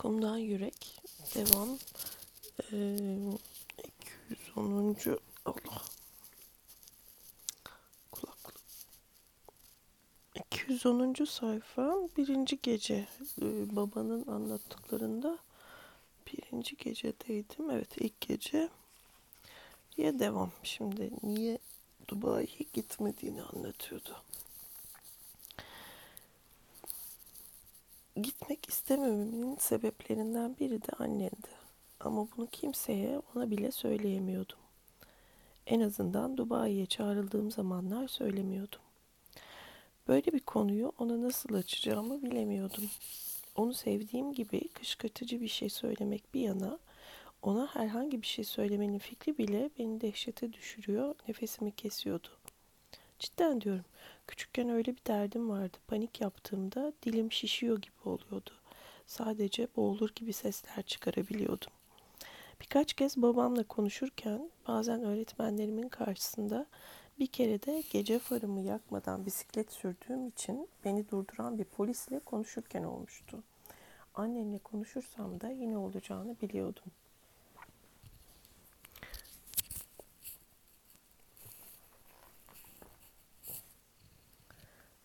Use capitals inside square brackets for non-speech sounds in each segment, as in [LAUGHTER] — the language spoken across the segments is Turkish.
Kumdan Yürek devam ee, 210. Allah kulaklık 210. sayfa birinci gece ee, babanın anlattıklarında birinci gecedeydim evet ilk gece ya devam şimdi niye Dubai'ye gitmediğini anlatıyordu. Gitmek istemememin sebeplerinden biri de annemdi. Ama bunu kimseye ona bile söyleyemiyordum. En azından Dubai'ye çağrıldığım zamanlar söylemiyordum. Böyle bir konuyu ona nasıl açacağımı bilemiyordum. Onu sevdiğim gibi kışkırtıcı bir şey söylemek bir yana, ona herhangi bir şey söylemenin fikri bile beni dehşete düşürüyor, nefesimi kesiyordu. Cidden diyorum. Küçükken öyle bir derdim vardı. Panik yaptığımda dilim şişiyor gibi oluyordu. Sadece boğulur gibi sesler çıkarabiliyordum. Birkaç kez babamla konuşurken bazen öğretmenlerimin karşısında bir kere de gece farımı yakmadan bisiklet sürdüğüm için beni durduran bir polisle konuşurken olmuştu. Annemle konuşursam da yine olacağını biliyordum.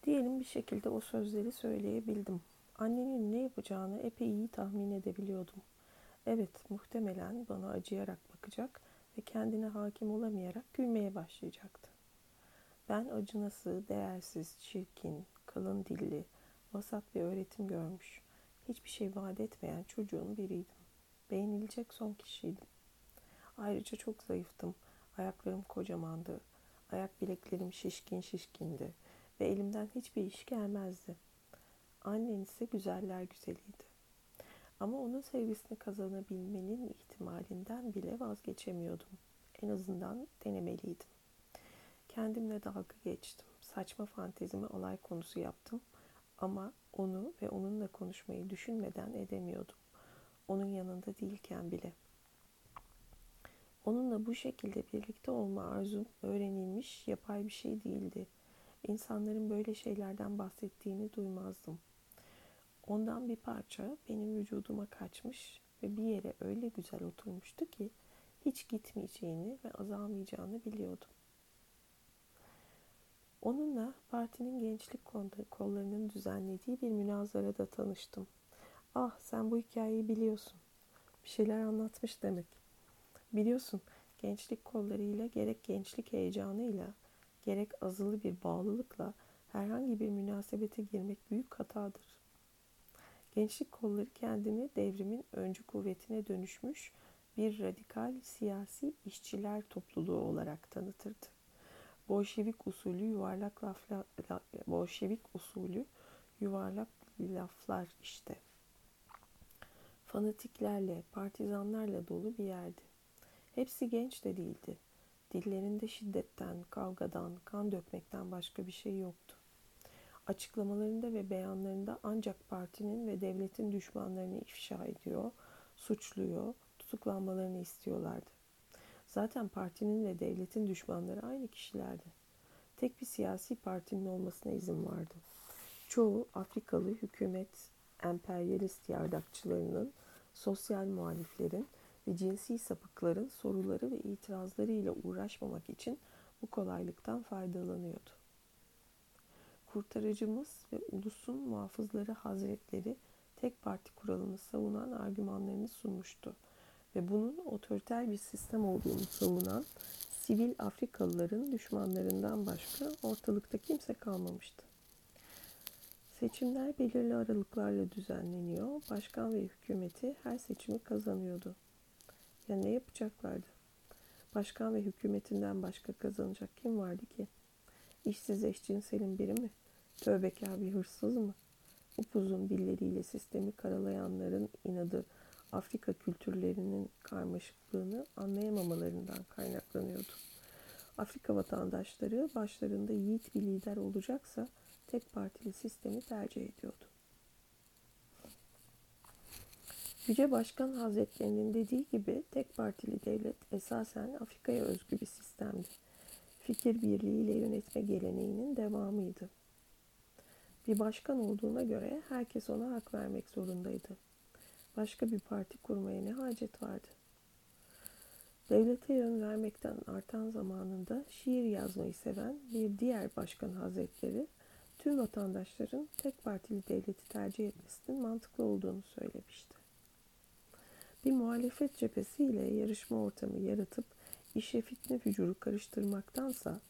Diyelim bir şekilde o sözleri söyleyebildim. Annenin ne yapacağını epey iyi tahmin edebiliyordum. Evet, muhtemelen bana acıyarak bakacak ve kendine hakim olamayarak gülmeye başlayacaktı. Ben acınası, değersiz, çirkin, kalın dilli, vasat bir öğretim görmüş, hiçbir şey vaat etmeyen çocuğun biriydim. Beğenilecek son kişiydim. Ayrıca çok zayıftım. Ayaklarım kocamandı. Ayak bileklerim şişkin şişkindi ve elimden hiçbir iş gelmezdi. Annen ise güzeller güzeliydi. Ama onun sevgisini kazanabilmenin ihtimalinden bile vazgeçemiyordum. En azından denemeliydim. Kendimle dalga geçtim. Saçma fantezimi alay konusu yaptım. Ama onu ve onunla konuşmayı düşünmeden edemiyordum. Onun yanında değilken bile. Onunla bu şekilde birlikte olma arzum öğrenilmiş, yapay bir şey değildi insanların böyle şeylerden bahsettiğini duymazdım. Ondan bir parça benim vücuduma kaçmış ve bir yere öyle güzel oturmuştu ki hiç gitmeyeceğini ve azalmayacağını biliyordum. Onunla partinin gençlik kollarının düzenlediği bir münazarada tanıştım. Ah sen bu hikayeyi biliyorsun. Bir şeyler anlatmış demek. Biliyorsun gençlik kollarıyla gerek gençlik heyecanıyla gerek azılı bir bağlılıkla herhangi bir münasebete girmek büyük hatadır. Gençlik kolları kendini devrimin öncü kuvvetine dönüşmüş bir radikal siyasi işçiler topluluğu olarak tanıtırdı. Bolşevik usulü yuvarlak laflar, Bolşevik usulü yuvarlak laflar işte. Fanatiklerle, partizanlarla dolu bir yerdi. Hepsi genç de değildi. Dillerinde şiddetten, kavgadan, kan dökmekten başka bir şey yoktu. Açıklamalarında ve beyanlarında ancak partinin ve devletin düşmanlarını ifşa ediyor, suçluyor, tutuklanmalarını istiyorlardı. Zaten partinin ve devletin düşmanları aynı kişilerdi. Tek bir siyasi partinin olmasına izin vardı. Çoğu Afrikalı hükümet emperyalist yardakçılarının, sosyal muhaliflerin, ve cinsi sapıkların soruları ve itirazları ile uğraşmamak için bu kolaylıktan faydalanıyordu. Kurtarıcımız ve ulusun muhafızları hazretleri tek parti kuralını savunan argümanlarını sunmuştu ve bunun otoriter bir sistem olduğunu savunan sivil Afrikalıların düşmanlarından başka ortalıkta kimse kalmamıştı. Seçimler belirli aralıklarla düzenleniyor. Başkan ve hükümeti her seçimi kazanıyordu. Ya ne yapacaklardı? Başkan ve hükümetinden başka kazanacak kim vardı ki? İşsiz eşcinselin biri mi? Tövbekar bir hırsız mı? Upuzun dilleriyle sistemi karalayanların inadı Afrika kültürlerinin karmaşıklığını anlayamamalarından kaynaklanıyordu. Afrika vatandaşları başlarında yiğit bir lider olacaksa tek partili sistemi tercih ediyordu. Yüce Başkan Hazretlerinin dediği gibi tek partili devlet esasen Afrika'ya özgü bir sistemdi. Fikir birliğiyle yönetme geleneğinin devamıydı. Bir başkan olduğuna göre herkes ona hak vermek zorundaydı. Başka bir parti kurmaya ne hacet vardı? Devlete yön vermekten artan zamanında şiir yazmayı seven bir diğer başkan hazretleri tüm vatandaşların tek partili devleti tercih etmesinin mantıklı olduğunu söylemişti. Bir muhalefet cephesiyle yarışma ortamı yaratıp işe fitne fücuru karıştırmaktansa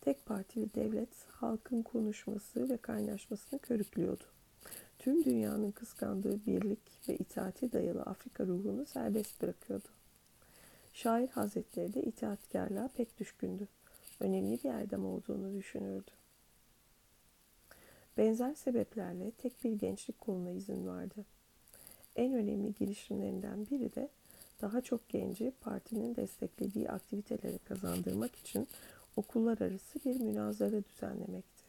tek partili devlet halkın konuşması ve kaynaşmasını körüklüyordu. Tüm dünyanın kıskandığı birlik ve itaati dayalı Afrika ruhunu serbest bırakıyordu. Şair hazretleri de itaatkarlığa pek düşkündü. Önemli bir erdem olduğunu düşünürdü. Benzer sebeplerle tek bir gençlik koluna izin vardı. En önemli girişimlerinden biri de daha çok genci partinin desteklediği aktivitelere kazandırmak için okullar arası bir münazara düzenlemekti.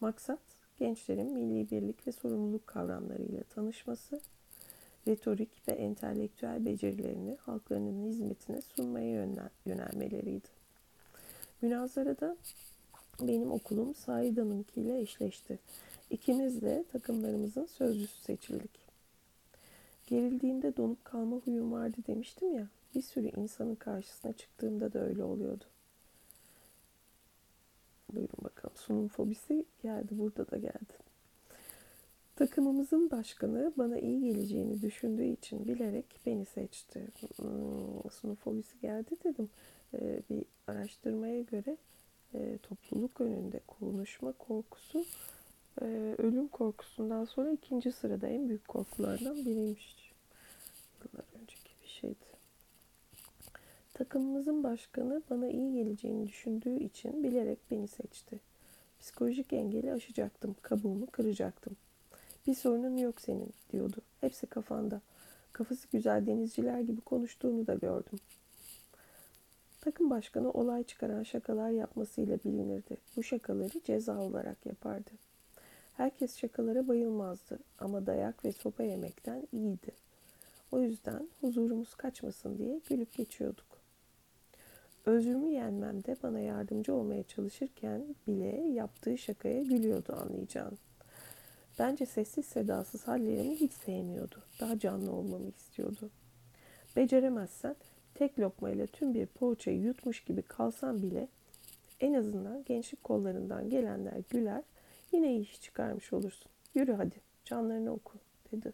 Maksat gençlerin milli birlik ve sorumluluk kavramlarıyla tanışması, retorik ve entelektüel becerilerini halklarının hizmetine sunmaya yönelmeleriydi. Münazarada benim okulum Saida'nınkiyle eşleşti. İkimiz de takımlarımızın sözcüsü seçildik. Gerildiğinde donup kalma huyum vardı demiştim ya. Bir sürü insanın karşısına çıktığımda da öyle oluyordu. Buyurun bakalım. Sunum fobisi geldi. Burada da geldi. Takımımızın başkanı bana iyi geleceğini düşündüğü için bilerek beni seçti. Hmm, sunum fobisi geldi dedim. Ee, bir araştırmaya göre e, topluluk önünde konuşma korkusu e, ölüm korkusundan sonra ikinci sırada en büyük korkulardan biriymiş. Yıllar önceki bir şeydi. Takımımızın başkanı bana iyi geleceğini düşündüğü için bilerek beni seçti. Psikolojik engeli aşacaktım, kabuğumu kıracaktım. Bir sorunun yok senin diyordu. Hepsi kafanda. Kafası güzel denizciler gibi konuştuğunu da gördüm. Takım başkanı olay çıkaran şakalar yapmasıyla bilinirdi. Bu şakaları ceza olarak yapardı. Herkes şakalara bayılmazdı ama dayak ve sopa yemekten iyiydi. O yüzden huzurumuz kaçmasın diye gülüp geçiyorduk. Özrümü yenmemde bana yardımcı olmaya çalışırken bile yaptığı şakaya gülüyordu anlayacağın. Bence sessiz sedasız hallerimi hiç sevmiyordu. Daha canlı olmamı istiyordu. Beceremezsen tek lokmayla tüm bir poğaçayı yutmuş gibi kalsam bile en azından gençlik kollarından gelenler güler, yine iyi iş çıkarmış olursun. Yürü hadi, canlarını oku, dedi.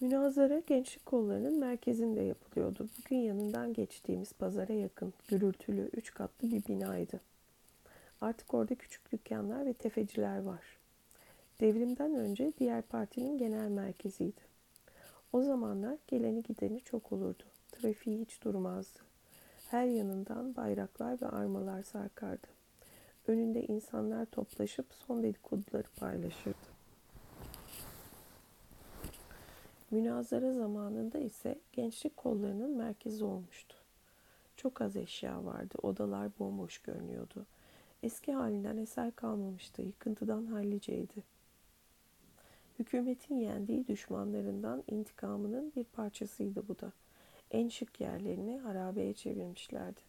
Münazara gençlik kollarının merkezinde yapılıyordu. Bugün yanından geçtiğimiz pazara yakın, gürültülü, üç katlı bir binaydı. Artık orada küçük dükkanlar ve tefeciler var. Devrimden önce diğer partinin genel merkeziydi. O zamanlar geleni gideni çok olurdu. Trafiği hiç durmazdı. Her yanından bayraklar ve armalar sarkardı. Önünde insanlar toplaşıp son dedikoduları paylaşırdı. Münazara zamanında ise gençlik kollarının merkezi olmuştu. Çok az eşya vardı, odalar bomboş görünüyordu. Eski halinden eser kalmamıştı, yıkıntıdan halliceydi. Hükümetin yendiği düşmanlarından intikamının bir parçasıydı bu da. En şık yerlerini harabeye çevirmişlerdi.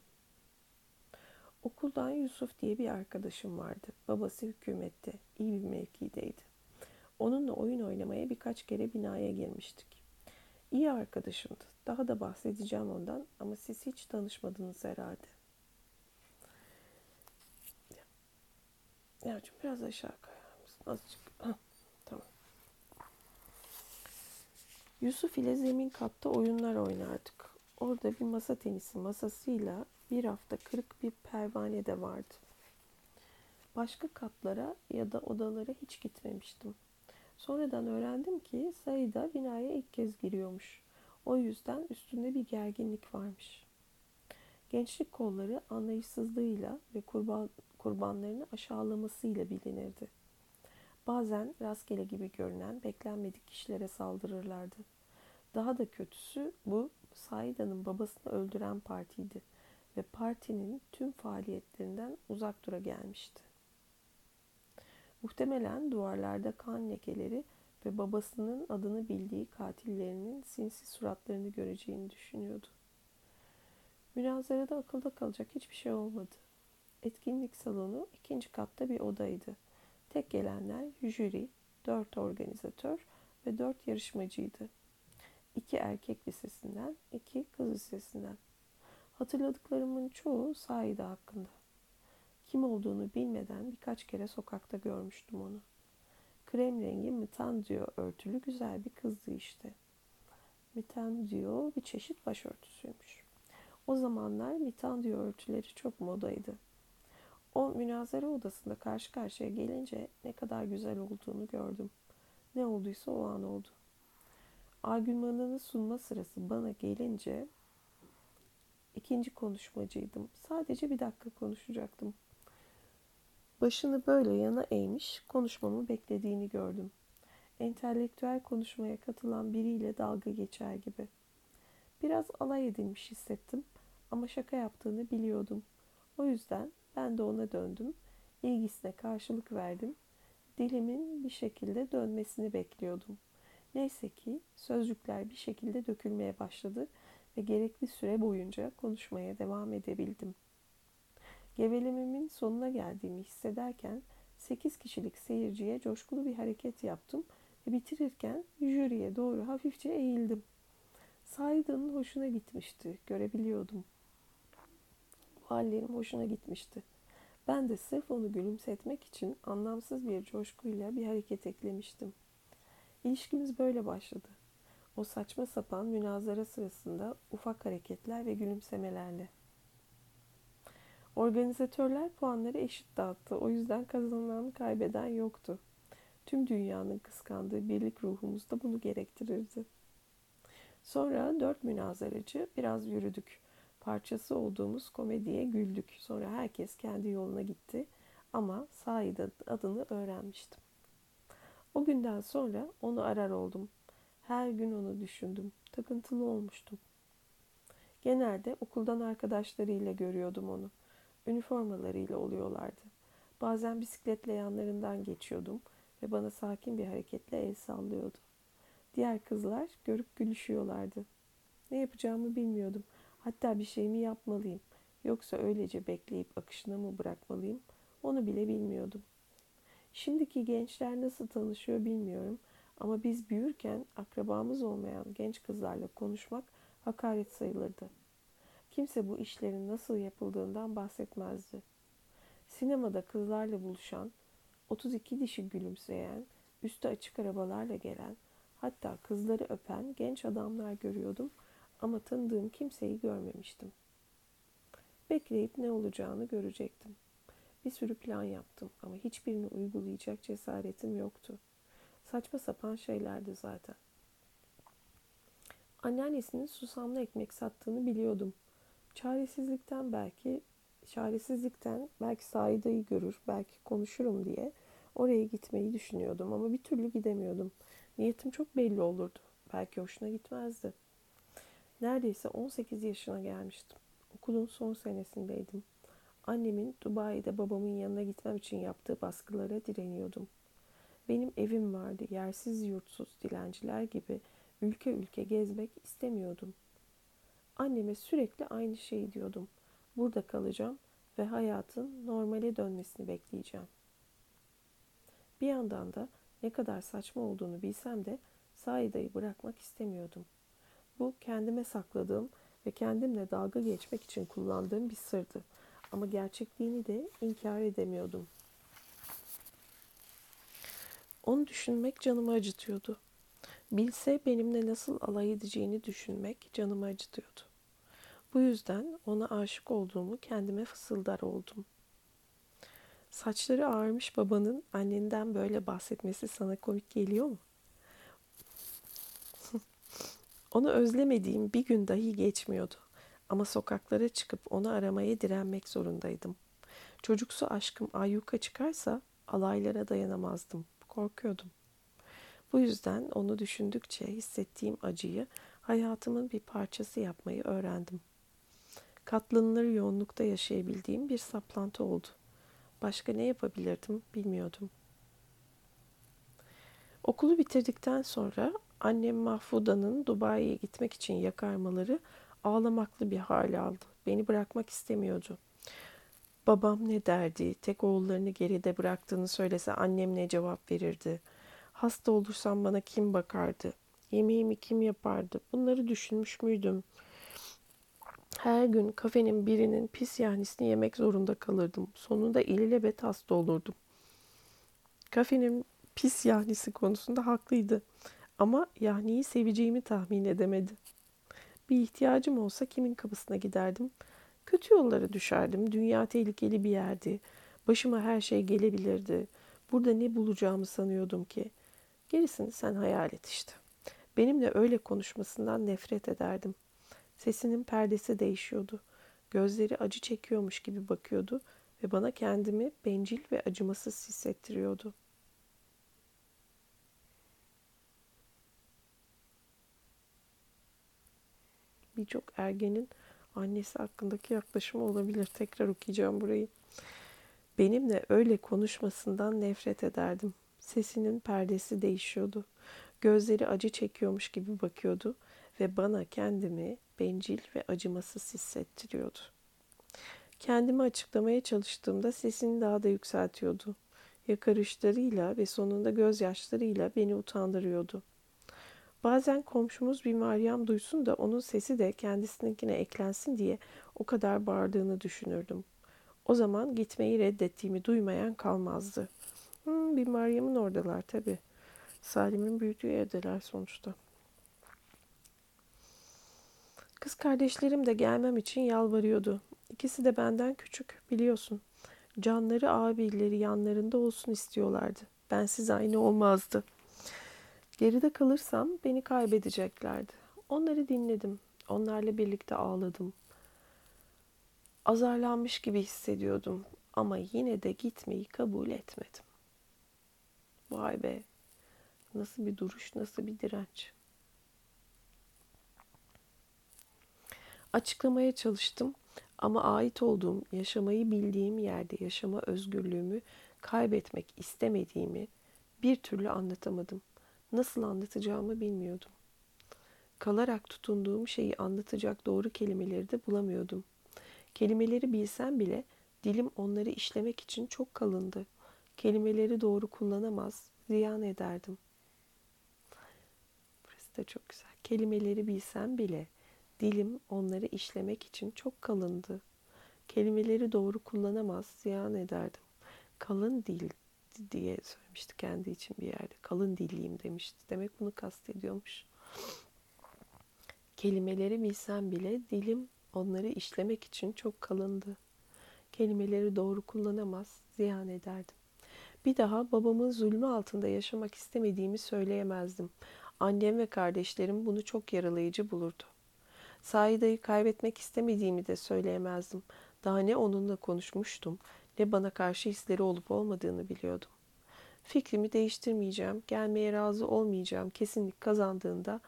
Okuldan Yusuf diye bir arkadaşım vardı. Babası hükümette, iyi bir mevkideydi. Onunla oyun oynamaya birkaç kere binaya girmiştik. İyi arkadaşımdı. Daha da bahsedeceğim ondan ama siz hiç tanışmadınız herhalde. Yavrucuğum biraz aşağı kayar mısın? Azıcık. Tamam. Yusuf ile zemin katta oyunlar oynardık. Orada bir masa tenisi masasıyla bir hafta kırık bir pervane de vardı. Başka katlara ya da odalara hiç gitmemiştim. Sonradan öğrendim ki Saida binaya ilk kez giriyormuş. O yüzden üstünde bir gerginlik varmış. Gençlik kolları anlayışsızlığıyla ve kurban, kurbanlarını aşağılamasıyla bilinirdi. Bazen rastgele gibi görünen beklenmedik kişilere saldırırlardı. Daha da kötüsü bu Saida'nın babasını öldüren partiydi ve partinin tüm faaliyetlerinden uzak dura gelmişti. Muhtemelen duvarlarda kan lekeleri ve babasının adını bildiği katillerinin sinsi suratlarını göreceğini düşünüyordu. Münazarada akılda kalacak hiçbir şey olmadı. Etkinlik salonu ikinci katta bir odaydı. Tek gelenler jüri, dört organizatör ve dört yarışmacıydı. İki erkek lisesinden, iki kız lisesinden. Hatırladıklarımın çoğu Saide hakkında. Kim olduğunu bilmeden birkaç kere sokakta görmüştüm onu. Krem rengi mıtandiyo örtülü güzel bir kızdı işte. Mıtandiyo bir çeşit başörtüsüymüş. O zamanlar mitandiyo örtüleri çok modaydı. O münazara odasında karşı karşıya gelince ne kadar güzel olduğunu gördüm. Ne olduysa o an oldu. Argümanını sunma sırası bana gelince ikinci konuşmacıydım. Sadece bir dakika konuşacaktım. Başını böyle yana eğmiş, konuşmamı beklediğini gördüm. Entelektüel konuşmaya katılan biriyle dalga geçer gibi. Biraz alay edilmiş hissettim ama şaka yaptığını biliyordum. O yüzden ben de ona döndüm. İlgisine karşılık verdim. Dilimin bir şekilde dönmesini bekliyordum. Neyse ki sözcükler bir şekilde dökülmeye başladı ve gerekli süre boyunca konuşmaya devam edebildim. Gevelememin sonuna geldiğimi hissederken 8 kişilik seyirciye coşkulu bir hareket yaptım ve bitirirken jüriye doğru hafifçe eğildim. Sayda'nın hoşuna gitmişti, görebiliyordum. Hallerim hoşuna gitmişti. Ben de sırf onu gülümsetmek için anlamsız bir coşkuyla bir hareket eklemiştim. İlişkimiz böyle başladı. O saçma sapan münazara sırasında ufak hareketler ve gülümsemelerle. Organizatörler puanları eşit dağıttı. O yüzden kazanan kaybeden yoktu. Tüm dünyanın kıskandığı birlik ruhumuz da bunu gerektirirdi. Sonra dört münazaracı biraz yürüdük. Parçası olduğumuz komediye güldük. Sonra herkes kendi yoluna gitti. Ama Said adını öğrenmiştim. O günden sonra onu arar oldum. Her gün onu düşündüm. Takıntılı olmuştum. Genelde okuldan arkadaşlarıyla görüyordum onu. Üniformalarıyla oluyorlardı. Bazen bisikletle yanlarından geçiyordum ve bana sakin bir hareketle el sallıyordu. Diğer kızlar görüp gülüşüyorlardı. Ne yapacağımı bilmiyordum. Hatta bir şey mi yapmalıyım yoksa öylece bekleyip akışına mı bırakmalıyım onu bile bilmiyordum. Şimdiki gençler nasıl tanışıyor bilmiyorum ama biz büyürken akrabamız olmayan genç kızlarla konuşmak hakaret sayılırdı. Kimse bu işlerin nasıl yapıldığından bahsetmezdi. Sinemada kızlarla buluşan, 32 dişi gülümseyen, üstü açık arabalarla gelen, hatta kızları öpen genç adamlar görüyordum ama tanıdığım kimseyi görmemiştim. Bekleyip ne olacağını görecektim. Bir sürü plan yaptım ama hiçbirini uygulayacak cesaretim yoktu. Saçma sapan şeylerdi zaten. Anneannesinin susamlı ekmek sattığını biliyordum. Çaresizlikten belki çaresizlikten belki Saida'yı görür, belki konuşurum diye oraya gitmeyi düşünüyordum ama bir türlü gidemiyordum. Niyetim çok belli olurdu. Belki hoşuna gitmezdi. Neredeyse 18 yaşına gelmiştim. Okulun son senesindeydim. Annemin Dubai'de babamın yanına gitmem için yaptığı baskılara direniyordum. Benim evim vardı. Yersiz yurtsuz dilenciler gibi ülke ülke gezmek istemiyordum. Anneme sürekli aynı şeyi diyordum. Burada kalacağım ve hayatın normale dönmesini bekleyeceğim. Bir yandan da ne kadar saçma olduğunu bilsem de Saida'yı bırakmak istemiyordum. Bu kendime sakladığım ve kendimle dalga geçmek için kullandığım bir sırdı. Ama gerçekliğini de inkar edemiyordum. Onu düşünmek canımı acıtıyordu. Bilse benimle nasıl alay edeceğini düşünmek canımı acıtıyordu. Bu yüzden ona aşık olduğumu kendime fısıldar oldum. Saçları ağarmış babanın annenden böyle bahsetmesi sana komik geliyor mu? [LAUGHS] Onu özlemediğim bir gün dahi geçmiyordu. Ama sokaklara çıkıp onu aramaya direnmek zorundaydım. Çocuksu aşkım ayyuka çıkarsa alaylara dayanamazdım. Korkuyordum. Bu yüzden onu düşündükçe hissettiğim acıyı hayatımın bir parçası yapmayı öğrendim. Katlanılır yoğunlukta yaşayabildiğim bir saplantı oldu. Başka ne yapabilirdim bilmiyordum. Okulu bitirdikten sonra annem Mahfuda'nın Dubai'ye gitmek için yakarmaları ağlamaklı bir hal aldı. Beni bırakmak istemiyordu. Babam ne derdi? Tek oğullarını geride bıraktığını söylese annem ne cevap verirdi? Hasta olursam bana kim bakardı? Yemeğimi kim yapardı? Bunları düşünmüş müydüm? Her gün kafenin birinin pis yahnisini yemek zorunda kalırdım. Sonunda ilelebet hasta olurdum. Kafenin pis yahnisi konusunda haklıydı. Ama yahniyi seveceğimi tahmin edemedi. Bir ihtiyacım olsa kimin kapısına giderdim? Kötü yollara düşerdim. Dünya tehlikeli bir yerdi. Başıma her şey gelebilirdi. Burada ne bulacağımı sanıyordum ki. Gerisini sen hayal et işte. Benimle öyle konuşmasından nefret ederdim. Sesinin perdesi değişiyordu. Gözleri acı çekiyormuş gibi bakıyordu ve bana kendimi bencil ve acımasız hissettiriyordu. Birçok ergenin annesi hakkındaki yaklaşımı olabilir. Tekrar okuyacağım burayı. Benimle öyle konuşmasından nefret ederdim. Sesinin perdesi değişiyordu. Gözleri acı çekiyormuş gibi bakıyordu ve bana kendimi bencil ve acımasız hissettiriyordu. Kendimi açıklamaya çalıştığımda sesini daha da yükseltiyordu. Yakarışlarıyla ve sonunda gözyaşlarıyla beni utandırıyordu. Bazen komşumuz bir Meryem duysun da onun sesi de kendisininkine eklensin diye o kadar bağırdığını düşünürdüm. O zaman gitmeyi reddettiğimi duymayan kalmazdı. Hmm, bir Meryem'in oradalar tabi. Salim'in büyüdüğü evdeler sonuçta. Kız kardeşlerim de gelmem için yalvarıyordu. İkisi de benden küçük biliyorsun. Canları abileri yanlarında olsun istiyorlardı. Bensiz aynı olmazdı. Geride kalırsam beni kaybedeceklerdi. Onları dinledim. Onlarla birlikte ağladım. Azarlanmış gibi hissediyordum ama yine de gitmeyi kabul etmedim. Vay be. Nasıl bir duruş, nasıl bir direnç. Açıklamaya çalıştım ama ait olduğum, yaşamayı bildiğim yerde yaşama özgürlüğümü kaybetmek istemediğimi bir türlü anlatamadım. Nasıl anlatacağımı bilmiyordum. Kalarak tutunduğum şeyi anlatacak doğru kelimeleri de bulamıyordum. Kelimeleri bilsem bile dilim onları işlemek için çok kalındı. Kelimeleri doğru kullanamaz, ziyan ederdim. Burası da çok güzel. Kelimeleri bilsem bile dilim onları işlemek için çok kalındı. Kelimeleri doğru kullanamaz, ziyan ederdim. Kalın dil diye söylemişti kendi için bir yerde. Kalın dilliyim demişti. Demek bunu kastediyormuş. Kelimeleri bilsem bile dilim onları işlemek için çok kalındı. Kelimeleri doğru kullanamaz, ziyan ederdim. Bir daha babamın zulmü altında yaşamak istemediğimi söyleyemezdim. Annem ve kardeşlerim bunu çok yaralayıcı bulurdu. Saida'yı kaybetmek istemediğimi de söyleyemezdim. Daha ne onunla konuşmuştum ne bana karşı hisleri olup olmadığını biliyordum. Fikrimi değiştirmeyeceğim, gelmeye razı olmayacağım kesinlik kazandığında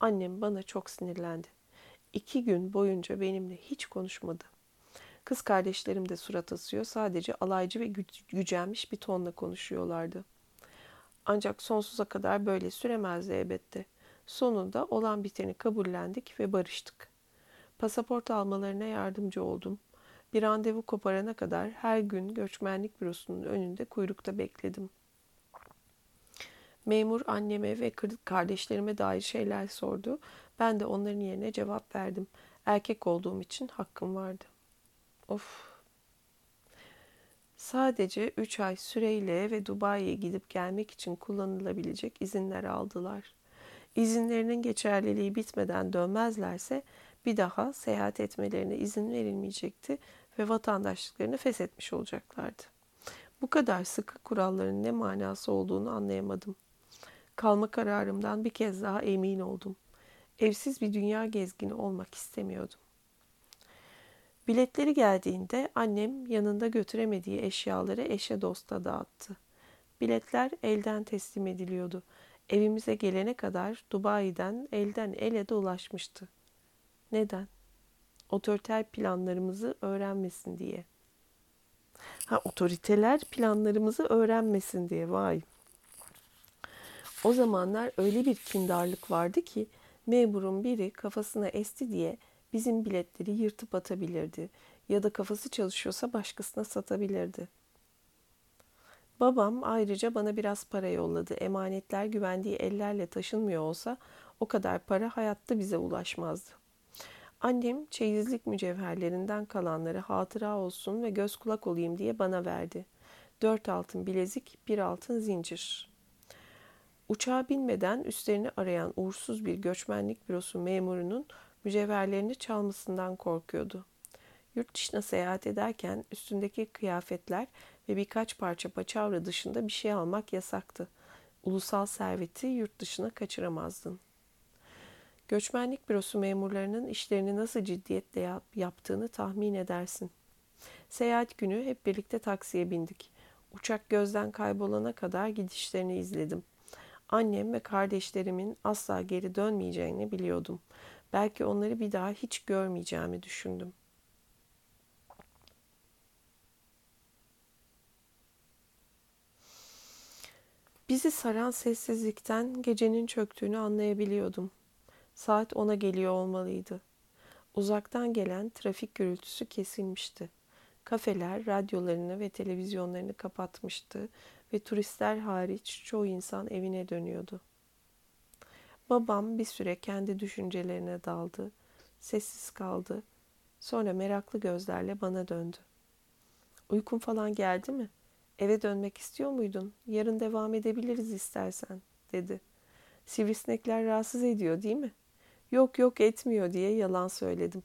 annem bana çok sinirlendi. İki gün boyunca benimle hiç konuşmadı. Kız kardeşlerim de surat asıyor, sadece alaycı ve gü- gücenmiş bir tonla konuşuyorlardı. Ancak sonsuza kadar böyle süremezdi elbette. Sonunda olan biteni kabullendik ve barıştık. Pasaport almalarına yardımcı oldum. Bir randevu koparana kadar her gün göçmenlik bürosunun önünde kuyrukta bekledim. Memur anneme ve kardeşlerime dair şeyler sordu. Ben de onların yerine cevap verdim. Erkek olduğum için hakkım vardı. Of. Sadece 3 ay süreyle ve Dubai'ye gidip gelmek için kullanılabilecek izinler aldılar. İzinlerinin geçerliliği bitmeden dönmezlerse bir daha seyahat etmelerine izin verilmeyecekti ve vatandaşlıklarını feshetmiş olacaklardı. Bu kadar sıkı kuralların ne manası olduğunu anlayamadım. Kalma kararımdan bir kez daha emin oldum. Evsiz bir dünya gezgini olmak istemiyordum. Biletleri geldiğinde annem yanında götüremediği eşyaları eşe dosta dağıttı. Biletler elden teslim ediliyordu. Evimize gelene kadar Dubai'den elden ele dolaşmıştı. Neden? Otoriter planlarımızı öğrenmesin diye. Ha otoriteler planlarımızı öğrenmesin diye. Vay. O zamanlar öyle bir kindarlık vardı ki memurun biri kafasına esti diye bizim biletleri yırtıp atabilirdi ya da kafası çalışıyorsa başkasına satabilirdi. Babam ayrıca bana biraz para yolladı. Emanetler güvendiği ellerle taşınmıyor olsa o kadar para hayatta bize ulaşmazdı. Annem çeyizlik mücevherlerinden kalanları hatıra olsun ve göz kulak olayım diye bana verdi. Dört altın bilezik, bir altın zincir. Uçağa binmeden üstlerini arayan uğursuz bir göçmenlik bürosu memurunun mücevherlerini çalmasından korkuyordu. Yurt dışına seyahat ederken üstündeki kıyafetler ve birkaç parça paçavra dışında bir şey almak yasaktı. Ulusal serveti yurt dışına kaçıramazdın. Göçmenlik bürosu memurlarının işlerini nasıl ciddiyetle yap yaptığını tahmin edersin. Seyahat günü hep birlikte taksiye bindik. Uçak gözden kaybolana kadar gidişlerini izledim. Annem ve kardeşlerimin asla geri dönmeyeceğini biliyordum. Belki onları bir daha hiç görmeyeceğimi düşündüm. Bizi saran sessizlikten gecenin çöktüğünü anlayabiliyordum. Saat ona geliyor olmalıydı. Uzaktan gelen trafik gürültüsü kesilmişti. Kafeler radyolarını ve televizyonlarını kapatmıştı ve turistler hariç çoğu insan evine dönüyordu. Babam bir süre kendi düşüncelerine daldı. Sessiz kaldı. Sonra meraklı gözlerle bana döndü. Uykun falan geldi mi? Eve dönmek istiyor muydun? Yarın devam edebiliriz istersen, dedi. Sivrisinekler rahatsız ediyor değil mi? Yok yok etmiyor diye yalan söyledim.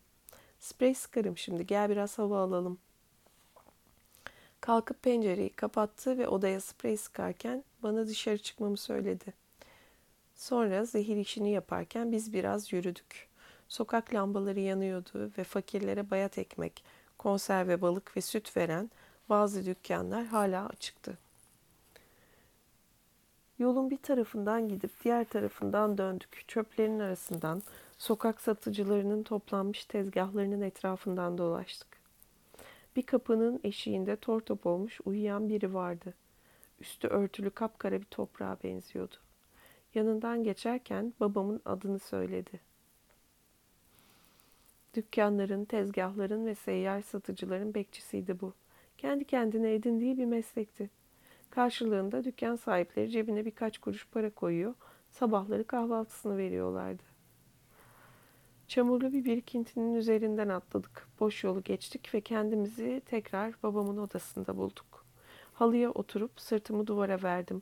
Sprey sıkarım şimdi gel biraz hava alalım. Kalkıp pencereyi kapattı ve odaya sprey sıkarken bana dışarı çıkmamı söyledi. Sonra zehir işini yaparken biz biraz yürüdük. Sokak lambaları yanıyordu ve fakirlere bayat ekmek, konserve balık ve süt veren bazı dükkanlar hala açıktı. Yolun bir tarafından gidip diğer tarafından döndük. Çöplerin arasından, sokak satıcılarının toplanmış tezgahlarının etrafından dolaştık. Bir kapının eşiğinde tortop olmuş uyuyan biri vardı. Üstü örtülü kapkara bir toprağa benziyordu. Yanından geçerken babamın adını söyledi. Dükkanların, tezgahların ve seyyar satıcıların bekçisiydi bu. Kendi kendine edindiği bir meslekti. Karşılığında dükkan sahipleri cebine birkaç kuruş para koyuyor, sabahları kahvaltısını veriyorlardı. Çamurlu bir birikintinin üzerinden atladık. Boş yolu geçtik ve kendimizi tekrar babamın odasında bulduk. Halıya oturup sırtımı duvara verdim.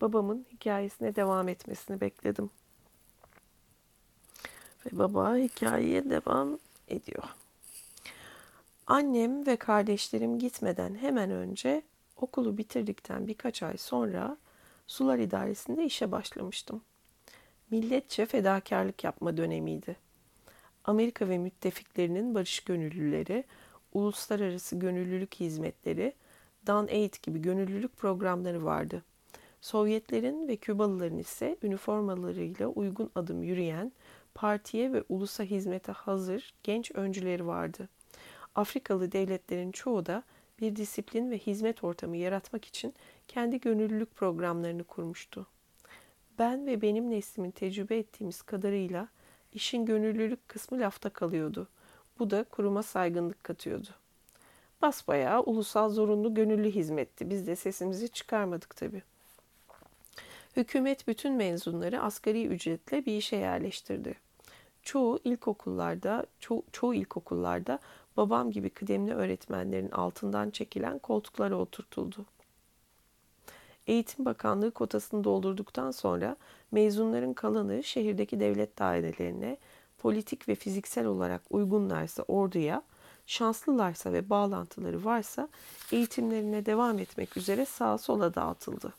Babamın hikayesine devam etmesini bekledim. Ve baba hikayeye devam ediyor. Annem ve kardeşlerim gitmeden hemen önce okulu bitirdikten birkaç ay sonra sular idaresinde işe başlamıştım. Milletçe fedakarlık yapma dönemiydi. Amerika ve müttefiklerinin barış gönüllüleri, uluslararası gönüllülük hizmetleri, Dan Aid gibi gönüllülük programları vardı. Sovyetlerin ve Kübalıların ise üniformalarıyla uygun adım yürüyen, partiye ve ulusa hizmete hazır genç öncüleri vardı. Afrikalı devletlerin çoğu da bir disiplin ve hizmet ortamı yaratmak için kendi gönüllülük programlarını kurmuştu. Ben ve benim neslimin tecrübe ettiğimiz kadarıyla işin gönüllülük kısmı lafta kalıyordu. Bu da kuruma saygınlık katıyordu. Basbayağı ulusal zorunlu gönüllü hizmetti. Biz de sesimizi çıkarmadık tabii. Hükümet bütün mezunları asgari ücretle bir işe yerleştirdi. Çoğu ilkokullarda, ço- çoğu ilkokullarda babam gibi kıdemli öğretmenlerin altından çekilen koltuklara oturtuldu. Eğitim Bakanlığı kotasını doldurduktan sonra mezunların kalanı şehirdeki devlet dairelerine, politik ve fiziksel olarak uygunlarsa orduya, şanslılarsa ve bağlantıları varsa eğitimlerine devam etmek üzere sağa sola dağıtıldı.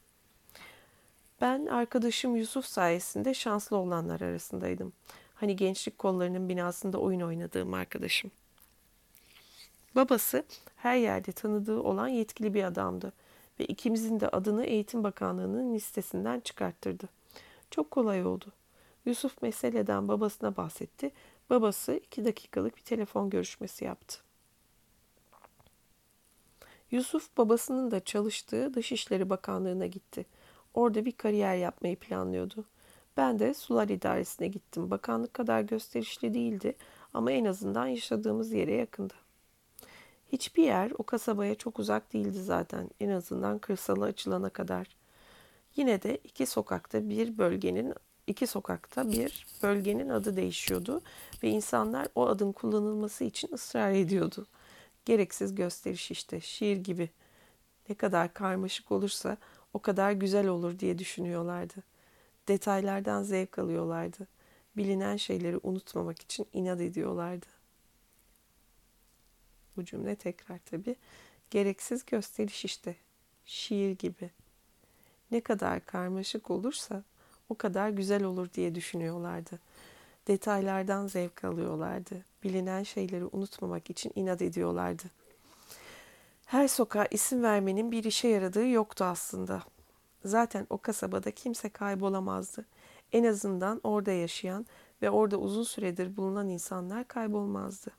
Ben arkadaşım Yusuf sayesinde şanslı olanlar arasındaydım. Hani gençlik kollarının binasında oyun oynadığım arkadaşım. Babası her yerde tanıdığı olan yetkili bir adamdı ve ikimizin de adını Eğitim Bakanlığı'nın listesinden çıkarttırdı. Çok kolay oldu. Yusuf meseleden babasına bahsetti. Babası iki dakikalık bir telefon görüşmesi yaptı. Yusuf babasının da çalıştığı Dışişleri Bakanlığı'na gitti. Orada bir kariyer yapmayı planlıyordu. Ben de sular idaresine gittim. Bakanlık kadar gösterişli değildi ama en azından yaşadığımız yere yakındı. Hiçbir yer o kasabaya çok uzak değildi zaten en azından kırsala açılana kadar. Yine de iki sokakta bir bölgenin iki sokakta bir bölgenin adı değişiyordu ve insanlar o adın kullanılması için ısrar ediyordu. Gereksiz gösteriş işte, şiir gibi. Ne kadar karmaşık olursa o kadar güzel olur diye düşünüyorlardı. Detaylardan zevk alıyorlardı. Bilinen şeyleri unutmamak için inat ediyorlardı. Bu cümle tekrar tabi. Gereksiz gösteriş işte. Şiir gibi. Ne kadar karmaşık olursa o kadar güzel olur diye düşünüyorlardı. Detaylardan zevk alıyorlardı. Bilinen şeyleri unutmamak için inat ediyorlardı. Her sokağa isim vermenin bir işe yaradığı yoktu aslında. Zaten o kasabada kimse kaybolamazdı. En azından orada yaşayan ve orada uzun süredir bulunan insanlar kaybolmazdı.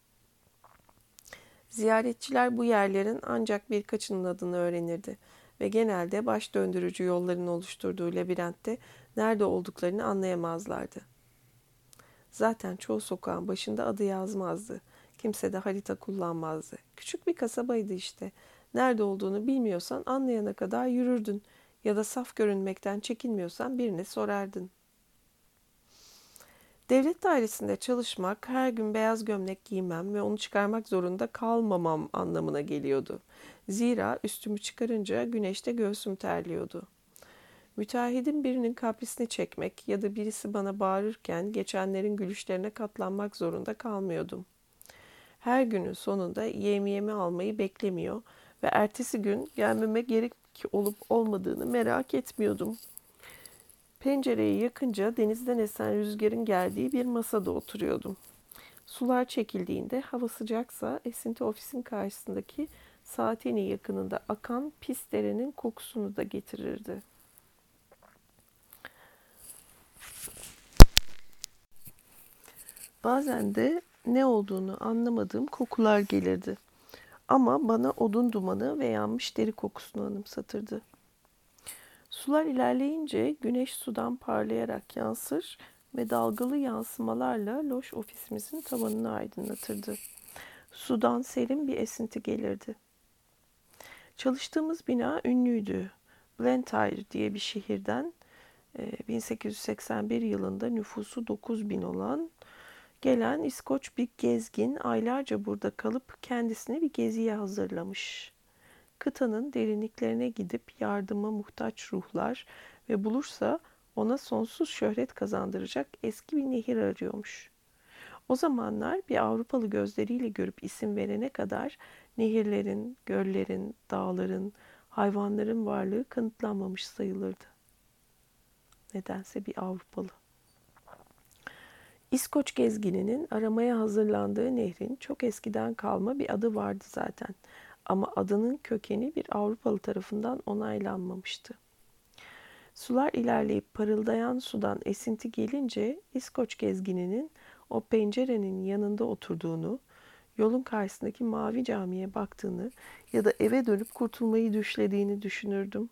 Ziyaretçiler bu yerlerin ancak birkaçının adını öğrenirdi ve genelde baş döndürücü yolların oluşturduğu labirentte nerede olduklarını anlayamazlardı. Zaten çoğu sokağın başında adı yazmazdı. Kimse de harita kullanmazdı. Küçük bir kasabaydı işte. Nerede olduğunu bilmiyorsan anlayana kadar yürürdün ya da saf görünmekten çekinmiyorsan birine sorardın. Devlet dairesinde çalışmak her gün beyaz gömlek giymem ve onu çıkarmak zorunda kalmamam anlamına geliyordu. Zira üstümü çıkarınca güneşte göğsüm terliyordu. Müteahhidin birinin kaprisini çekmek ya da birisi bana bağırırken geçenlerin gülüşlerine katlanmak zorunda kalmıyordum. Her günün sonunda yemiyemi almayı beklemiyor ve ertesi gün gelmeme gerek olup olmadığını merak etmiyordum. Pencereyi yakınca denizden esen rüzgarın geldiği bir masada oturuyordum. Sular çekildiğinde hava sıcaksa esinti ofisin karşısındaki saatini yakınında akan pis derenin kokusunu da getirirdi. Bazen de ne olduğunu anlamadığım kokular gelirdi. Ama bana odun dumanı ve yanmış deri kokusunu anımsatırdı. Sular ilerleyince güneş sudan parlayarak yansır ve dalgalı yansımalarla loş ofisimizin tavanını aydınlatırdı. Sudan serin bir esinti gelirdi. Çalıştığımız bina ünlüydü. Blantyre diye bir şehirden 1881 yılında nüfusu 9 bin olan gelen İskoç bir gezgin aylarca burada kalıp kendisine bir geziye hazırlamış kıtanın derinliklerine gidip yardıma muhtaç ruhlar ve bulursa ona sonsuz şöhret kazandıracak eski bir nehir arıyormuş. O zamanlar bir Avrupalı gözleriyle görüp isim verene kadar nehirlerin, göllerin, dağların, hayvanların varlığı kanıtlanmamış sayılırdı. Nedense bir Avrupalı. İskoç gezgininin aramaya hazırlandığı nehrin çok eskiden kalma bir adı vardı zaten. Ama adının kökeni bir Avrupalı tarafından onaylanmamıştı. Sular ilerleyip parıldayan sudan esinti gelince İskoç gezgininin o pencerenin yanında oturduğunu, yolun karşısındaki mavi camiye baktığını ya da eve dönüp kurtulmayı düşlediğini düşünürdüm.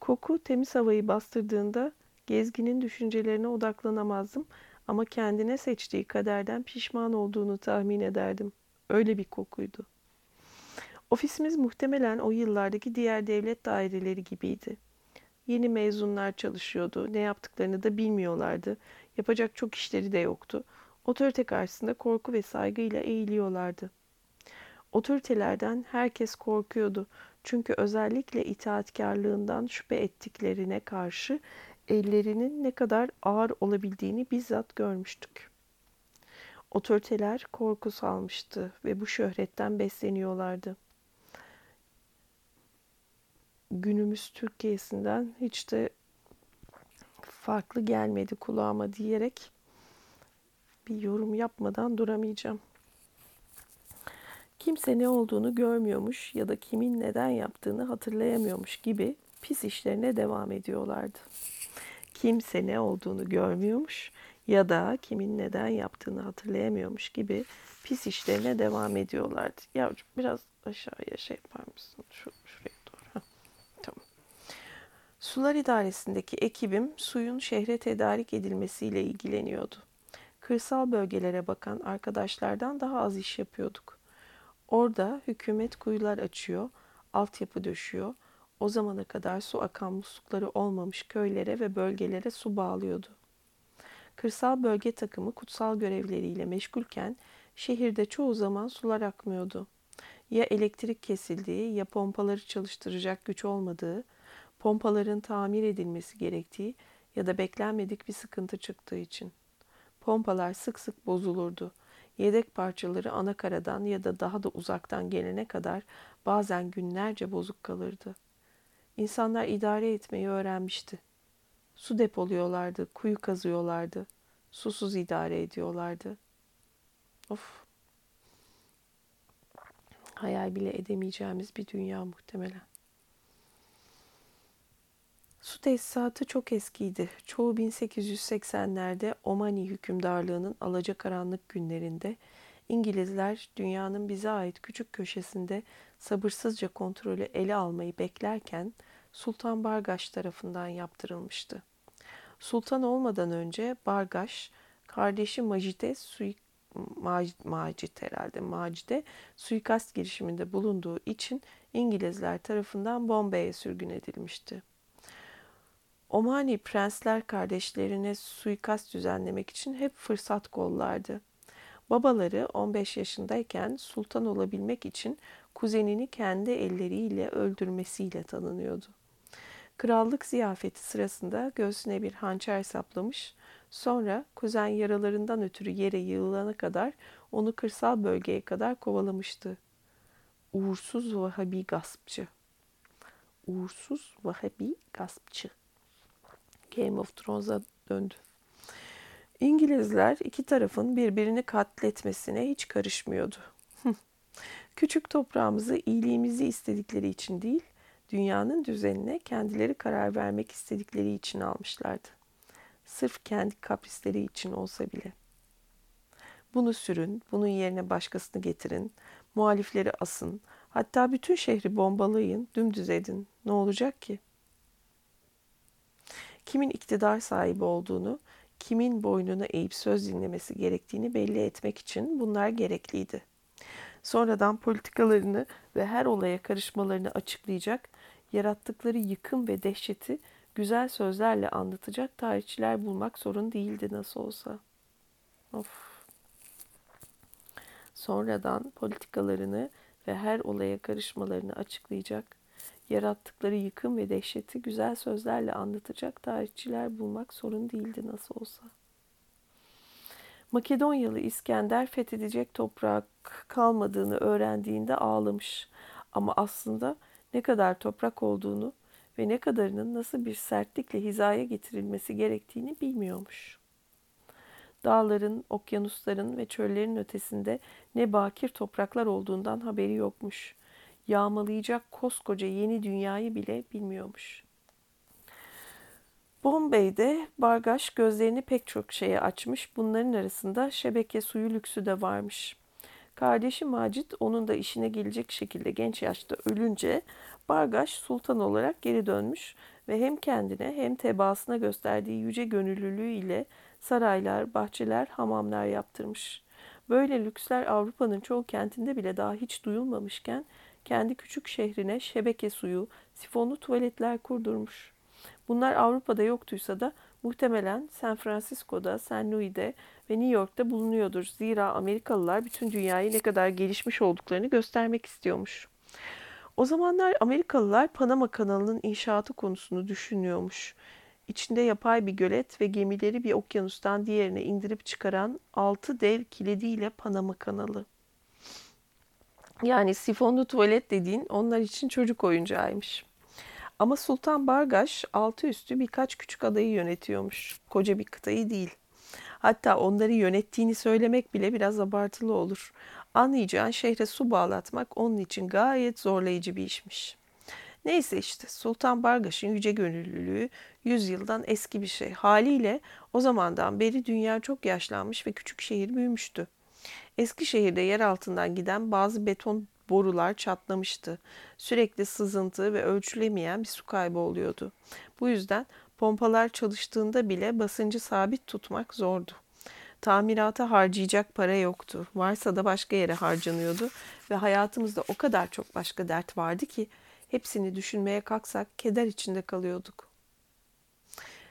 Koku temiz havayı bastırdığında gezginin düşüncelerine odaklanamazdım ama kendine seçtiği kaderden pişman olduğunu tahmin ederdim. Öyle bir kokuydu. Ofisimiz muhtemelen o yıllardaki diğer devlet daireleri gibiydi. Yeni mezunlar çalışıyordu. Ne yaptıklarını da bilmiyorlardı. Yapacak çok işleri de yoktu. Otorite karşısında korku ve saygıyla eğiliyorlardı. Otoritelerden herkes korkuyordu. Çünkü özellikle itaatkarlığından şüphe ettiklerine karşı ellerinin ne kadar ağır olabildiğini bizzat görmüştük. Otoriteler korku salmıştı ve bu şöhretten besleniyorlardı. Günümüz Türkiye'sinden hiç de farklı gelmedi kulağıma diyerek bir yorum yapmadan duramayacağım. Kimse ne olduğunu görmüyormuş ya da kimin neden yaptığını hatırlayamıyormuş gibi pis işlerine devam ediyorlardı kimse ne olduğunu görmüyormuş ya da kimin neden yaptığını hatırlayamıyormuş gibi pis işlerine devam ediyorlardı. Yavrucuğum biraz aşağıya şey yapar mısın? Şu, şuraya doğru. Tamam. Sular idaresindeki ekibim suyun şehre tedarik edilmesiyle ilgileniyordu. kırsal bölgelere bakan arkadaşlardan daha az iş yapıyorduk. Orada hükümet kuyular açıyor, altyapı döşüyor. O zamana kadar su akan muslukları olmamış köylere ve bölgelere su bağlıyordu. Kırsal bölge takımı kutsal görevleriyle meşgulken şehirde çoğu zaman sular akmıyordu. Ya elektrik kesildiği ya pompaları çalıştıracak güç olmadığı, pompaların tamir edilmesi gerektiği ya da beklenmedik bir sıkıntı çıktığı için. Pompalar sık sık bozulurdu. Yedek parçaları anakaradan ya da daha da uzaktan gelene kadar bazen günlerce bozuk kalırdı. İnsanlar idare etmeyi öğrenmişti. Su depoluyorlardı, kuyu kazıyorlardı. Susuz idare ediyorlardı. Of. Hayal bile edemeyeceğimiz bir dünya muhtemelen. Su tesisatı çok eskiydi. Çoğu 1880'lerde Omani hükümdarlığının alacakaranlık günlerinde İngilizler dünyanın bize ait küçük köşesinde sabırsızca kontrolü ele almayı beklerken Sultan Bargaş tarafından yaptırılmıştı. Sultan olmadan önce Bargaş, kardeşi Macit'e sui Macit, Macit herhalde Macit'e suikast girişiminde bulunduğu için İngilizler tarafından Bombay'e sürgün edilmişti. Omani prensler kardeşlerine suikast düzenlemek için hep fırsat kollardı. Babaları 15 yaşındayken sultan olabilmek için kuzenini kendi elleriyle öldürmesiyle tanınıyordu. Krallık ziyafeti sırasında göğsüne bir hançer saplamış, sonra kuzen yaralarından ötürü yere yığılana kadar onu kırsal bölgeye kadar kovalamıştı. Uğursuz Vahabi gaspçı. Uğursuz Vahabi gaspçı. Game of Thrones'a döndü. İngilizler iki tarafın birbirini katletmesine hiç karışmıyordu. [LAUGHS] Küçük toprağımızı iyiliğimizi istedikleri için değil, dünyanın düzenine kendileri karar vermek istedikleri için almışlardı. Sırf kendi kaprisleri için olsa bile. Bunu sürün, bunun yerine başkasını getirin, muhalifleri asın, hatta bütün şehri bombalayın, dümdüz edin. Ne olacak ki? Kimin iktidar sahibi olduğunu, kimin boynunu eğip söz dinlemesi gerektiğini belli etmek için bunlar gerekliydi. Sonradan politikalarını ve her olaya karışmalarını açıklayacak, yarattıkları yıkım ve dehşeti güzel sözlerle anlatacak tarihçiler bulmak sorun değildi nasıl olsa. Of. Sonradan politikalarını ve her olaya karışmalarını açıklayacak, yarattıkları yıkım ve dehşeti güzel sözlerle anlatacak tarihçiler bulmak sorun değildi nasıl olsa. Makedonyalı İskender fethedecek toprak kalmadığını öğrendiğinde ağlamış ama aslında ne kadar toprak olduğunu ve ne kadarının nasıl bir sertlikle hizaya getirilmesi gerektiğini bilmiyormuş. Dağların, okyanusların ve çöllerin ötesinde ne bakir topraklar olduğundan haberi yokmuş. Yağmalayacak koskoca yeni dünyayı bile bilmiyormuş. Bombay'de Bargaş gözlerini pek çok şeye açmış. Bunların arasında şebeke suyu lüksü de varmış. Kardeşi Macit onun da işine gelecek şekilde genç yaşta ölünce Bargaş sultan olarak geri dönmüş ve hem kendine hem tebaasına gösterdiği yüce gönüllülüğü ile saraylar, bahçeler, hamamlar yaptırmış. Böyle lüksler Avrupa'nın çoğu kentinde bile daha hiç duyulmamışken kendi küçük şehrine şebeke suyu, sifonlu tuvaletler kurdurmuş. Bunlar Avrupa'da yoktuysa da muhtemelen San Francisco'da, San Louis'de ve New York'ta bulunuyordur. Zira Amerikalılar bütün dünyayı ne kadar gelişmiş olduklarını göstermek istiyormuş. O zamanlar Amerikalılar Panama kanalının inşaatı konusunu düşünüyormuş. İçinde yapay bir gölet ve gemileri bir okyanustan diğerine indirip çıkaran altı dev kilidiyle Panama kanalı. Yani sifonlu tuvalet dediğin onlar için çocuk oyuncağıymış. Ama Sultan Bargaş altı üstü birkaç küçük adayı yönetiyormuş. Koca bir kıtayı değil. Hatta onları yönettiğini söylemek bile biraz abartılı olur. Anlayacağın şehre su bağlatmak onun için gayet zorlayıcı bir işmiş. Neyse işte Sultan Bargaş'ın yüce gönüllülüğü yüzyıldan eski bir şey. Haliyle o zamandan beri dünya çok yaşlanmış ve küçük şehir büyümüştü. Eski şehirde yer altından giden bazı beton borular çatlamıştı. Sürekli sızıntı ve ölçülemeyen bir su kaybı oluyordu. Bu yüzden pompalar çalıştığında bile basıncı sabit tutmak zordu. Tamirata harcayacak para yoktu. Varsa da başka yere harcanıyordu ve hayatımızda o kadar çok başka dert vardı ki hepsini düşünmeye kalksak keder içinde kalıyorduk.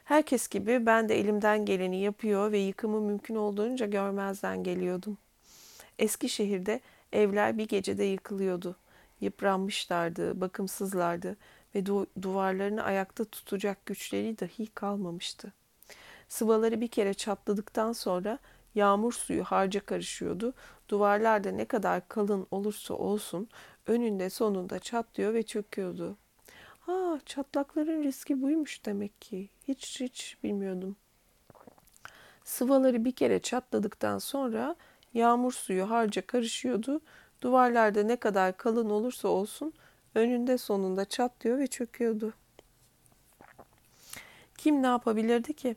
Herkes gibi ben de elimden geleni yapıyor ve yıkımı mümkün olduğunca görmezden geliyordum. Eskişehir'de evler bir gecede yıkılıyordu. Yıpranmışlardı, bakımsızlardı ve du- duvarlarını ayakta tutacak güçleri dahi kalmamıştı. Sıvaları bir kere çatladıktan sonra yağmur suyu harca karışıyordu. Duvarlarda ne kadar kalın olursa olsun önünde sonunda çatlıyor ve çöküyordu. Ha, çatlakların riski buymuş demek ki. Hiç hiç bilmiyordum. Sıvaları bir kere çatladıktan sonra yağmur suyu harca karışıyordu. Duvarlarda ne kadar kalın olursa olsun önünde sonunda çatlıyor ve çöküyordu. Kim ne yapabilirdi ki?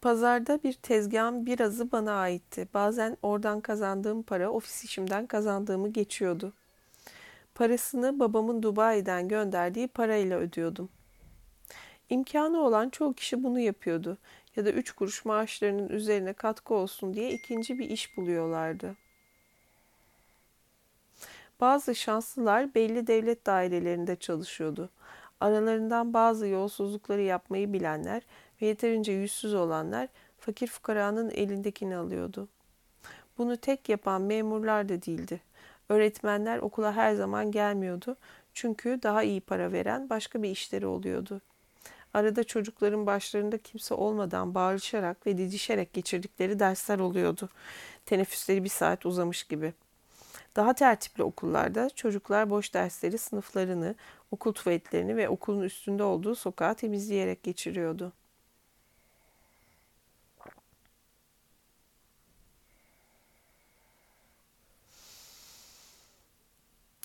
Pazarda bir tezgahın birazı bana aitti. Bazen oradan kazandığım para ofis işimden kazandığımı geçiyordu. Parasını babamın Dubai'den gönderdiği parayla ödüyordum. İmkanı olan çoğu kişi bunu yapıyordu ya da üç kuruş maaşlarının üzerine katkı olsun diye ikinci bir iş buluyorlardı. Bazı şanslılar belli devlet dairelerinde çalışıyordu. Aralarından bazı yolsuzlukları yapmayı bilenler ve yeterince yüzsüz olanlar fakir fukaranın elindekini alıyordu. Bunu tek yapan memurlar da değildi. Öğretmenler okula her zaman gelmiyordu çünkü daha iyi para veren başka bir işleri oluyordu. Arada çocukların başlarında kimse olmadan bağırışarak ve didişerek geçirdikleri dersler oluyordu. Teneffüsleri bir saat uzamış gibi. Daha tertipli okullarda çocuklar boş dersleri, sınıflarını, okul tuvaletlerini ve okulun üstünde olduğu sokağı temizleyerek geçiriyordu.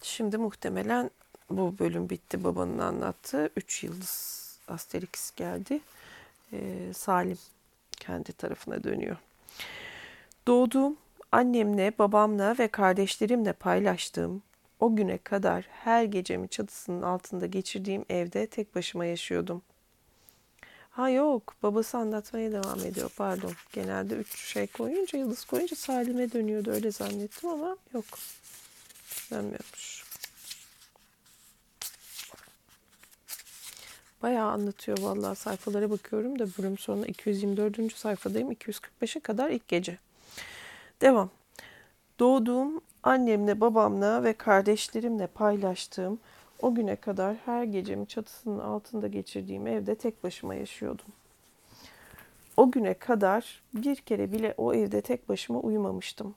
Şimdi muhtemelen bu bölüm bitti. Babanın anlattığı 3 yıldız Asterix geldi. Ee, Salim kendi tarafına dönüyor. Doğduğum, annemle, babamla ve kardeşlerimle paylaştığım o güne kadar her gecemi çatısının altında geçirdiğim evde tek başıma yaşıyordum. Ha yok, babası anlatmaya devam ediyor. Pardon. Genelde üç şey koyunca, yıldız koyunca Salim'e dönüyordu. Öyle zannettim ama yok. Dönmüyormuş. Bayağı anlatıyor vallahi sayfalara bakıyorum da bölüm sonuna 224. sayfadayım. 245'e kadar ilk gece. Devam. Doğduğum annemle babamla ve kardeşlerimle paylaştığım o güne kadar her gecemi çatısının altında geçirdiğim evde tek başıma yaşıyordum. O güne kadar bir kere bile o evde tek başıma uyumamıştım.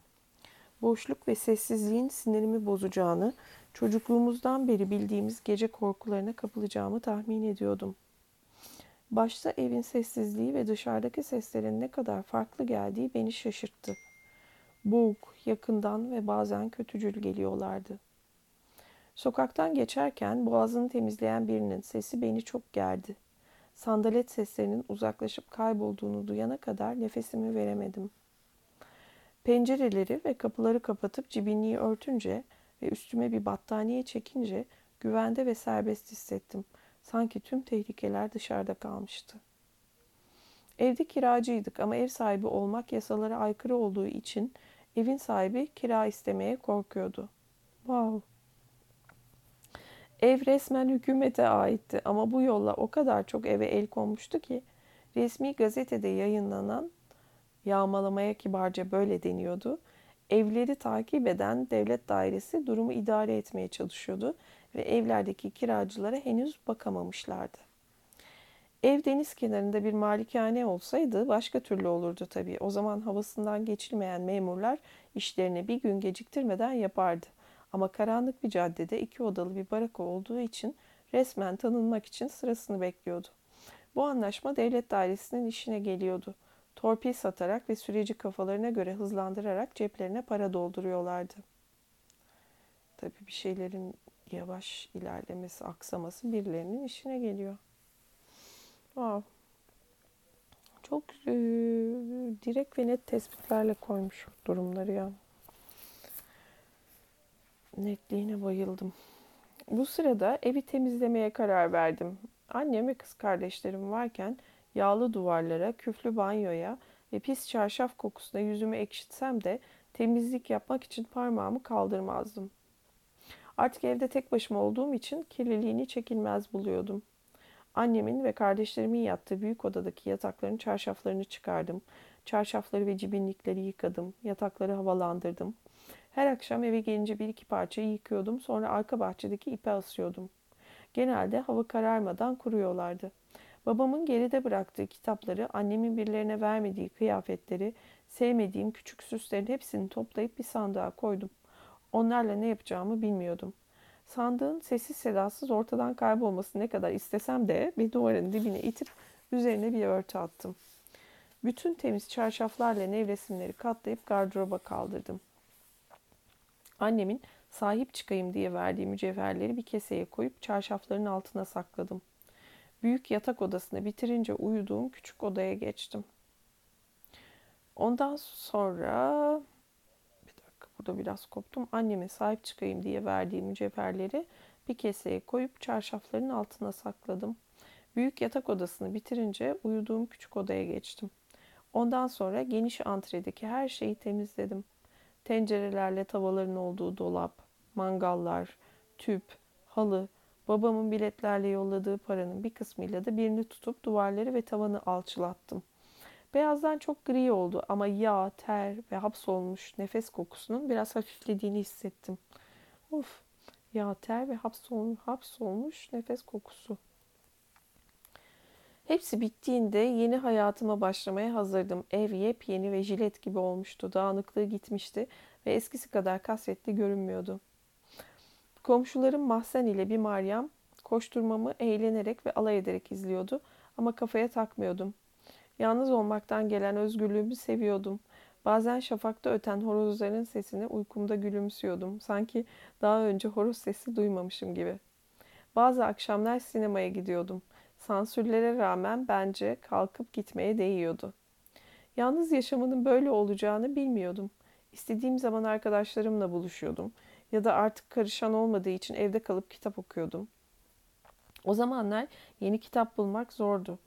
Boşluk ve sessizliğin sinirimi bozacağını, çocukluğumuzdan beri bildiğimiz gece korkularına kapılacağımı tahmin ediyordum. Başta evin sessizliği ve dışarıdaki seslerin ne kadar farklı geldiği beni şaşırttı. Boğuk, yakından ve bazen kötücül geliyorlardı. Sokaktan geçerken boğazını temizleyen birinin sesi beni çok gerdi. Sandalet seslerinin uzaklaşıp kaybolduğunu duyana kadar nefesimi veremedim. Pencereleri ve kapıları kapatıp cibinliği örtünce ve üstüme bir battaniye çekince güvende ve serbest hissettim. Sanki tüm tehlikeler dışarıda kalmıştı. Evde kiracıydık ama ev sahibi olmak yasalara aykırı olduğu için evin sahibi kira istemeye korkuyordu. Wow. Ev resmen hükümete aitti ama bu yolla o kadar çok eve el konmuştu ki resmi gazetede yayınlanan yağmalamaya kibarca böyle deniyordu. Evleri takip eden devlet dairesi durumu idare etmeye çalışıyordu ve evlerdeki kiracılara henüz bakamamışlardı. Ev deniz kenarında bir malikane olsaydı başka türlü olurdu tabii. O zaman havasından geçilmeyen memurlar işlerini bir gün geciktirmeden yapardı. Ama karanlık bir caddede iki odalı bir baraka olduğu için resmen tanınmak için sırasını bekliyordu. Bu anlaşma devlet dairesinin işine geliyordu. Torpil satarak ve süreci kafalarına göre hızlandırarak ceplerine para dolduruyorlardı. Tabii bir şeylerin yavaş ilerlemesi, aksaması birilerinin işine geliyor. Wow. Çok e, direkt ve net tespitlerle koymuş durumları ya. Netliğine bayıldım. Bu sırada evi temizlemeye karar verdim. Annem ve kız kardeşlerim varken yağlı duvarlara, küflü banyoya ve pis çarşaf kokusuna yüzümü ekşitsem de temizlik yapmak için parmağımı kaldırmazdım. Artık evde tek başıma olduğum için kirliliğini çekilmez buluyordum. Annemin ve kardeşlerimin yattığı büyük odadaki yatakların çarşaflarını çıkardım. Çarşafları ve cibinlikleri yıkadım. Yatakları havalandırdım. Her akşam eve gelince bir iki parçayı yıkıyordum. Sonra arka bahçedeki ipe asıyordum. Genelde hava kararmadan kuruyorlardı. Babamın geride bıraktığı kitapları, annemin birilerine vermediği kıyafetleri, sevmediğim küçük süslerin hepsini toplayıp bir sandığa koydum. Onlarla ne yapacağımı bilmiyordum. Sandığın sessiz sedasız ortadan kaybolması ne kadar istesem de bir duvarın dibine itip üzerine bir örtü attım. Bütün temiz çarşaflarla nevresimleri katlayıp gardıroba kaldırdım. Annemin sahip çıkayım diye verdiği mücevherleri bir keseye koyup çarşafların altına sakladım. Büyük yatak odasını bitirince uyuduğum küçük odaya geçtim. Ondan sonra bir dakika burada biraz koptum. Anneme sahip çıkayım diye verdiği mücevherleri bir keseye koyup çarşafların altına sakladım. Büyük yatak odasını bitirince uyuduğum küçük odaya geçtim. Ondan sonra geniş antredeki her şeyi temizledim. Tencerelerle tavaların olduğu dolap, mangallar, tüp, halı, babamın biletlerle yolladığı paranın bir kısmıyla da birini tutup duvarları ve tavanı alçılattım. Beyazdan çok gri oldu ama yağ, ter ve hapsolmuş nefes kokusunun biraz hafiflediğini hissettim. Of, yağ, ter ve hapsolmuş, hapsolmuş nefes kokusu. Hepsi bittiğinde yeni hayatıma başlamaya hazırdım. Ev yepyeni ve jilet gibi olmuştu. Dağınıklığı gitmişti ve eskisi kadar kasvetli görünmüyordu. Komşularım Mahsen ile bir Meryem koşturmamı eğlenerek ve alay ederek izliyordu ama kafaya takmıyordum. Yalnız olmaktan gelen özgürlüğümü seviyordum. Bazen şafakta öten horozların sesine uykumda gülümsüyordum. Sanki daha önce horoz sesi duymamışım gibi. Bazı akşamlar sinemaya gidiyordum. Sansürlere rağmen bence kalkıp gitmeye değiyordu. Yalnız yaşamının böyle olacağını bilmiyordum. İstediğim zaman arkadaşlarımla buluşuyordum ya da artık karışan olmadığı için evde kalıp kitap okuyordum. O zamanlar yeni kitap bulmak zordu.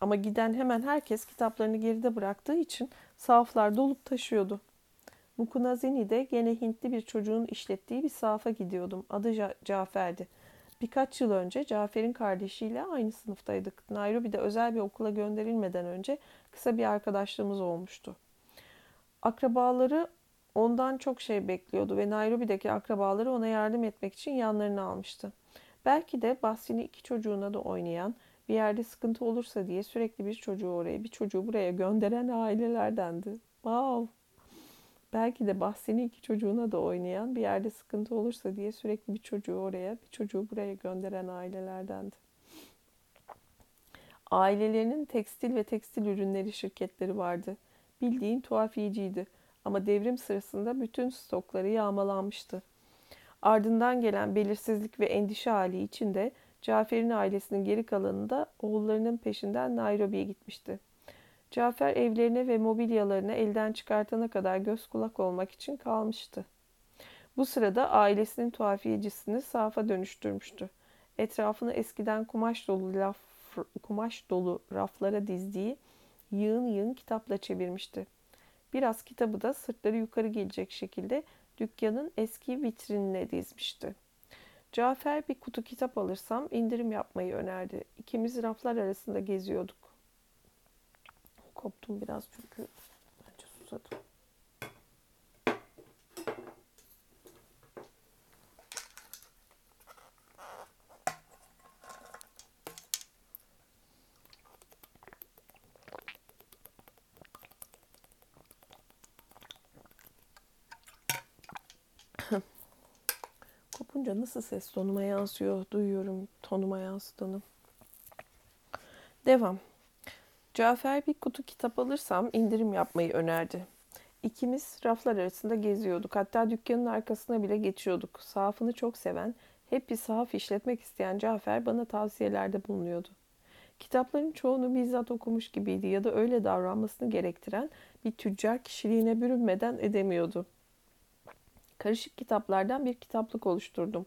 Ama giden hemen herkes kitaplarını geride bıraktığı için sahaflar dolup taşıyordu. Mukunazeni'de gene Hintli bir çocuğun işlettiği bir sahafa gidiyordum. Adı Cafer'di. Birkaç yıl önce Cafer'in kardeşiyle aynı sınıftaydık. Nairobi'de özel bir okula gönderilmeden önce kısa bir arkadaşlığımız olmuştu. Akrabaları ondan çok şey bekliyordu ve Nairobi'deki akrabaları ona yardım etmek için yanlarına almıştı. Belki de bahsini iki çocuğuna da oynayan, bir yerde sıkıntı olursa diye sürekli bir çocuğu oraya, bir çocuğu buraya gönderen ailelerdendi. Wow! Belki de bahsini iki çocuğuna da oynayan, bir yerde sıkıntı olursa diye sürekli bir çocuğu oraya, bir çocuğu buraya gönderen ailelerdendi. Ailelerinin tekstil ve tekstil ürünleri şirketleri vardı. Bildiğin tuhafiyeciydi ama devrim sırasında bütün stokları yağmalanmıştı. Ardından gelen belirsizlik ve endişe hali içinde Cafer'in ailesinin geri kalanında oğullarının peşinden Nairobi'ye gitmişti. Cafer evlerine ve mobilyalarını elden çıkartana kadar göz kulak olmak için kalmıştı. Bu sırada ailesinin tuhafiyecisini safa dönüştürmüştü. Etrafını eskiden kumaş dolu laf, kumaş dolu raflara dizdiği yığın yığın kitapla çevirmişti. Biraz kitabı da sırtları yukarı gelecek şekilde dükkanın eski vitrinine dizmişti. Cafer bir kutu kitap alırsam indirim yapmayı önerdi. İkimiz raflar arasında geziyorduk. Koptum biraz çünkü bence susadım. Nasıl ses tonuma yansıyor duyuyorum tonuma yansıdığını. Devam. Cafer bir kutu kitap alırsam indirim yapmayı önerdi. İkimiz raflar arasında geziyorduk. Hatta dükkanın arkasına bile geçiyorduk. Sahafını çok seven, hep bir sahaf işletmek isteyen Cafer bana tavsiyelerde bulunuyordu. Kitapların çoğunu bizzat okumuş gibiydi ya da öyle davranmasını gerektiren bir tüccar kişiliğine bürünmeden edemiyordu. Karışık kitaplardan bir kitaplık oluşturdum.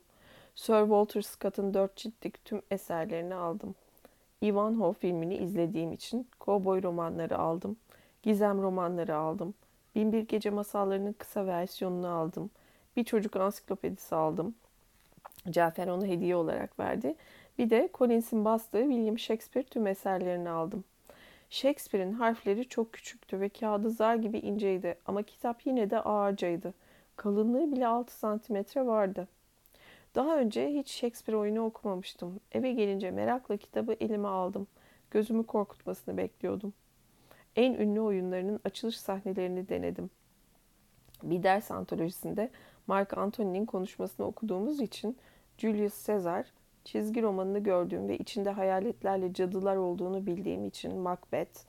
Sir Walter Scott'ın dört ciltlik tüm eserlerini aldım. Ivanhoe filmini izlediğim için kovboy romanları aldım. Gizem romanları aldım. Binbir Gece masallarının kısa versiyonunu aldım. Bir çocuk ansiklopedisi aldım. Cafer onu hediye olarak verdi. Bir de Collins'in bastığı William Shakespeare tüm eserlerini aldım. Shakespeare'in harfleri çok küçüktü ve kağıdı zar gibi inceydi ama kitap yine de ağırcaydı. Kalınlığı bile 6 santimetre vardı. Daha önce hiç Shakespeare oyunu okumamıştım. Eve gelince merakla kitabı elime aldım. Gözümü korkutmasını bekliyordum. En ünlü oyunlarının açılış sahnelerini denedim. Bir ders antolojisinde Mark Antony'nin konuşmasını okuduğumuz için Julius Caesar, çizgi romanını gördüğüm ve içinde hayaletlerle cadılar olduğunu bildiğim için Macbeth,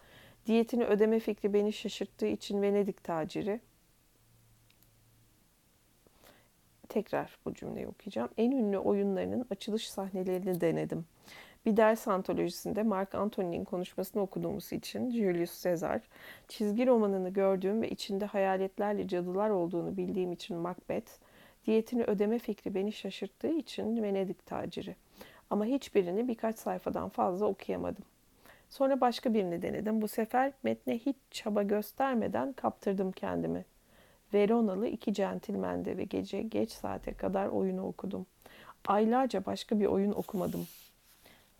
diyetini ödeme fikri beni şaşırttığı için Venedik taciri, tekrar bu cümleyi okuyacağım. En ünlü oyunlarının açılış sahnelerini denedim. Bir ders antolojisinde Mark Antony'nin konuşmasını okuduğumuz için Julius Caesar, çizgi romanını gördüğüm ve içinde hayaletlerle cadılar olduğunu bildiğim için Macbeth, diyetini ödeme fikri beni şaşırttığı için Venedik taciri. Ama hiçbirini birkaç sayfadan fazla okuyamadım. Sonra başka birini denedim. Bu sefer metne hiç çaba göstermeden kaptırdım kendimi. Veronalı iki centilmendi ve gece geç saate kadar oyunu okudum. Aylarca başka bir oyun okumadım.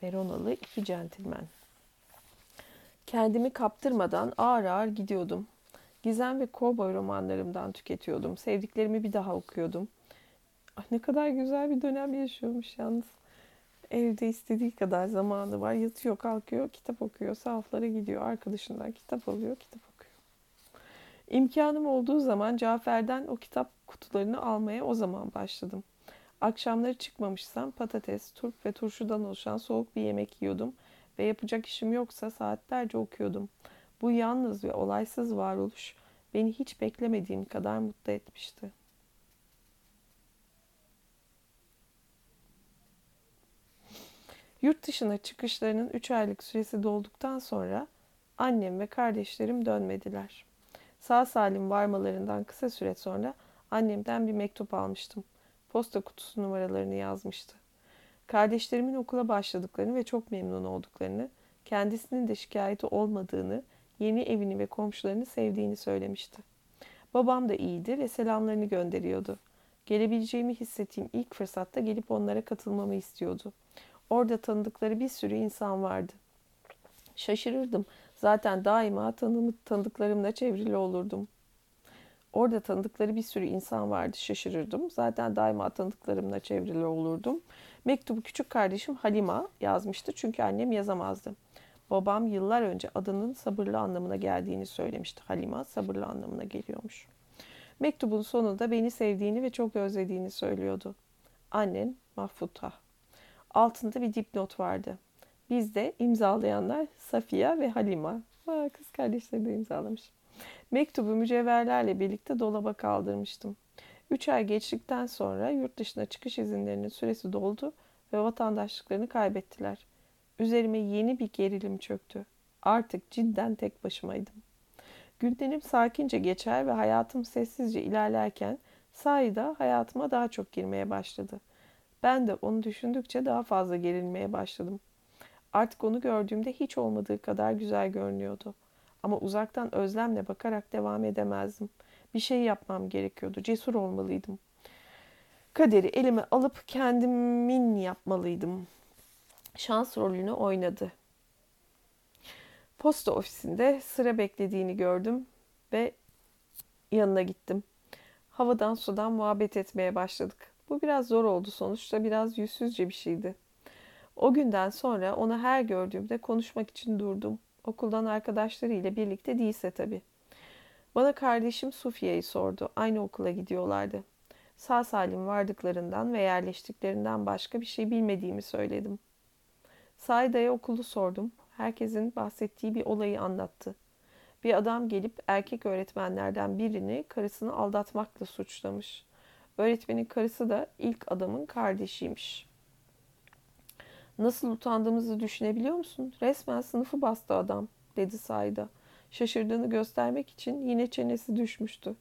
Veronalı iki centilmen. Kendimi kaptırmadan ağır ağır gidiyordum. Gizem ve kovboy romanlarımdan tüketiyordum. Sevdiklerimi bir daha okuyordum. Ah, ne kadar güzel bir dönem yaşıyormuş yalnız. Evde istediği kadar zamanı var. Yatıyor, kalkıyor, kitap okuyor. Sahaflara gidiyor. Arkadaşından kitap alıyor, kitap. İmkanım olduğu zaman Cafer'den o kitap kutularını almaya o zaman başladım. Akşamları çıkmamışsam patates, turp ve turşudan oluşan soğuk bir yemek yiyordum ve yapacak işim yoksa saatlerce okuyordum. Bu yalnız ve olaysız varoluş beni hiç beklemediğim kadar mutlu etmişti. Yurt dışına çıkışlarının 3 aylık süresi dolduktan sonra annem ve kardeşlerim dönmediler. Sağ salim varmalarından kısa süre sonra annemden bir mektup almıştım. Posta kutusu numaralarını yazmıştı. Kardeşlerimin okula başladıklarını ve çok memnun olduklarını, kendisinin de şikayeti olmadığını, yeni evini ve komşularını sevdiğini söylemişti. Babam da iyiydi ve selamlarını gönderiyordu. Gelebileceğimi hissettiğim ilk fırsatta gelip onlara katılmamı istiyordu. Orada tanıdıkları bir sürü insan vardı. Şaşırırdım. Zaten daima tanımı, tanıdıklarımla çevrili olurdum. Orada tanıdıkları bir sürü insan vardı. Şaşırırdım. Zaten daima tanıdıklarımla çevrili olurdum. Mektubu küçük kardeşim Halima yazmıştı çünkü annem yazamazdı. Babam yıllar önce adının sabırlı anlamına geldiğini söylemişti. Halima sabırlı anlamına geliyormuş. Mektubun sonunda beni sevdiğini ve çok özlediğini söylüyordu. Annen Mahfuta. Altında bir dipnot vardı. Bizde imzalayanlar Safiye ve Halima. Aa, kız kardeşleri de imzalamış. Mektubu mücevherlerle birlikte dolaba kaldırmıştım. Üç ay geçtikten sonra yurt dışına çıkış izinlerinin süresi doldu ve vatandaşlıklarını kaybettiler. Üzerime yeni bir gerilim çöktü. Artık cidden tek başımaydım. Günlerim sakince geçer ve hayatım sessizce ilerlerken Saida hayatıma daha çok girmeye başladı. Ben de onu düşündükçe daha fazla gerilmeye başladım. Artık onu gördüğümde hiç olmadığı kadar güzel görünüyordu. Ama uzaktan özlemle bakarak devam edemezdim. Bir şey yapmam gerekiyordu. Cesur olmalıydım. Kaderi elime alıp kendimin yapmalıydım. Şans rolünü oynadı. Posta ofisinde sıra beklediğini gördüm ve yanına gittim. Havadan sudan muhabbet etmeye başladık. Bu biraz zor oldu sonuçta biraz yüzsüzce bir şeydi. O günden sonra onu her gördüğümde konuşmak için durdum. Okuldan arkadaşlarıyla birlikte değilse tabii. Bana kardeşim Sufiye'yi sordu. Aynı okula gidiyorlardı. Sağ salim vardıklarından ve yerleştiklerinden başka bir şey bilmediğimi söyledim. Saida'ya okulu sordum. Herkesin bahsettiği bir olayı anlattı. Bir adam gelip erkek öğretmenlerden birini karısını aldatmakla suçlamış. Öğretmenin karısı da ilk adamın kardeşiymiş. Nasıl utandığımızı düşünebiliyor musun? Resmen sınıfı bastı adam, dedi Saida. Şaşırdığını göstermek için yine çenesi düşmüştü.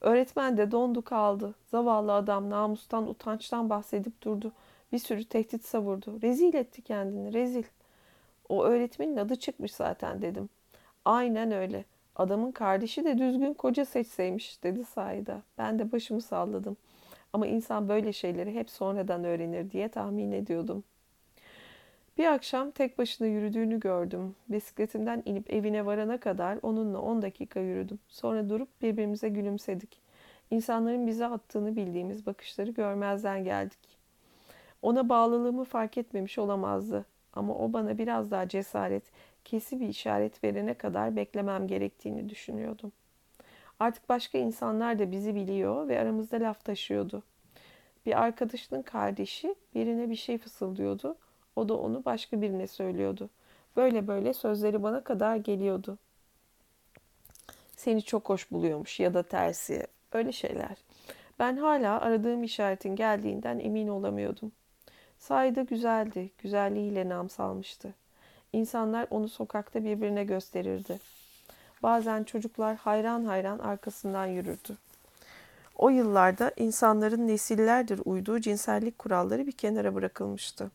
Öğretmen de dondu kaldı. Zavallı adam namustan, utançtan bahsedip durdu. Bir sürü tehdit savurdu. Rezil etti kendini, rezil. O öğretmenin adı çıkmış zaten dedim. Aynen öyle. Adamın kardeşi de düzgün koca seçseymiş dedi Saida. Ben de başımı salladım. Ama insan böyle şeyleri hep sonradan öğrenir diye tahmin ediyordum. Bir akşam tek başına yürüdüğünü gördüm. Bisikletimden inip evine varana kadar onunla 10 dakika yürüdüm. Sonra durup birbirimize gülümsedik. İnsanların bize attığını bildiğimiz bakışları görmezden geldik. Ona bağlılığımı fark etmemiş olamazdı. Ama o bana biraz daha cesaret, kesi bir işaret verene kadar beklemem gerektiğini düşünüyordum. Artık başka insanlar da bizi biliyor ve aramızda laf taşıyordu. Bir arkadaşının kardeşi birine bir şey fısıldıyordu. O da onu başka birine söylüyordu. Böyle böyle sözleri bana kadar geliyordu. Seni çok hoş buluyormuş ya da tersi. Öyle şeyler. Ben hala aradığım işaretin geldiğinden emin olamıyordum. Sayda güzeldi, güzelliğiyle nam salmıştı. İnsanlar onu sokakta birbirine gösterirdi. Bazen çocuklar hayran hayran arkasından yürürdü. O yıllarda insanların nesillerdir uyduğu cinsellik kuralları bir kenara bırakılmıştı.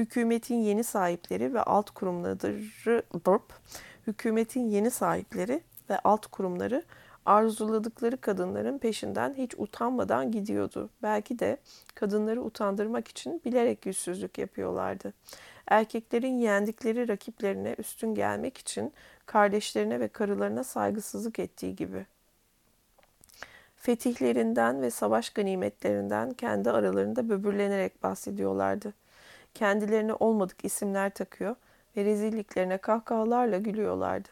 Hükümetin yeni sahipleri ve alt kurumları hükümetin yeni sahipleri ve alt kurumları arzuladıkları kadınların peşinden hiç utanmadan gidiyordu. Belki de kadınları utandırmak için bilerek yüzsüzlük yapıyorlardı. Erkeklerin yendikleri rakiplerine üstün gelmek için kardeşlerine ve karılarına saygısızlık ettiği gibi. Fetihlerinden ve savaş ganimetlerinden kendi aralarında böbürlenerek bahsediyorlardı. Kendilerine olmadık isimler takıyor ve rezilliklerine kahkahalarla gülüyorlardı.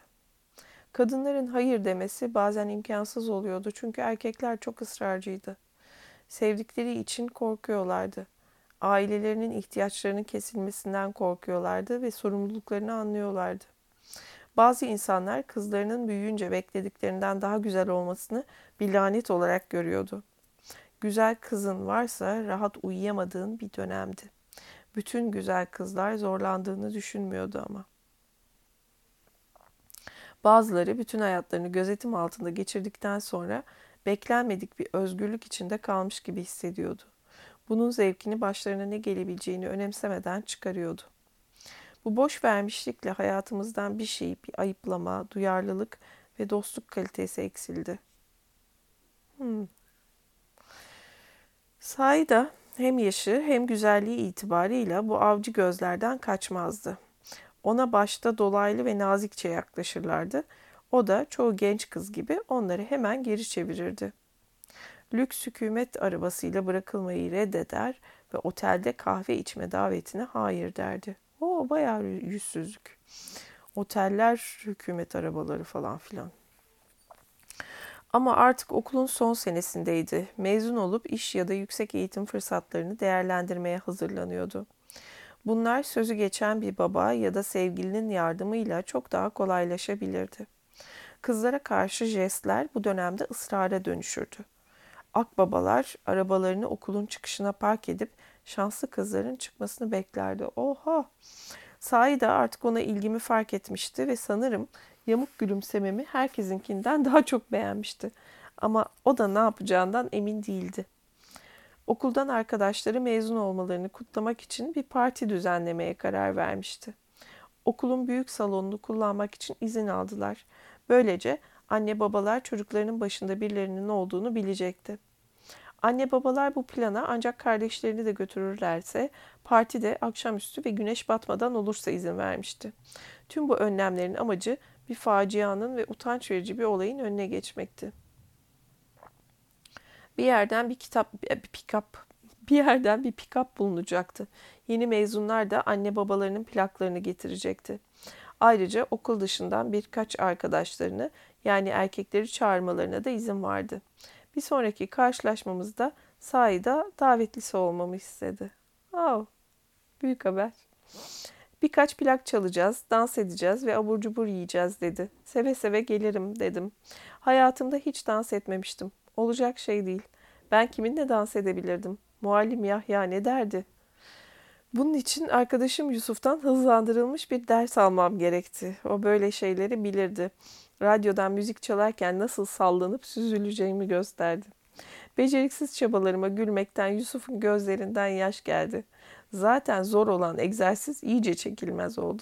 Kadınların hayır demesi bazen imkansız oluyordu çünkü erkekler çok ısrarcıydı. Sevdikleri için korkuyorlardı. Ailelerinin ihtiyaçlarının kesilmesinden korkuyorlardı ve sorumluluklarını anlıyorlardı. Bazı insanlar kızlarının büyüyünce beklediklerinden daha güzel olmasını bir lanet olarak görüyordu. Güzel kızın varsa rahat uyuyamadığın bir dönemdi. Bütün güzel kızlar zorlandığını düşünmüyordu ama. Bazıları bütün hayatlarını gözetim altında geçirdikten sonra beklenmedik bir özgürlük içinde kalmış gibi hissediyordu. Bunun zevkini başlarına ne gelebileceğini önemsemeden çıkarıyordu. Bu boş vermişlikle hayatımızdan bir şey, bir ayıplama, duyarlılık ve dostluk kalitesi eksildi. Hmm. Sayda hem yaşı hem güzelliği itibarıyla bu avcı gözlerden kaçmazdı. Ona başta dolaylı ve nazikçe yaklaşırlardı. O da çoğu genç kız gibi onları hemen geri çevirirdi. Lüks hükümet arabasıyla bırakılmayı reddeder ve otelde kahve içme davetine hayır derdi. O bayağı yüzsüzlük. Oteller, hükümet arabaları falan filan. Ama artık okulun son senesindeydi. Mezun olup iş ya da yüksek eğitim fırsatlarını değerlendirmeye hazırlanıyordu. Bunlar sözü geçen bir baba ya da sevgilinin yardımıyla çok daha kolaylaşabilirdi. Kızlara karşı jestler bu dönemde ısrara dönüşürdü. Akbabalar arabalarını okulun çıkışına park edip şanslı kızların çıkmasını beklerdi. Oha! Sahi de artık ona ilgimi fark etmişti ve sanırım yamuk gülümsememi herkesinkinden daha çok beğenmişti. Ama o da ne yapacağından emin değildi. Okuldan arkadaşları mezun olmalarını kutlamak için bir parti düzenlemeye karar vermişti. Okulun büyük salonunu kullanmak için izin aldılar. Böylece anne babalar çocuklarının başında birilerinin olduğunu bilecekti. Anne babalar bu plana ancak kardeşlerini de götürürlerse partide akşamüstü ve güneş batmadan olursa izin vermişti. Tüm bu önlemlerin amacı bir facianın ve utanç verici bir olayın önüne geçmekti. Bir yerden bir kitap, bir pikap, bir yerden bir pikap bulunacaktı. Yeni mezunlar da anne babalarının plaklarını getirecekti. Ayrıca okul dışından birkaç arkadaşlarını yani erkekleri çağırmalarına da izin vardı. Bir sonraki karşılaşmamızda sahida davetlisi olmamı istedi. Oh, büyük haber. Birkaç plak çalacağız, dans edeceğiz ve abur cubur yiyeceğiz dedi. Seve seve gelirim dedim. Hayatımda hiç dans etmemiştim. Olacak şey değil. Ben kiminle dans edebilirdim? Muallim Yahya ne derdi? Bunun için arkadaşım Yusuf'tan hızlandırılmış bir ders almam gerekti. O böyle şeyleri bilirdi. Radyodan müzik çalarken nasıl sallanıp süzüleceğimi gösterdi. Beceriksiz çabalarıma gülmekten Yusuf'un gözlerinden yaş geldi. Zaten zor olan egzersiz iyice çekilmez oldu.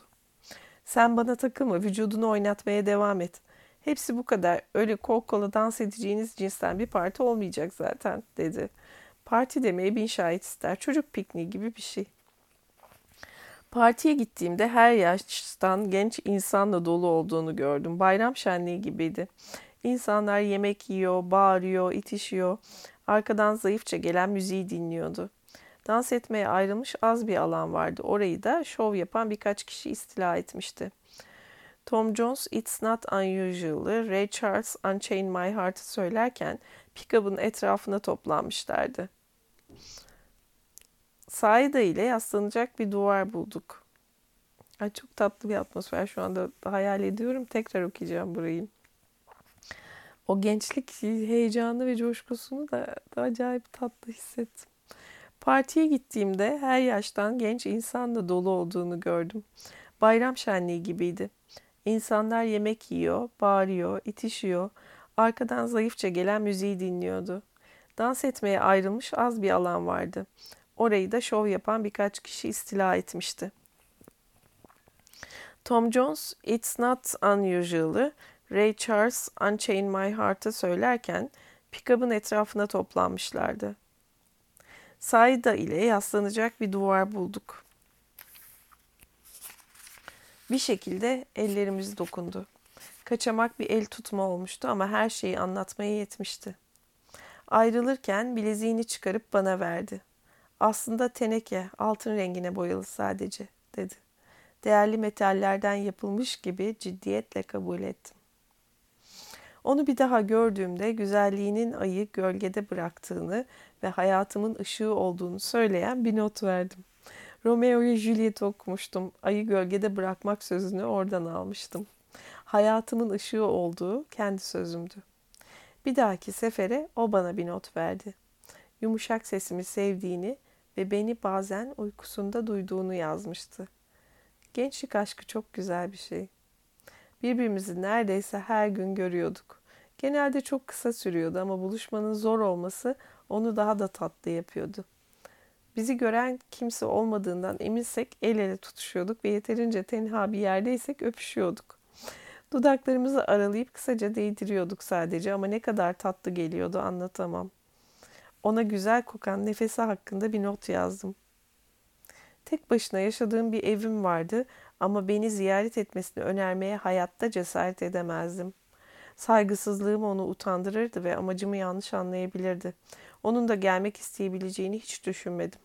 Sen bana takılma, vücudunu oynatmaya devam et. Hepsi bu kadar. Öyle kol kola dans edeceğiniz cinsten bir parti olmayacak zaten, dedi. Parti demeye bin şahit ister. Çocuk pikniği gibi bir şey. Partiye gittiğimde her yaştan genç insanla dolu olduğunu gördüm. Bayram şenliği gibiydi. İnsanlar yemek yiyor, bağırıyor, itişiyor. Arkadan zayıfça gelen müziği dinliyordu. Dans etmeye ayrılmış az bir alan vardı. Orayı da şov yapan birkaç kişi istila etmişti. Tom Jones It's Not Unusual'ı, Ray Charles Unchain My Heart'ı söylerken pick-up'ın etrafına toplanmışlardı. Saida ile yaslanacak bir duvar bulduk. Ay çok tatlı bir atmosfer şu anda hayal ediyorum. Tekrar okuyacağım burayı. O gençlik heyecanı ve coşkusunu da, da acayip tatlı hissettim. Partiye gittiğimde her yaştan genç insanla dolu olduğunu gördüm. Bayram şenliği gibiydi. İnsanlar yemek yiyor, bağırıyor, itişiyor. Arkadan zayıfça gelen müziği dinliyordu. Dans etmeye ayrılmış az bir alan vardı. Orayı da şov yapan birkaç kişi istila etmişti. Tom Jones It's Not Unusual'ı Ray Charles Unchain My Heart'ı söylerken pick-up'ın etrafına toplanmışlardı. Saida ile yaslanacak bir duvar bulduk. Bir şekilde ellerimiz dokundu. Kaçamak bir el tutma olmuştu ama her şeyi anlatmaya yetmişti. Ayrılırken bileziğini çıkarıp bana verdi. Aslında teneke, altın rengine boyalı sadece, dedi. Değerli metallerden yapılmış gibi ciddiyetle kabul ettim. Onu bir daha gördüğümde güzelliğinin ayı gölgede bıraktığını ve hayatımın ışığı olduğunu söyleyen bir not verdim. Romeo ve Juliet okumuştum. Ayı gölgede bırakmak sözünü oradan almıştım. Hayatımın ışığı olduğu kendi sözümdü. Bir dahaki sefere o bana bir not verdi. Yumuşak sesimi sevdiğini ve beni bazen uykusunda duyduğunu yazmıştı. Gençlik aşkı çok güzel bir şey. Birbirimizi neredeyse her gün görüyorduk. Genelde çok kısa sürüyordu ama buluşmanın zor olması onu daha da tatlı yapıyordu. Bizi gören kimse olmadığından eminsek el ele tutuşuyorduk ve yeterince tenha bir yerdeysek öpüşüyorduk. Dudaklarımızı aralayıp kısaca değdiriyorduk sadece ama ne kadar tatlı geliyordu anlatamam. Ona güzel kokan nefesi hakkında bir not yazdım. Tek başına yaşadığım bir evim vardı ama beni ziyaret etmesini önermeye hayatta cesaret edemezdim. Saygısızlığım onu utandırırdı ve amacımı yanlış anlayabilirdi. Onun da gelmek isteyebileceğini hiç düşünmedim.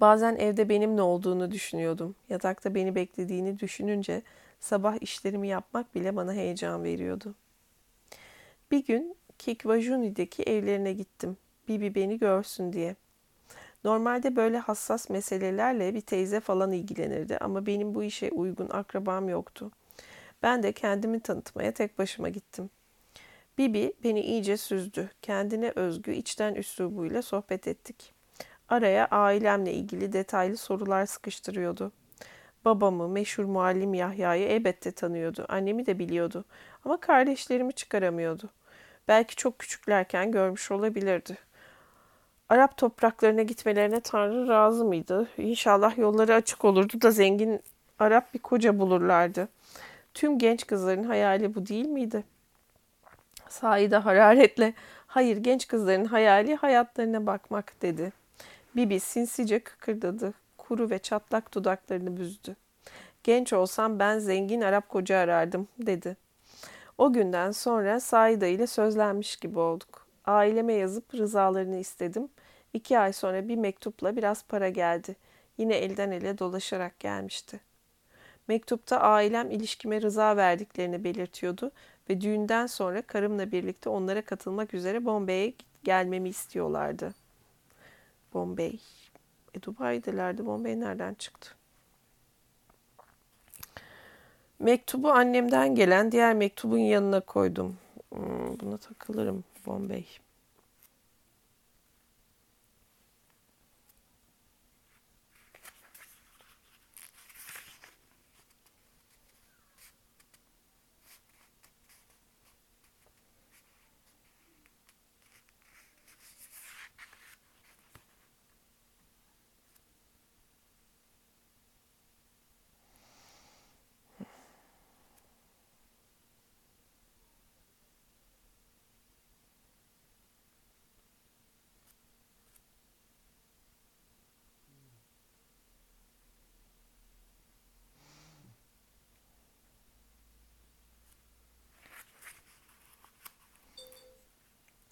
Bazen evde benimle olduğunu düşünüyordum. Yatakta beni beklediğini düşününce sabah işlerimi yapmak bile bana heyecan veriyordu. Bir gün Kikwajuni'deki evlerine gittim. Bibi beni görsün diye. Normalde böyle hassas meselelerle bir teyze falan ilgilenirdi ama benim bu işe uygun akrabam yoktu. Ben de kendimi tanıtmaya tek başıma gittim. Bibi beni iyice süzdü. Kendine özgü içten üslubuyla sohbet ettik. Araya ailemle ilgili detaylı sorular sıkıştırıyordu. Babamı, meşhur muallim Yahya'yı elbette tanıyordu. Annemi de biliyordu. Ama kardeşlerimi çıkaramıyordu. Belki çok küçüklerken görmüş olabilirdi. Arap topraklarına gitmelerine Tanrı razı mıydı? İnşallah yolları açık olurdu da zengin Arap bir koca bulurlardı. Tüm genç kızların hayali bu değil miydi? Saide hararetle, hayır genç kızların hayali hayatlarına bakmak dedi. Bibi sinsice kıkırdadı. Kuru ve çatlak dudaklarını büzdü. Genç olsam ben zengin Arap koca arardım dedi. O günden sonra Saida ile sözlenmiş gibi olduk. Aileme yazıp rızalarını istedim. İki ay sonra bir mektupla biraz para geldi. Yine elden ele dolaşarak gelmişti. Mektupta ailem ilişkime rıza verdiklerini belirtiyordu ve düğünden sonra karımla birlikte onlara katılmak üzere Bombay'e gelmemi istiyorlardı. Bombay. E Dubai'delerdi. Bombay nereden çıktı? Mektubu annemden gelen diğer mektubun yanına koydum. Hmm, buna takılırım Bombay.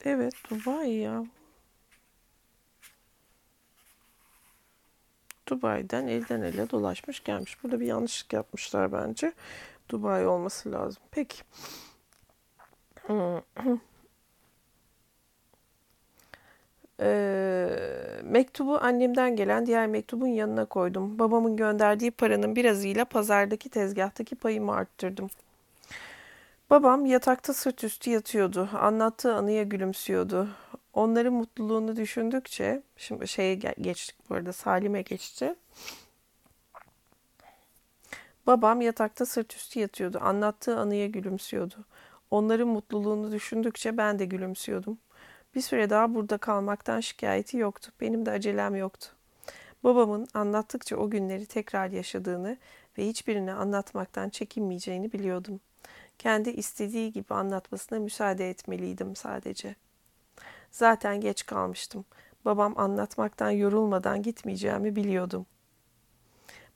Evet Dubai ya. Dubai'den elden ele dolaşmış gelmiş. Burada bir yanlışlık yapmışlar bence. Dubai olması lazım. Peki. [CLEARS THROAT] Ee, mektubu annemden gelen diğer mektubun yanına koydum. Babamın gönderdiği paranın birazıyla pazardaki tezgahtaki payımı arttırdım. Babam yatakta sırt üstü yatıyordu. Anlattığı anıya gülümsüyordu. Onların mutluluğunu düşündükçe, şimdi şeye geçtik bu arada Salim'e geçti. Babam yatakta sırt üstü yatıyordu. Anlattığı anıya gülümsüyordu. Onların mutluluğunu düşündükçe ben de gülümsüyordum. Bir süre daha burada kalmaktan şikayeti yoktu. Benim de acelem yoktu. Babamın anlattıkça o günleri tekrar yaşadığını ve hiçbirini anlatmaktan çekinmeyeceğini biliyordum. Kendi istediği gibi anlatmasına müsaade etmeliydim sadece. Zaten geç kalmıştım. Babam anlatmaktan yorulmadan gitmeyeceğimi biliyordum.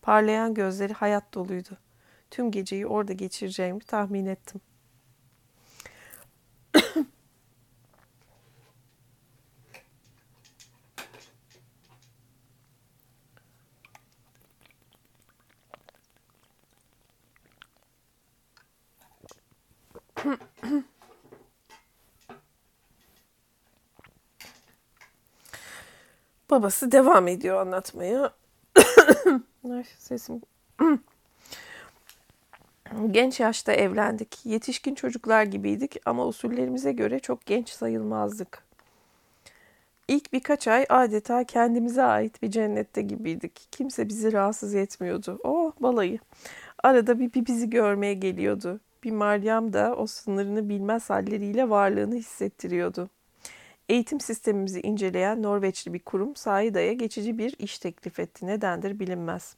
Parlayan gözleri hayat doluydu. Tüm geceyi orada geçireceğimi tahmin ettim. Babası devam ediyor anlatmaya. Ay, sesim. Genç yaşta evlendik. Yetişkin çocuklar gibiydik ama usullerimize göre çok genç sayılmazdık. İlk birkaç ay adeta kendimize ait bir cennette gibiydik. Kimse bizi rahatsız etmiyordu. Oh balayı. Arada bir, bir bizi görmeye geliyordu. Bir Meryem de o sınırını bilmez halleriyle varlığını hissettiriyordu. Eğitim sistemimizi inceleyen Norveçli bir kurum Saida'ya geçici bir iş teklif etti. Nedendir bilinmez.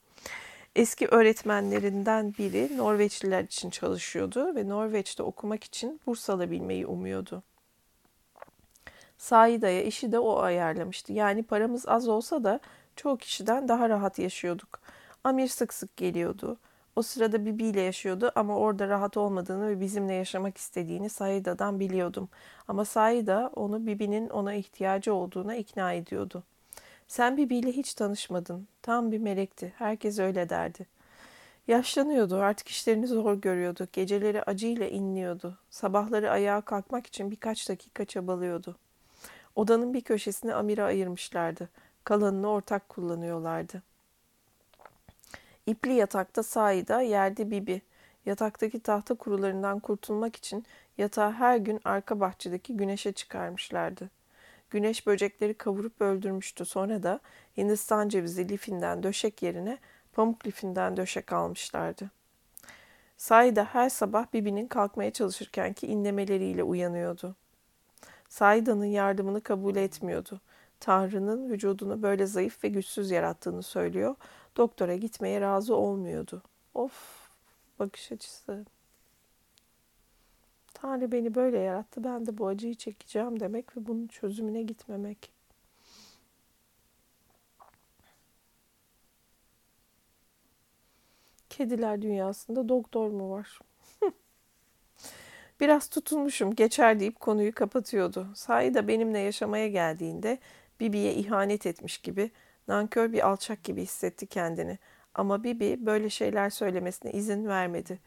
Eski öğretmenlerinden biri Norveçliler için çalışıyordu ve Norveç'te okumak için burs alabilmeyi umuyordu. Saida'ya işi de o ayarlamıştı. Yani paramız az olsa da çoğu kişiden daha rahat yaşıyorduk. Amir sık sık geliyordu. O sırada Bibi ile yaşıyordu ama orada rahat olmadığını ve bizimle yaşamak istediğini Saida'dan biliyordum. Ama Saida onu Bibi'nin ona ihtiyacı olduğuna ikna ediyordu. Sen Bibi ile hiç tanışmadın. Tam bir melekti. Herkes öyle derdi. Yaşlanıyordu. Artık işlerini zor görüyordu. Geceleri acıyla inliyordu. Sabahları ayağa kalkmak için birkaç dakika çabalıyordu. Odanın bir köşesini Amir'e ayırmışlardı. Kalanını ortak kullanıyorlardı. İpli yatakta Saida, yerde Bibi. Yataktaki tahta kurularından kurtulmak için yatağı her gün arka bahçedeki güneşe çıkarmışlardı. Güneş böcekleri kavurup öldürmüştü. Sonra da Hindistan cevizi lifinden döşek yerine pamuk lifinden döşek almışlardı. Saida her sabah Bibi'nin kalkmaya çalışırkenki inlemeleriyle uyanıyordu. Saida'nın yardımını kabul etmiyordu. Tanrı'nın vücudunu böyle zayıf ve güçsüz yarattığını söylüyor doktora gitmeye razı olmuyordu. Of bakış açısı. Tanrı beni böyle yarattı. Ben de bu acıyı çekeceğim demek ve bunun çözümüne gitmemek. Kediler dünyasında doktor mu var? [LAUGHS] Biraz tutulmuşum, geçer deyip konuyu kapatıyordu. Sahi de benimle yaşamaya geldiğinde Bibi'ye ihanet etmiş gibi Nankör bir alçak gibi hissetti kendini. Ama Bibi böyle şeyler söylemesine izin vermedi.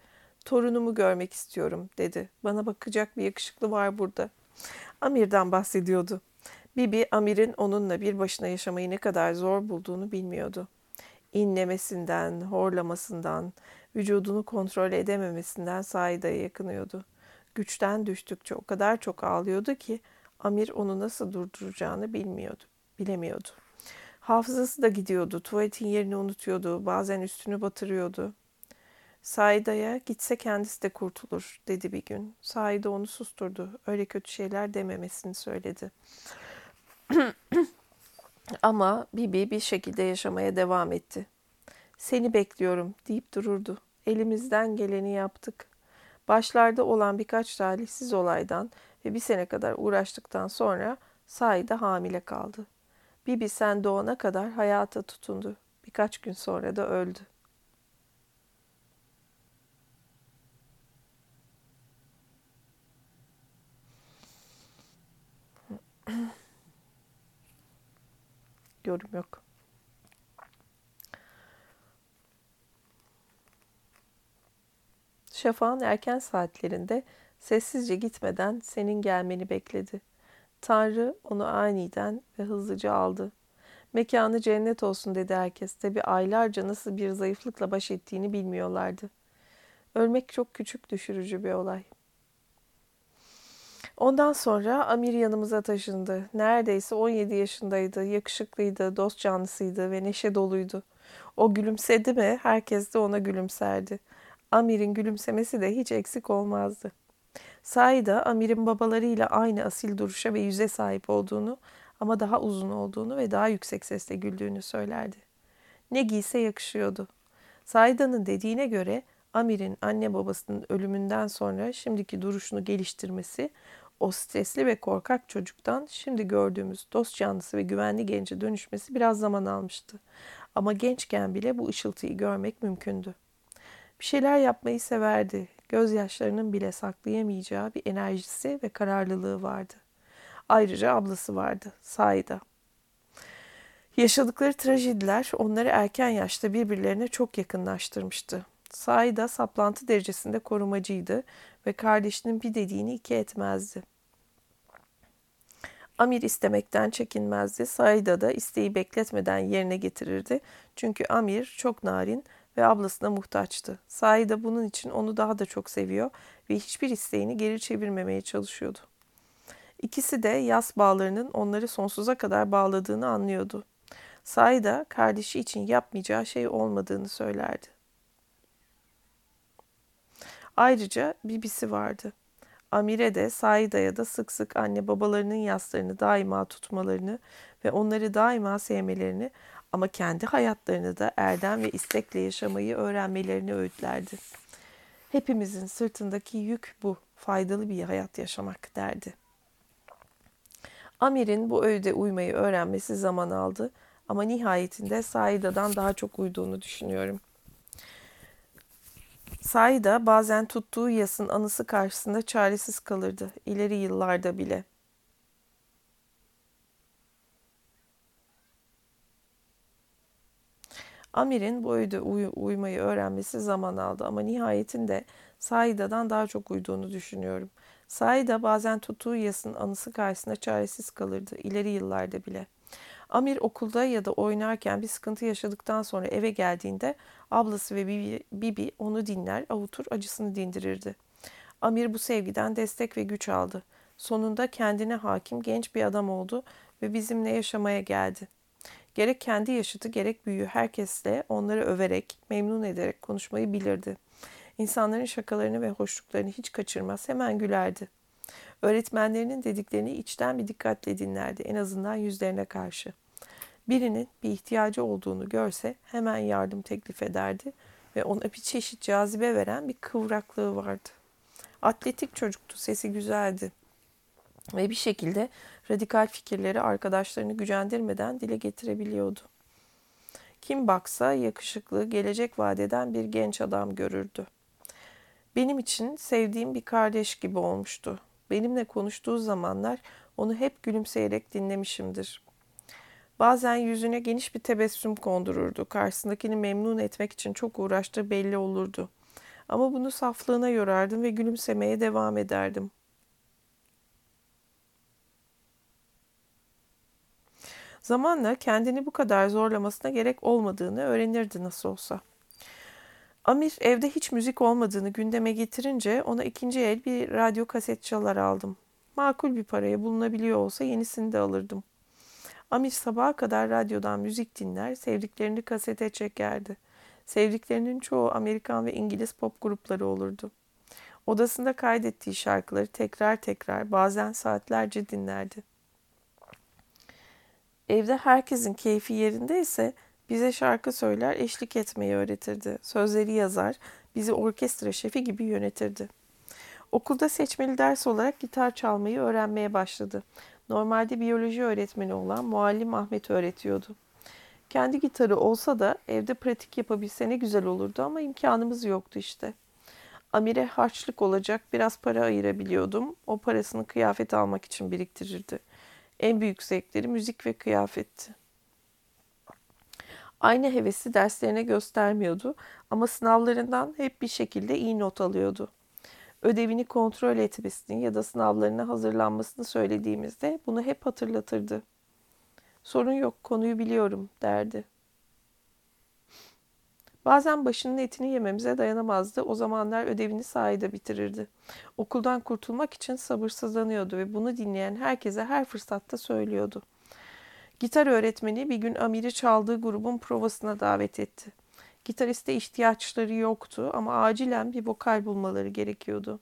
Torunumu görmek istiyorum dedi. Bana bakacak bir yakışıklı var burada. Amir'den bahsediyordu. Bibi Amir'in onunla bir başına yaşamayı ne kadar zor bulduğunu bilmiyordu. İnlemesinden, horlamasından, vücudunu kontrol edememesinden Saida'ya yakınıyordu. Güçten düştükçe o kadar çok ağlıyordu ki Amir onu nasıl durduracağını bilmiyordu, bilemiyordu. Hafızası da gidiyordu. Tuvaletin yerini unutuyordu. Bazen üstünü batırıyordu. Saida'ya gitse kendisi de kurtulur dedi bir gün. Saida onu susturdu. Öyle kötü şeyler dememesini söyledi. [CLEARS THROAT] Ama Bibi bir şekilde yaşamaya devam etti. Seni bekliyorum deyip dururdu. Elimizden geleni yaptık. Başlarda olan birkaç talihsiz olaydan ve bir sene kadar uğraştıktan sonra Saida hamile kaldı. Bibi sen doğana kadar hayata tutundu. Birkaç gün sonra da öldü. [CLEARS THROAT] Yorum yok. Şafağın erken saatlerinde sessizce gitmeden senin gelmeni bekledi. Tanrı onu aniden ve hızlıca aldı. Mekanı cennet olsun dedi herkes. Tabi aylarca nasıl bir zayıflıkla baş ettiğini bilmiyorlardı. Ölmek çok küçük düşürücü bir olay. Ondan sonra Amir yanımıza taşındı. Neredeyse 17 yaşındaydı, yakışıklıydı, dost canlısıydı ve neşe doluydu. O gülümsedi mi herkes de ona gülümserdi. Amir'in gülümsemesi de hiç eksik olmazdı. Saida Amir'in babalarıyla aynı asil duruşa ve yüze sahip olduğunu ama daha uzun olduğunu ve daha yüksek sesle güldüğünü söylerdi. Ne giyse yakışıyordu. Saida'nın dediğine göre Amir'in anne babasının ölümünden sonra şimdiki duruşunu geliştirmesi o stresli ve korkak çocuktan şimdi gördüğümüz dost canlısı ve güvenli gence dönüşmesi biraz zaman almıştı. Ama gençken bile bu ışıltıyı görmek mümkündü. Bir şeyler yapmayı severdi. Gözyaşlarının bile saklayamayacağı bir enerjisi ve kararlılığı vardı. Ayrıca ablası vardı, Saida. Yaşadıkları trajediler onları erken yaşta birbirlerine çok yakınlaştırmıştı. Saida saplantı derecesinde korumacıydı ve kardeşinin bir dediğini iki etmezdi. Amir istemekten çekinmezdi. Saida da isteği bekletmeden yerine getirirdi. Çünkü Amir çok narin ve ablasına muhtaçtı. Saida bunun için onu daha da çok seviyor ve hiçbir isteğini geri çevirmemeye çalışıyordu. İkisi de yas bağlarının onları sonsuza kadar bağladığını anlıyordu. Saida kardeşi için yapmayacağı şey olmadığını söylerdi. Ayrıca bibisi vardı. Amire de Saida'ya da sık sık anne babalarının yaslarını daima tutmalarını ve onları daima sevmelerini ama kendi hayatlarını da erdem ve istekle yaşamayı öğrenmelerini öğütlerdi. Hepimizin sırtındaki yük bu, faydalı bir hayat yaşamak derdi. Amir'in bu öğüde uymayı öğrenmesi zaman aldı ama nihayetinde Saida'dan daha çok uyduğunu düşünüyorum. Saida bazen tuttuğu yasın anısı karşısında çaresiz kalırdı, ileri yıllarda bile. Amir'in bu öğüde uy uymayı öğrenmesi zaman aldı ama nihayetinde Saida'dan daha çok uyduğunu düşünüyorum. Saida bazen tuttuğu yasın anısı karşısında çaresiz kalırdı, ileri yıllarda bile. Amir okulda ya da oynarken bir sıkıntı yaşadıktan sonra eve geldiğinde ablası ve Bibi, Bibi onu dinler, avutur, acısını dindirirdi. Amir bu sevgiden destek ve güç aldı. Sonunda kendine hakim genç bir adam oldu ve bizimle yaşamaya geldi. Gerek kendi yaşıtı gerek büyüğü herkesle onları överek, memnun ederek konuşmayı bilirdi. İnsanların şakalarını ve hoşluklarını hiç kaçırmaz, hemen gülerdi. Öğretmenlerinin dediklerini içten bir dikkatle dinlerdi, en azından yüzlerine karşı. Birinin bir ihtiyacı olduğunu görse hemen yardım teklif ederdi ve ona bir çeşit cazibe veren bir kıvraklığı vardı. Atletik çocuktu, sesi güzeldi ve bir şekilde radikal fikirleri arkadaşlarını gücendirmeden dile getirebiliyordu. Kim baksa yakışıklı, gelecek vadeden bir genç adam görürdü. Benim için sevdiğim bir kardeş gibi olmuştu. Benimle konuştuğu zamanlar onu hep gülümseyerek dinlemişimdir. Bazen yüzüne geniş bir tebessüm kondururdu. Karşısındakini memnun etmek için çok uğraştığı belli olurdu. Ama bunu saflığına yorardım ve gülümsemeye devam ederdim. Zamanla kendini bu kadar zorlamasına gerek olmadığını öğrenirdi nasıl olsa. Amir evde hiç müzik olmadığını gündeme getirince ona ikinci el bir radyo kaset çalar aldım. Makul bir paraya bulunabiliyor olsa yenisini de alırdım. Amir sabaha kadar radyodan müzik dinler, sevdiklerini kasete çekerdi. Sevdiklerinin çoğu Amerikan ve İngiliz pop grupları olurdu. Odasında kaydettiği şarkıları tekrar tekrar bazen saatlerce dinlerdi. Evde herkesin keyfi yerindeyse bize şarkı söyler, eşlik etmeyi öğretirdi. Sözleri yazar, bizi orkestra şefi gibi yönetirdi. Okulda seçmeli ders olarak gitar çalmayı öğrenmeye başladı. Normalde biyoloji öğretmeni olan Muallim Ahmet öğretiyordu. Kendi gitarı olsa da evde pratik yapabilse ne güzel olurdu ama imkanımız yoktu işte. Amire harçlık olacak biraz para ayırabiliyordum. O parasını kıyafet almak için biriktirirdi. En büyük zevkleri müzik ve kıyafetti. Aynı hevesi derslerine göstermiyordu ama sınavlarından hep bir şekilde iyi not alıyordu. Ödevini kontrol etmesini ya da sınavlarına hazırlanmasını söylediğimizde bunu hep hatırlatırdı. Sorun yok, konuyu biliyorum derdi. Bazen başının etini yememize dayanamazdı. O zamanlar ödevini sahide bitirirdi. Okuldan kurtulmak için sabırsızlanıyordu ve bunu dinleyen herkese her fırsatta söylüyordu. Gitar öğretmeni bir gün Amir'i çaldığı grubun provasına davet etti. Gitariste ihtiyaçları yoktu ama acilen bir vokal bulmaları gerekiyordu.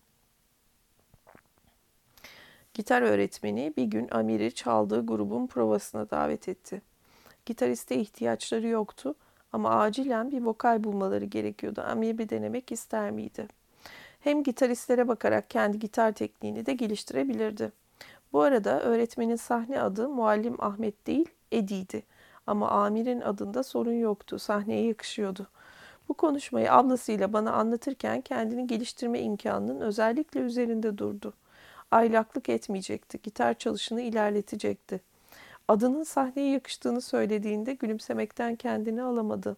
Gitar öğretmeni bir gün Amir'i çaldığı grubun provasına davet etti. Gitariste ihtiyaçları yoktu ama acilen bir vokal bulmaları gerekiyordu. Bir denemek ister miydi? Hem gitaristlere bakarak kendi gitar tekniğini de geliştirebilirdi. Bu arada öğretmenin sahne adı Muallim Ahmet değil, Edi'ydi. Ama Amir'in adında sorun yoktu, sahneye yakışıyordu. Bu konuşmayı ablasıyla bana anlatırken kendini geliştirme imkanının özellikle üzerinde durdu. Aylaklık etmeyecekti, gitar çalışını ilerletecekti. Adının sahneye yakıştığını söylediğinde gülümsemekten kendini alamadı.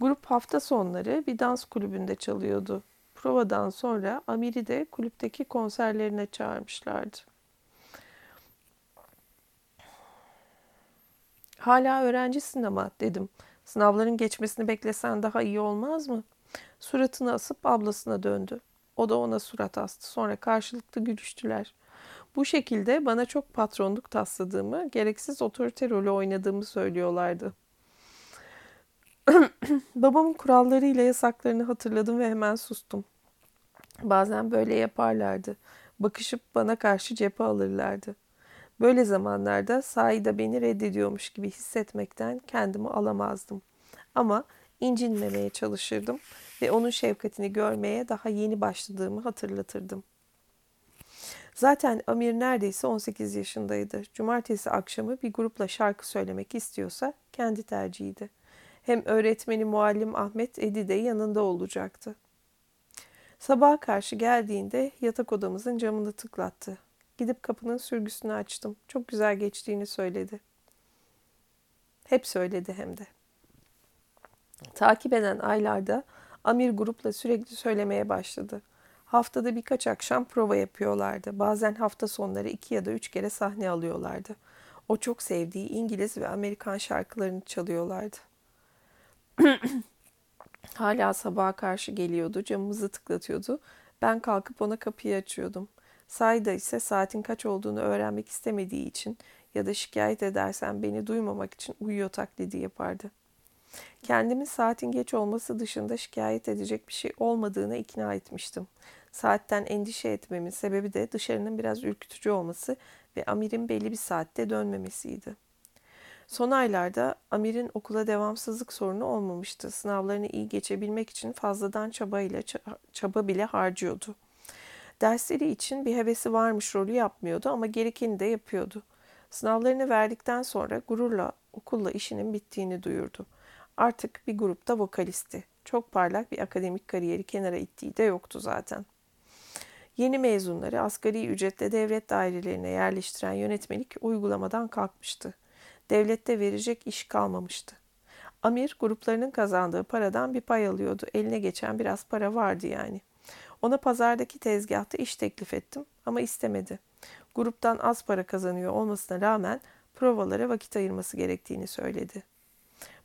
Grup hafta sonları bir dans kulübünde çalıyordu. Provadan sonra Amir'i de kulüpteki konserlerine çağırmışlardı. Hala öğrencisin ama dedim. Sınavların geçmesini beklesen daha iyi olmaz mı? Suratını asıp ablasına döndü. O da ona surat astı. Sonra karşılıklı gülüştüler. Bu şekilde bana çok patronluk tasladığımı, gereksiz otorite rolü oynadığımı söylüyorlardı. [CLEARS THROAT] Babamın kurallarıyla yasaklarını hatırladım ve hemen sustum. Bazen böyle yaparlardı. Bakışıp bana karşı cephe alırlardı. Böyle zamanlarda sahide beni reddediyormuş gibi hissetmekten kendimi alamazdım. Ama incinmemeye çalışırdım ve onun şefkatini görmeye daha yeni başladığımı hatırlatırdım. Zaten Amir neredeyse 18 yaşındaydı. Cumartesi akşamı bir grupla şarkı söylemek istiyorsa kendi tercihiydi. Hem öğretmeni muallim Ahmet Edi de yanında olacaktı. Sabaha karşı geldiğinde yatak odamızın camını tıklattı. Gidip kapının sürgüsünü açtım. Çok güzel geçtiğini söyledi. Hep söyledi hem de. Takip eden aylarda Amir grupla sürekli söylemeye başladı. Haftada birkaç akşam prova yapıyorlardı. Bazen hafta sonları iki ya da üç kere sahne alıyorlardı. O çok sevdiği İngiliz ve Amerikan şarkılarını çalıyorlardı. [CLEARS THROAT] Hala sabaha karşı geliyordu, camımızı tıklatıyordu. Ben kalkıp ona kapıyı açıyordum. Sayda ise saatin kaç olduğunu öğrenmek istemediği için ya da şikayet edersen beni duymamak için uyuyor taklidi yapardı. Kendimi saatin geç olması dışında şikayet edecek bir şey olmadığına ikna etmiştim. Saatten endişe etmemin sebebi de dışarının biraz ürkütücü olması ve Amir'in belli bir saatte dönmemesiydi. Son aylarda Amir'in okula devamsızlık sorunu olmamıştı. Sınavlarını iyi geçebilmek için fazladan çabayla çaba bile harcıyordu. Dersleri için bir hevesi varmış rolü yapmıyordu ama gerekeni de yapıyordu. Sınavlarını verdikten sonra gururla okulla işinin bittiğini duyurdu. Artık bir grupta vokalisti. Çok parlak bir akademik kariyeri kenara ittiği de yoktu zaten. Yeni mezunları asgari ücretle devlet dairelerine yerleştiren yönetmelik uygulamadan kalkmıştı. Devlette verecek iş kalmamıştı. Amir gruplarının kazandığı paradan bir pay alıyordu. Eline geçen biraz para vardı yani. Ona pazardaki tezgahta iş teklif ettim ama istemedi. Gruptan az para kazanıyor olmasına rağmen provalara vakit ayırması gerektiğini söyledi.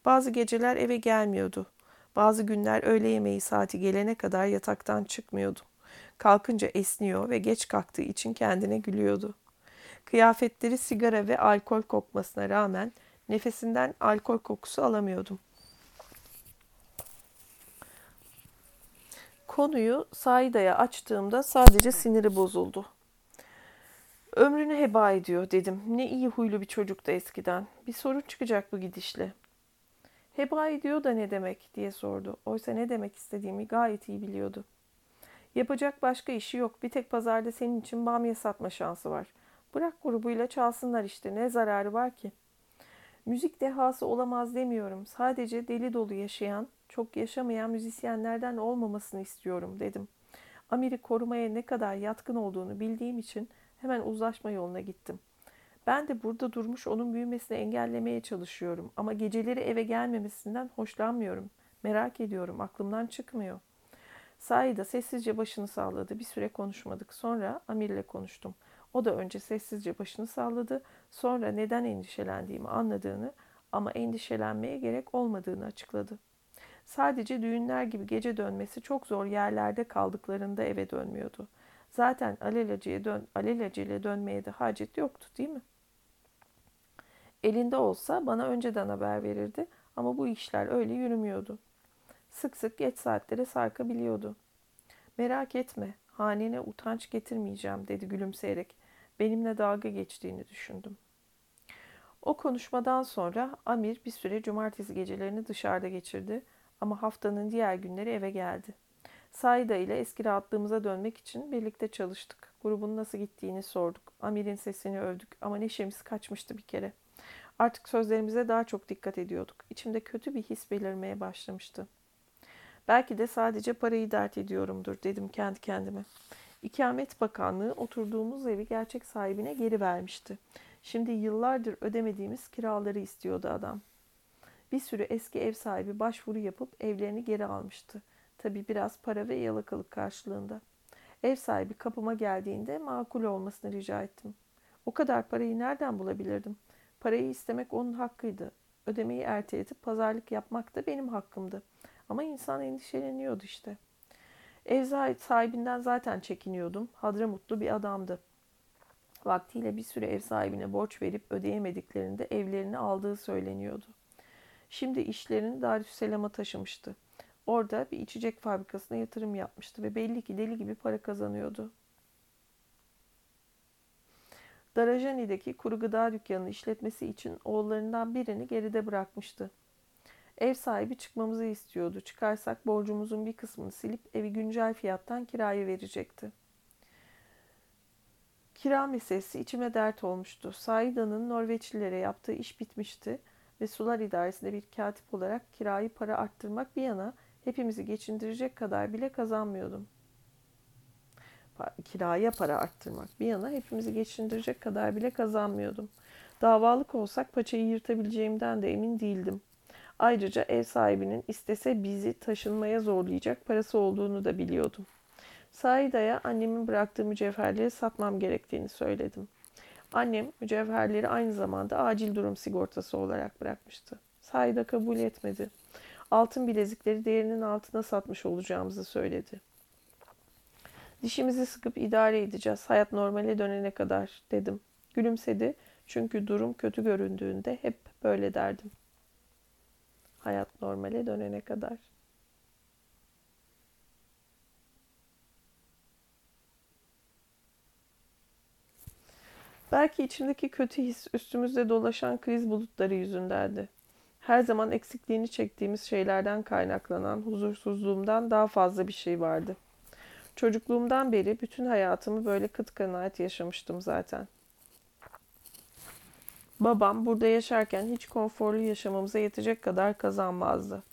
Bazı geceler eve gelmiyordu. Bazı günler öğle yemeği saati gelene kadar yataktan çıkmıyordu. Kalkınca esniyor ve geç kalktığı için kendine gülüyordu. Kıyafetleri sigara ve alkol kokmasına rağmen nefesinden alkol kokusu alamıyordum. Konuyu Saida'ya açtığımda sadece siniri bozuldu. Ömrünü heba ediyor dedim. Ne iyi huylu bir çocuktu eskiden. Bir sorun çıkacak bu gidişle. Heba ediyor da ne demek diye sordu. Oysa ne demek istediğimi gayet iyi biliyordu. Yapacak başka işi yok. Bir tek pazarda senin için bamya satma şansı var. Bırak grubuyla çalsınlar işte. Ne zararı var ki? Müzik dehası olamaz demiyorum. Sadece deli dolu yaşayan, çok yaşamayan müzisyenlerden olmamasını istiyorum dedim. Amir'i korumaya ne kadar yatkın olduğunu bildiğim için hemen uzlaşma yoluna gittim. Ben de burada durmuş onun büyümesini engellemeye çalışıyorum ama geceleri eve gelmemesinden hoşlanmıyorum. Merak ediyorum, aklımdan çıkmıyor. Saida sessizce başını salladı. Bir süre konuşmadık. Sonra Amir'le konuştum. O da önce sessizce başını salladı. Sonra neden endişelendiğimi anladığını ama endişelenmeye gerek olmadığını açıkladı. Sadece düğünler gibi gece dönmesi çok zor yerlerde kaldıklarında eve dönmüyordu. Zaten alelacele, dön, alelacele dönmeye de hacet yoktu değil mi? Elinde olsa bana önceden haber verirdi ama bu işler öyle yürümüyordu. Sık sık geç saatlere sarkabiliyordu. Merak etme, hanene utanç getirmeyeceğim dedi gülümseyerek. Benimle dalga geçtiğini düşündüm. O konuşmadan sonra Amir bir süre cumartesi gecelerini dışarıda geçirdi ama haftanın diğer günleri eve geldi. Saida ile eski rahatlığımıza dönmek için birlikte çalıştık. Grubun nasıl gittiğini sorduk. Amir'in sesini övdük ama neşemiz kaçmıştı bir kere. Artık sözlerimize daha çok dikkat ediyorduk. İçimde kötü bir his belirmeye başlamıştı. Belki de sadece parayı dert ediyorumdur dedim kendi kendime. İkamet Bakanlığı oturduğumuz evi gerçek sahibine geri vermişti. Şimdi yıllardır ödemediğimiz kiraları istiyordu adam. Bir sürü eski ev sahibi başvuru yapıp evlerini geri almıştı. Tabi biraz para ve yalakalık karşılığında. Ev sahibi kapıma geldiğinde makul olmasını rica ettim. O kadar parayı nereden bulabilirdim? Parayı istemek onun hakkıydı. Ödemeyi erteletip pazarlık yapmak da benim hakkımdı. Ama insan endişeleniyordu işte. Ev sahibinden zaten çekiniyordum. Hadramutlu bir adamdı. Vaktiyle bir süre ev sahibine borç verip ödeyemediklerinde evlerini aldığı söyleniyordu. Şimdi işlerini Darüsselam'a taşımıştı. Orada bir içecek fabrikasına yatırım yapmıştı ve belli ki deli gibi para kazanıyordu. Darajani'deki kuru gıda dükkanını işletmesi için oğullarından birini geride bırakmıştı. Ev sahibi çıkmamızı istiyordu. Çıkarsak borcumuzun bir kısmını silip evi güncel fiyattan kiraya verecekti. Kira meselesi içime dert olmuştu. Saida'nın Norveçlilere yaptığı iş bitmişti ve sular idaresinde bir katip olarak kirayı para arttırmak bir yana hepimizi geçindirecek kadar bile kazanmıyordum. Kiraya para arttırmak bir yana hepimizi geçindirecek kadar bile kazanmıyordum. Davalık olsak paçayı yırtabileceğimden de emin değildim. Ayrıca ev sahibinin istese bizi taşınmaya zorlayacak parası olduğunu da biliyordum. Saida'ya annemin bıraktığı mücevherleri satmam gerektiğini söyledim. Annem mücevherleri aynı zamanda acil durum sigortası olarak bırakmıştı. Saida kabul etmedi. Altın bilezikleri değerinin altına satmış olacağımızı söyledi. Dişimizi sıkıp idare edeceğiz hayat normale dönene kadar dedim. Gülümsedi çünkü durum kötü göründüğünde hep böyle derdim. Hayat normale dönene kadar. Belki içimdeki kötü his üstümüzde dolaşan kriz bulutları yüzündendi. Her zaman eksikliğini çektiğimiz şeylerden kaynaklanan huzursuzluğumdan daha fazla bir şey vardı. Çocukluğumdan beri bütün hayatımı böyle kıt kanaat yaşamıştım zaten. Babam burada yaşarken hiç konforlu yaşamamıza yetecek kadar kazanmazdı.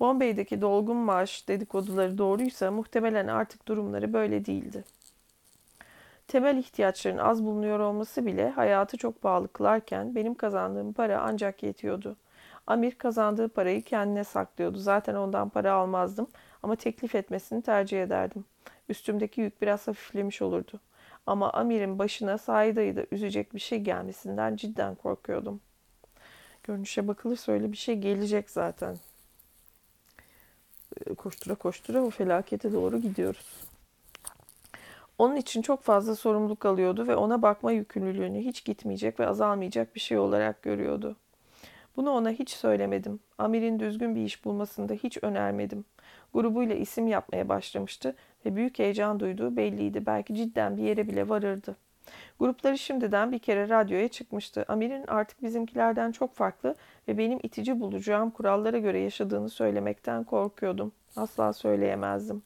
Bombay'daki dolgun maaş dedikoduları doğruysa muhtemelen artık durumları böyle değildi. Temel ihtiyaçların az bulunuyor olması bile hayatı çok bağlı kılarken benim kazandığım para ancak yetiyordu. Amir kazandığı parayı kendine saklıyordu. Zaten ondan para almazdım ama teklif etmesini tercih ederdim. Üstümdeki yük biraz hafiflemiş olurdu. Ama Amir'in başına Saida'yı da üzecek bir şey gelmesinden cidden korkuyordum. Görünüşe bakılırsa öyle bir şey gelecek zaten. Koştura koştura o felakete doğru gidiyoruz. Onun için çok fazla sorumluluk alıyordu ve ona bakma yükümlülüğünü hiç gitmeyecek ve azalmayacak bir şey olarak görüyordu. Bunu ona hiç söylemedim. Amir'in düzgün bir iş bulmasını da hiç önermedim. Grubuyla isim yapmaya başlamıştı ve büyük heyecan duyduğu belliydi. Belki cidden bir yere bile varırdı. Grupları şimdiden bir kere radyoya çıkmıştı. Amir'in artık bizimkilerden çok farklı ve benim itici bulacağım kurallara göre yaşadığını söylemekten korkuyordum. Asla söyleyemezdim.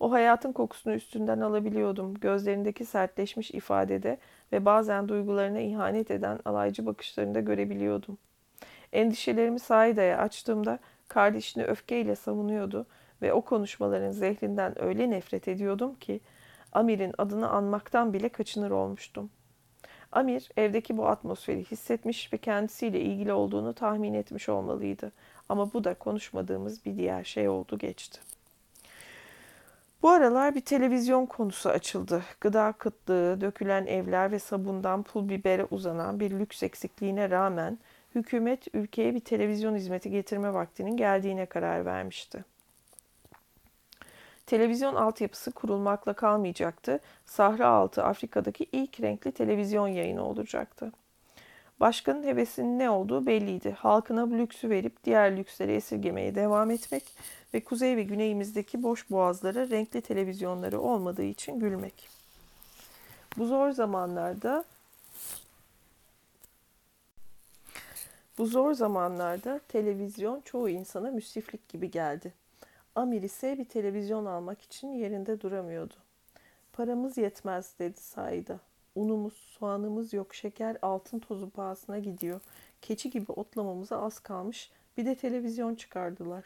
O hayatın kokusunu üstünden alabiliyordum. Gözlerindeki sertleşmiş ifadede ve bazen duygularına ihanet eden alaycı bakışlarında görebiliyordum. Endişelerimi Saida'ya açtığımda kardeşini öfkeyle savunuyordu ve o konuşmaların zehrinden öyle nefret ediyordum ki Amir'in adını anmaktan bile kaçınır olmuştum. Amir evdeki bu atmosferi hissetmiş ve kendisiyle ilgili olduğunu tahmin etmiş olmalıydı. Ama bu da konuşmadığımız bir diğer şey oldu geçti. Bu aralar bir televizyon konusu açıldı. Gıda kıtlığı, dökülen evler ve sabundan pul bibere uzanan bir lüks eksikliğine rağmen hükümet ülkeye bir televizyon hizmeti getirme vaktinin geldiğine karar vermişti. Televizyon altyapısı kurulmakla kalmayacaktı. Sahra altı Afrika'daki ilk renkli televizyon yayını olacaktı. Başkanın hevesinin ne olduğu belliydi. Halkına lüksü verip diğer lüksleri esirgemeye devam etmek ve kuzey ve güneyimizdeki boş boğazlara renkli televizyonları olmadığı için gülmek. Bu zor zamanlarda bu zor zamanlarda televizyon çoğu insana müsriflik gibi geldi. Amir ise bir televizyon almak için yerinde duramıyordu. Paramız yetmez dedi Saida. Unumuz, soğanımız yok, şeker altın tozu pahasına gidiyor. Keçi gibi otlamamıza az kalmış, bir de televizyon çıkardılar.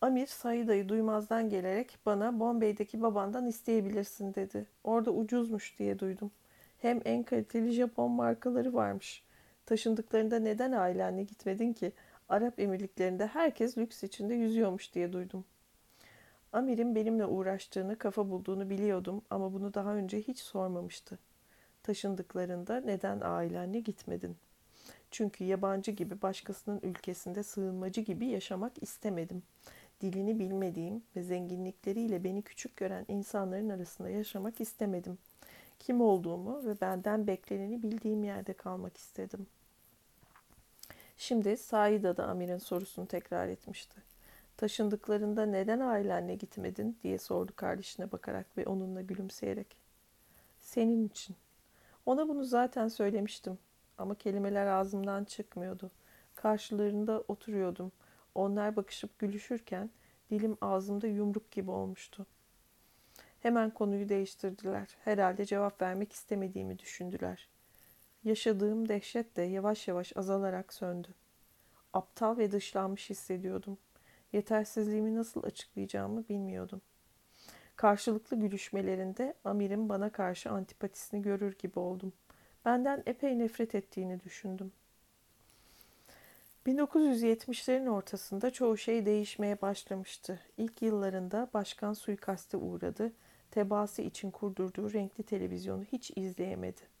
Amir Saida'yı duymazdan gelerek bana Bombay'deki babandan isteyebilirsin dedi. Orada ucuzmuş diye duydum. Hem en kaliteli Japon markaları varmış. Taşındıklarında neden ailenle gitmedin ki? Arap Emirliklerinde herkes lüks içinde yüzüyormuş diye duydum. Amir'in benimle uğraştığını, kafa bulduğunu biliyordum ama bunu daha önce hiç sormamıştı. Taşındıklarında neden ailenle gitmedin? Çünkü yabancı gibi başkasının ülkesinde sığınmacı gibi yaşamak istemedim. Dilini bilmediğim ve zenginlikleriyle beni küçük gören insanların arasında yaşamak istemedim. Kim olduğumu ve benden bekleneni bildiğim yerde kalmak istedim.'' Şimdi Saida da Amir'in sorusunu tekrar etmişti. Taşındıklarında neden ailenle gitmedin diye sordu kardeşine bakarak ve onunla gülümseyerek. Senin için. Ona bunu zaten söylemiştim ama kelimeler ağzımdan çıkmıyordu. Karşılarında oturuyordum. Onlar bakışıp gülüşürken dilim ağzımda yumruk gibi olmuştu. Hemen konuyu değiştirdiler. Herhalde cevap vermek istemediğimi düşündüler. Yaşadığım dehşet de yavaş yavaş azalarak söndü. Aptal ve dışlanmış hissediyordum. Yetersizliğimi nasıl açıklayacağımı bilmiyordum. Karşılıklı gülüşmelerinde Amir'in bana karşı antipatisini görür gibi oldum. Benden epey nefret ettiğini düşündüm. 1970'lerin ortasında çoğu şey değişmeye başlamıştı. İlk yıllarında başkan suikaste uğradı. Tebaası için kurdurduğu renkli televizyonu hiç izleyemedi.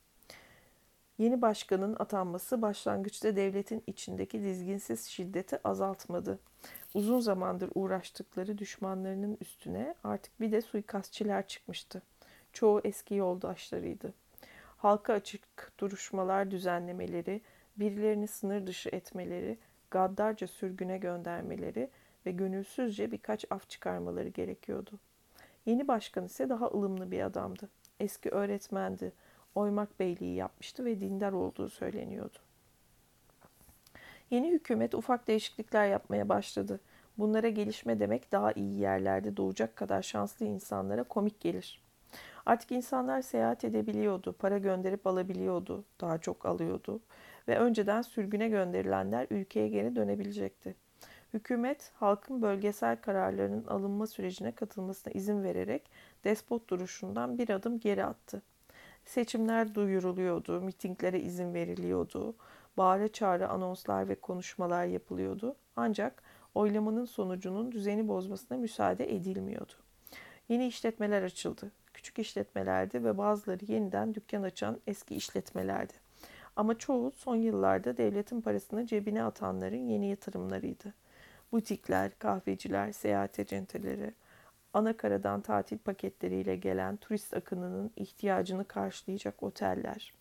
Yeni başkanın atanması başlangıçta devletin içindeki dizginsiz şiddeti azaltmadı. Uzun zamandır uğraştıkları düşmanlarının üstüne artık bir de suikastçiler çıkmıştı. Çoğu eski yoldaşlarıydı. Halka açık duruşmalar düzenlemeleri, birilerini sınır dışı etmeleri, gaddarca sürgüne göndermeleri ve gönülsüzce birkaç af çıkarmaları gerekiyordu. Yeni başkan ise daha ılımlı bir adamdı. Eski öğretmendi Oymak Beyliği yapmıştı ve dindar olduğu söyleniyordu. Yeni hükümet ufak değişiklikler yapmaya başladı. Bunlara gelişme demek daha iyi yerlerde doğacak kadar şanslı insanlara komik gelir. Artık insanlar seyahat edebiliyordu, para gönderip alabiliyordu, daha çok alıyordu ve önceden sürgüne gönderilenler ülkeye geri dönebilecekti. Hükümet halkın bölgesel kararlarının alınma sürecine katılmasına izin vererek despot duruşundan bir adım geri attı. Seçimler duyuruluyordu, mitinglere izin veriliyordu, bağıra çağrı anonslar ve konuşmalar yapılıyordu. Ancak oylamanın sonucunun düzeni bozmasına müsaade edilmiyordu. Yeni işletmeler açıldı. Küçük işletmelerdi ve bazıları yeniden dükkan açan eski işletmelerdi. Ama çoğu son yıllarda devletin parasını cebine atanların yeni yatırımlarıydı. Butikler, kahveciler, seyahat acenteleri, ana karadan tatil paketleriyle gelen turist akınının ihtiyacını karşılayacak oteller.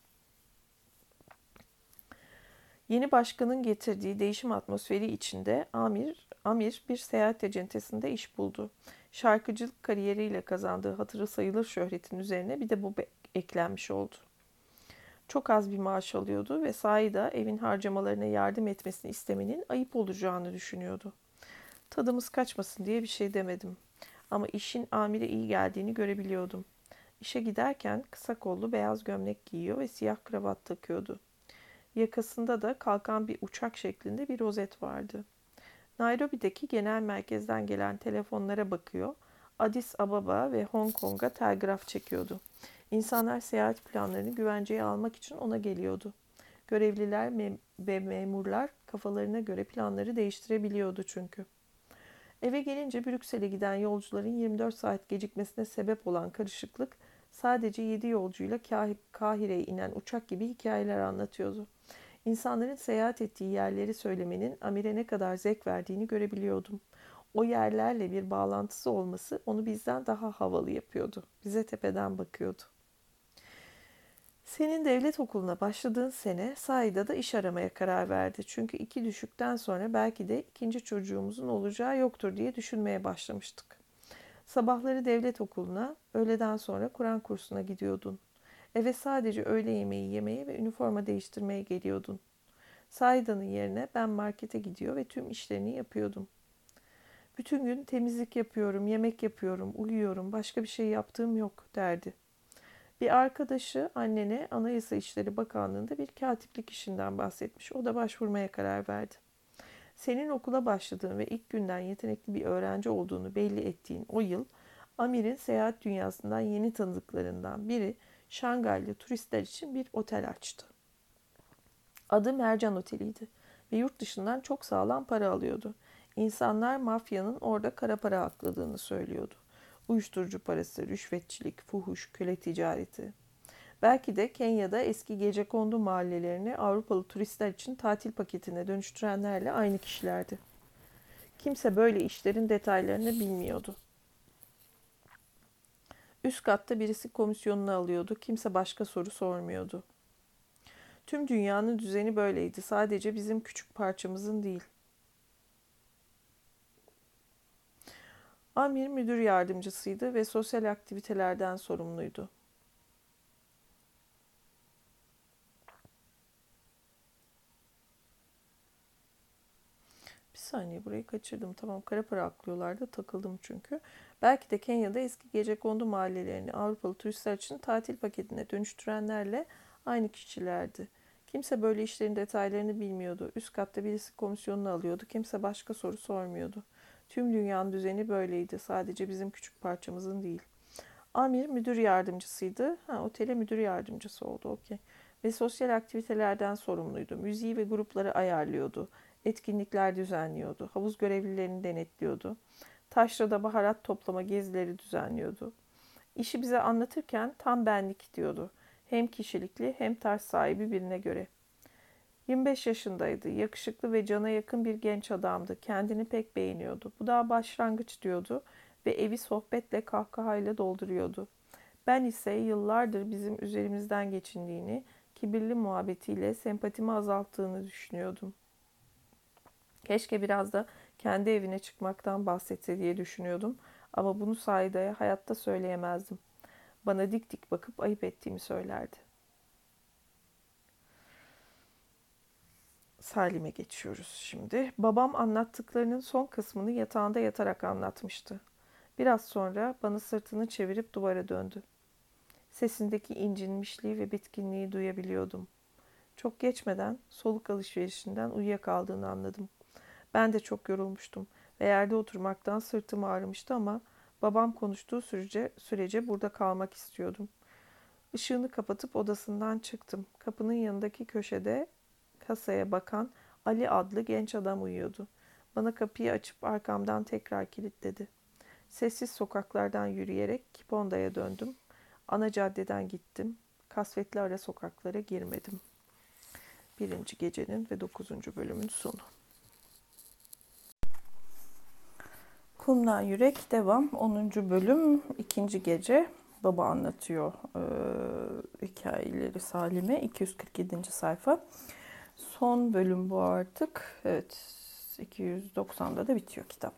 Yeni başkanın getirdiği değişim atmosferi içinde Amir, Amir bir seyahat acentesinde iş buldu. Şarkıcılık kariyeriyle kazandığı hatırı sayılır şöhretin üzerine bir de bu eklenmiş oldu. Çok az bir maaş alıyordu ve Saida evin harcamalarına yardım etmesini istemenin ayıp olacağını düşünüyordu. Tadımız kaçmasın diye bir şey demedim. Ama işin amire iyi geldiğini görebiliyordum. İşe giderken kısa kollu beyaz gömlek giyiyor ve siyah kravat takıyordu. Yakasında da kalkan bir uçak şeklinde bir rozet vardı. Nairobi'deki genel merkezden gelen telefonlara bakıyor, Addis Ababa ve Hong Kong'a telgraf çekiyordu. İnsanlar seyahat planlarını güvenceye almak için ona geliyordu. Görevliler ve memurlar kafalarına göre planları değiştirebiliyordu çünkü. Eve gelince Brüksel'e giden yolcuların 24 saat gecikmesine sebep olan karışıklık sadece 7 yolcuyla Kahire'ye inen uçak gibi hikayeler anlatıyordu. İnsanların seyahat ettiği yerleri söylemenin Amir'e ne kadar zevk verdiğini görebiliyordum. O yerlerle bir bağlantısı olması onu bizden daha havalı yapıyordu. Bize tepeden bakıyordu. Senin devlet okuluna başladığın sene Saida da iş aramaya karar verdi. Çünkü iki düşükten sonra belki de ikinci çocuğumuzun olacağı yoktur diye düşünmeye başlamıştık. Sabahları devlet okuluna, öğleden sonra Kur'an kursuna gidiyordun. Eve sadece öğle yemeği yemeye ve üniforma değiştirmeye geliyordun. Saida'nın yerine ben markete gidiyor ve tüm işlerini yapıyordum. Bütün gün temizlik yapıyorum, yemek yapıyorum, uyuyorum, başka bir şey yaptığım yok derdi. Bir arkadaşı annene Anayasa İşleri Bakanlığı'nda bir katiplik işinden bahsetmiş. O da başvurmaya karar verdi. Senin okula başladığın ve ilk günden yetenekli bir öğrenci olduğunu belli ettiğin o yıl Amir'in seyahat dünyasından yeni tanıdıklarından biri Şangay'lı turistler için bir otel açtı. Adı Mercan Oteli'ydi ve yurt dışından çok sağlam para alıyordu. İnsanlar mafyanın orada kara para akladığını söylüyordu. Uyuşturucu parası, rüşvetçilik, fuhuş, köle ticareti. Belki de Kenya'da eski gece kondu mahallelerini Avrupalı turistler için tatil paketine dönüştürenlerle aynı kişilerdi. Kimse böyle işlerin detaylarını bilmiyordu. Üst katta birisi komisyonunu alıyordu. Kimse başka soru sormuyordu. Tüm dünyanın düzeni böyleydi. Sadece bizim küçük parçamızın değil. Amir müdür yardımcısıydı ve sosyal aktivitelerden sorumluydu. Bir saniye burayı kaçırdım. Tamam kara para aklıyorlardı takıldım çünkü. Belki de Kenya'da eski gece kondu mahallelerini Avrupalı turistler için tatil paketine dönüştürenlerle aynı kişilerdi. Kimse böyle işlerin detaylarını bilmiyordu. Üst katta birisi komisyonunu alıyordu. Kimse başka soru sormuyordu. Tüm dünyanın düzeni böyleydi. Sadece bizim küçük parçamızın değil. Amir müdür yardımcısıydı. Ha, otele müdür yardımcısı oldu. Okey. Ve sosyal aktivitelerden sorumluydu. Müziği ve grupları ayarlıyordu. Etkinlikler düzenliyordu. Havuz görevlilerini denetliyordu. Taşra'da baharat toplama gezileri düzenliyordu. İşi bize anlatırken tam benlik diyordu. Hem kişilikli hem tarz sahibi birine göre. 25 yaşındaydı. Yakışıklı ve cana yakın bir genç adamdı. Kendini pek beğeniyordu. Bu daha başlangıç diyordu ve evi sohbetle kahkahayla dolduruyordu. Ben ise yıllardır bizim üzerimizden geçindiğini, kibirli muhabbetiyle sempatimi azalttığını düşünüyordum. Keşke biraz da kendi evine çıkmaktan bahsetse diye düşünüyordum ama bunu Saida'ya hayatta söyleyemezdim. Bana dik dik bakıp ayıp ettiğimi söylerdi. Salim'e geçiyoruz şimdi. Babam anlattıklarının son kısmını yatağında yatarak anlatmıştı. Biraz sonra bana sırtını çevirip duvara döndü. Sesindeki incinmişliği ve bitkinliği duyabiliyordum. Çok geçmeden soluk alışverişinden uyuyakaldığını anladım. Ben de çok yorulmuştum ve yerde oturmaktan sırtım ağrımıştı ama babam konuştuğu sürece, sürece burada kalmak istiyordum. Işığını kapatıp odasından çıktım. Kapının yanındaki köşede kasaya bakan Ali adlı genç adam uyuyordu. Bana kapıyı açıp arkamdan tekrar kilitledi. Sessiz sokaklardan yürüyerek Kiponda'ya döndüm. Ana caddeden gittim. Kasvetli ara sokaklara girmedim. Birinci gecenin ve dokuzuncu bölümün sonu. Kumdan Yürek devam. 10. bölüm ikinci gece. Baba anlatıyor e, hikayeleri Salim'e. 247. sayfa. Son bölüm bu artık. Evet 290'da da bitiyor kitap.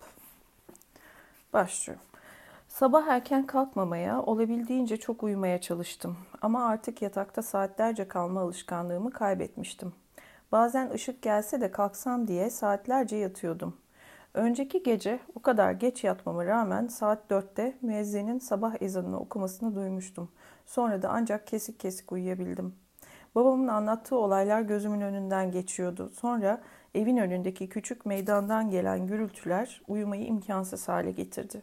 Başlıyorum. Sabah erken kalkmamaya, olabildiğince çok uyumaya çalıştım. Ama artık yatakta saatlerce kalma alışkanlığımı kaybetmiştim. Bazen ışık gelse de kalksam diye saatlerce yatıyordum. Önceki gece o kadar geç yatmama rağmen saat dörtte müezzinin sabah ezanını okumasını duymuştum. Sonra da ancak kesik kesik uyuyabildim. Babamın anlattığı olaylar gözümün önünden geçiyordu. Sonra evin önündeki küçük meydandan gelen gürültüler uyumayı imkansız hale getirdi.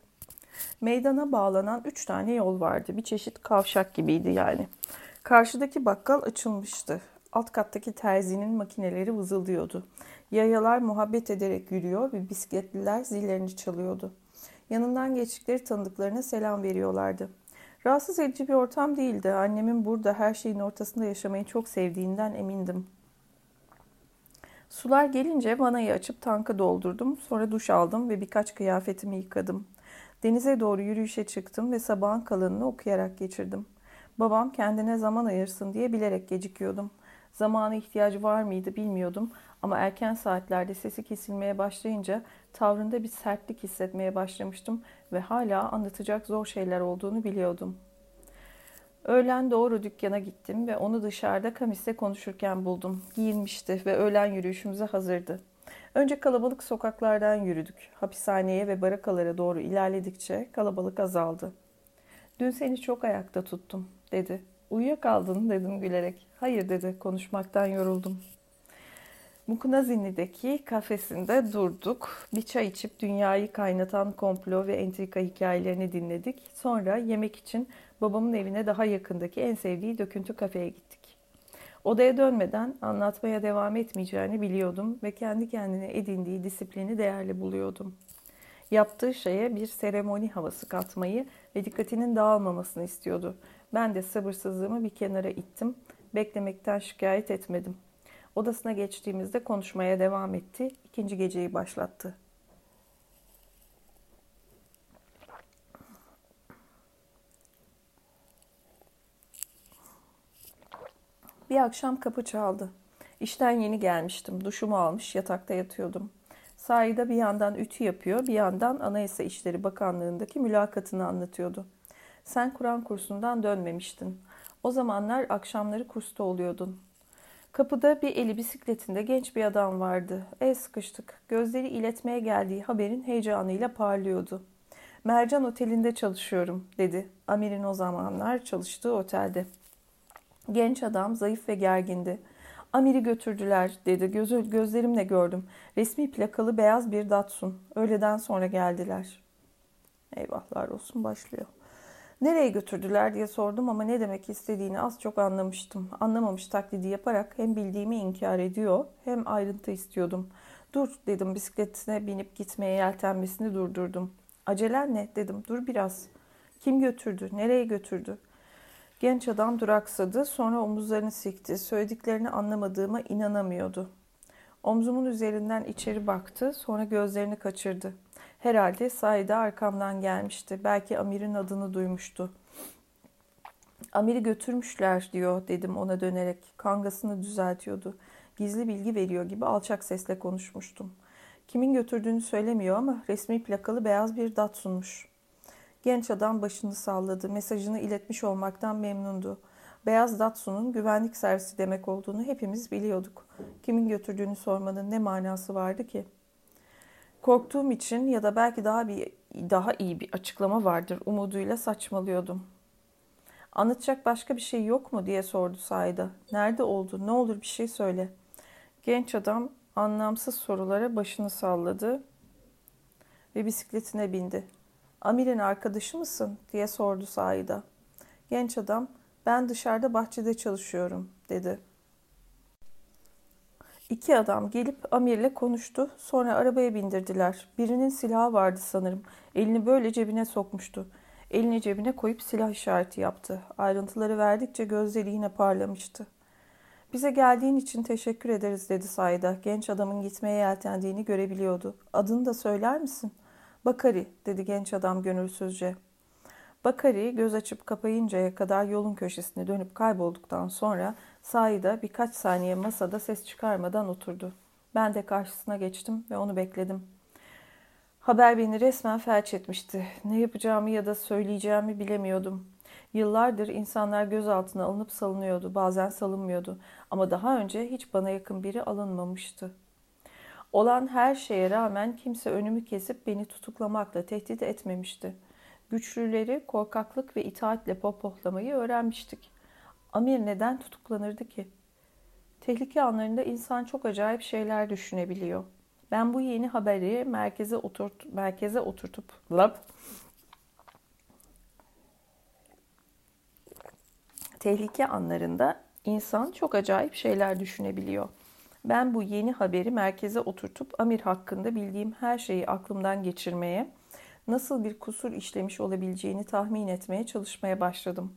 Meydana bağlanan üç tane yol vardı. Bir çeşit kavşak gibiydi yani. Karşıdaki bakkal açılmıştı. Alt kattaki terzinin makineleri vızıldıyordu. Yayalar muhabbet ederek yürüyor ve bisikletliler zillerini çalıyordu. Yanından geçtikleri tanıdıklarına selam veriyorlardı. Rahatsız edici bir ortam değildi. Annemin burada her şeyin ortasında yaşamayı çok sevdiğinden emindim. Sular gelince vanayı açıp tanka doldurdum. Sonra duş aldım ve birkaç kıyafetimi yıkadım. Denize doğru yürüyüşe çıktım ve sabahın kalanını okuyarak geçirdim. Babam kendine zaman ayırsın diye bilerek gecikiyordum. Zamana ihtiyacı var mıydı bilmiyordum ama erken saatlerde sesi kesilmeye başlayınca tavrında bir sertlik hissetmeye başlamıştım ve hala anlatacak zor şeyler olduğunu biliyordum. Öğlen doğru dükkana gittim ve onu dışarıda kamise konuşurken buldum. Giyinmişti ve öğlen yürüyüşümüze hazırdı. Önce kalabalık sokaklardan yürüdük. Hapishaneye ve barakalara doğru ilerledikçe kalabalık azaldı. Dün seni çok ayakta tuttum, dedi. Uyuyakaldın dedim gülerek. Hayır dedi, konuşmaktan yoruldum. Mukunazinli'deki kafesinde durduk. Bir çay içip dünyayı kaynatan komplo ve entrika hikayelerini dinledik. Sonra yemek için babamın evine daha yakındaki en sevdiği döküntü kafeye gittik. Odaya dönmeden anlatmaya devam etmeyeceğini biliyordum ve kendi kendine edindiği disiplini değerli buluyordum. Yaptığı şeye bir seremoni havası katmayı ve dikkatinin dağılmamasını istiyordu. Ben de sabırsızlığımı bir kenara ittim. Beklemekten şikayet etmedim. Odasına geçtiğimizde konuşmaya devam etti. İkinci geceyi başlattı. Bir akşam kapı çaldı. İşten yeni gelmiştim. Duşumu almış yatakta yatıyordum. Sahide bir yandan ütü yapıyor, bir yandan Anayasa İşleri Bakanlığı'ndaki mülakatını anlatıyordu. Sen Kur'an kursundan dönmemiştin. O zamanlar akşamları kursta oluyordun. Kapıda bir eli bisikletinde genç bir adam vardı. El sıkıştık. Gözleri iletmeye geldiği haberin heyecanıyla parlıyordu. Mercan Oteli'nde çalışıyorum dedi. Amir'in o zamanlar çalıştığı otelde. Genç adam zayıf ve gergindi. Amir'i götürdüler dedi. Göz, gözlerimle gördüm. Resmi plakalı beyaz bir Datsun. Öğleden sonra geldiler. Eyvahlar olsun başlıyor. Nereye götürdüler diye sordum ama ne demek istediğini az çok anlamıştım. Anlamamış taklidi yaparak hem bildiğimi inkar ediyor hem ayrıntı istiyordum. Dur dedim bisikletine binip gitmeye yeltenmesini durdurdum. Acelen ne dedim dur biraz. Kim götürdü? Nereye götürdü? Genç adam duraksadı sonra omuzlarını sikti. Söylediklerini anlamadığıma inanamıyordu. Omzumun üzerinden içeri baktı sonra gözlerini kaçırdı. Herhalde Saide arkamdan gelmişti. Belki Amir'in adını duymuştu. Amir'i götürmüşler diyor dedim ona dönerek. Kangasını düzeltiyordu. Gizli bilgi veriyor gibi alçak sesle konuşmuştum. Kimin götürdüğünü söylemiyor ama resmi plakalı beyaz bir dat sunmuş. Genç adam başını salladı. Mesajını iletmiş olmaktan memnundu. Beyaz Datsun'un güvenlik servisi demek olduğunu hepimiz biliyorduk. Kimin götürdüğünü sormanın ne manası vardı ki?'' Korktuğum için ya da belki daha bir daha iyi bir açıklama vardır umuduyla saçmalıyordum. Anlatacak başka bir şey yok mu diye sordu Saida. Nerede oldu? Ne olur bir şey söyle. Genç adam anlamsız sorulara başını salladı ve bisikletine bindi. Amir'in arkadaşı mısın diye sordu Saida. Genç adam ben dışarıda bahçede çalışıyorum dedi. İki adam gelip Amir'le konuştu. Sonra arabaya bindirdiler. Birinin silahı vardı sanırım. Elini böyle cebine sokmuştu. Elini cebine koyup silah işareti yaptı. Ayrıntıları verdikçe gözleri yine parlamıştı. Bize geldiğin için teşekkür ederiz dedi Sayda. Genç adamın gitmeye yeltendiğini görebiliyordu. Adını da söyler misin? Bakari dedi genç adam gönülsüzce. Bakari göz açıp kapayıncaya kadar yolun köşesine dönüp kaybolduktan sonra Saida birkaç saniye masada ses çıkarmadan oturdu. Ben de karşısına geçtim ve onu bekledim. Haber beni resmen felç etmişti. Ne yapacağımı ya da söyleyeceğimi bilemiyordum. Yıllardır insanlar gözaltına alınıp salınıyordu, bazen salınmıyordu. Ama daha önce hiç bana yakın biri alınmamıştı. Olan her şeye rağmen kimse önümü kesip beni tutuklamakla tehdit etmemişti. Güçlüleri korkaklık ve itaatle popohlamayı öğrenmiştik. Amir neden tutuklanırdı ki? Tehlike anlarında insan çok acayip şeyler düşünebiliyor. Ben bu yeni haberi merkeze oturt merkeze oturtup lap tehlike anlarında insan çok acayip şeyler düşünebiliyor. Ben bu yeni haberi merkeze oturtup Amir hakkında bildiğim her şeyi aklımdan geçirmeye, nasıl bir kusur işlemiş olabileceğini tahmin etmeye çalışmaya başladım.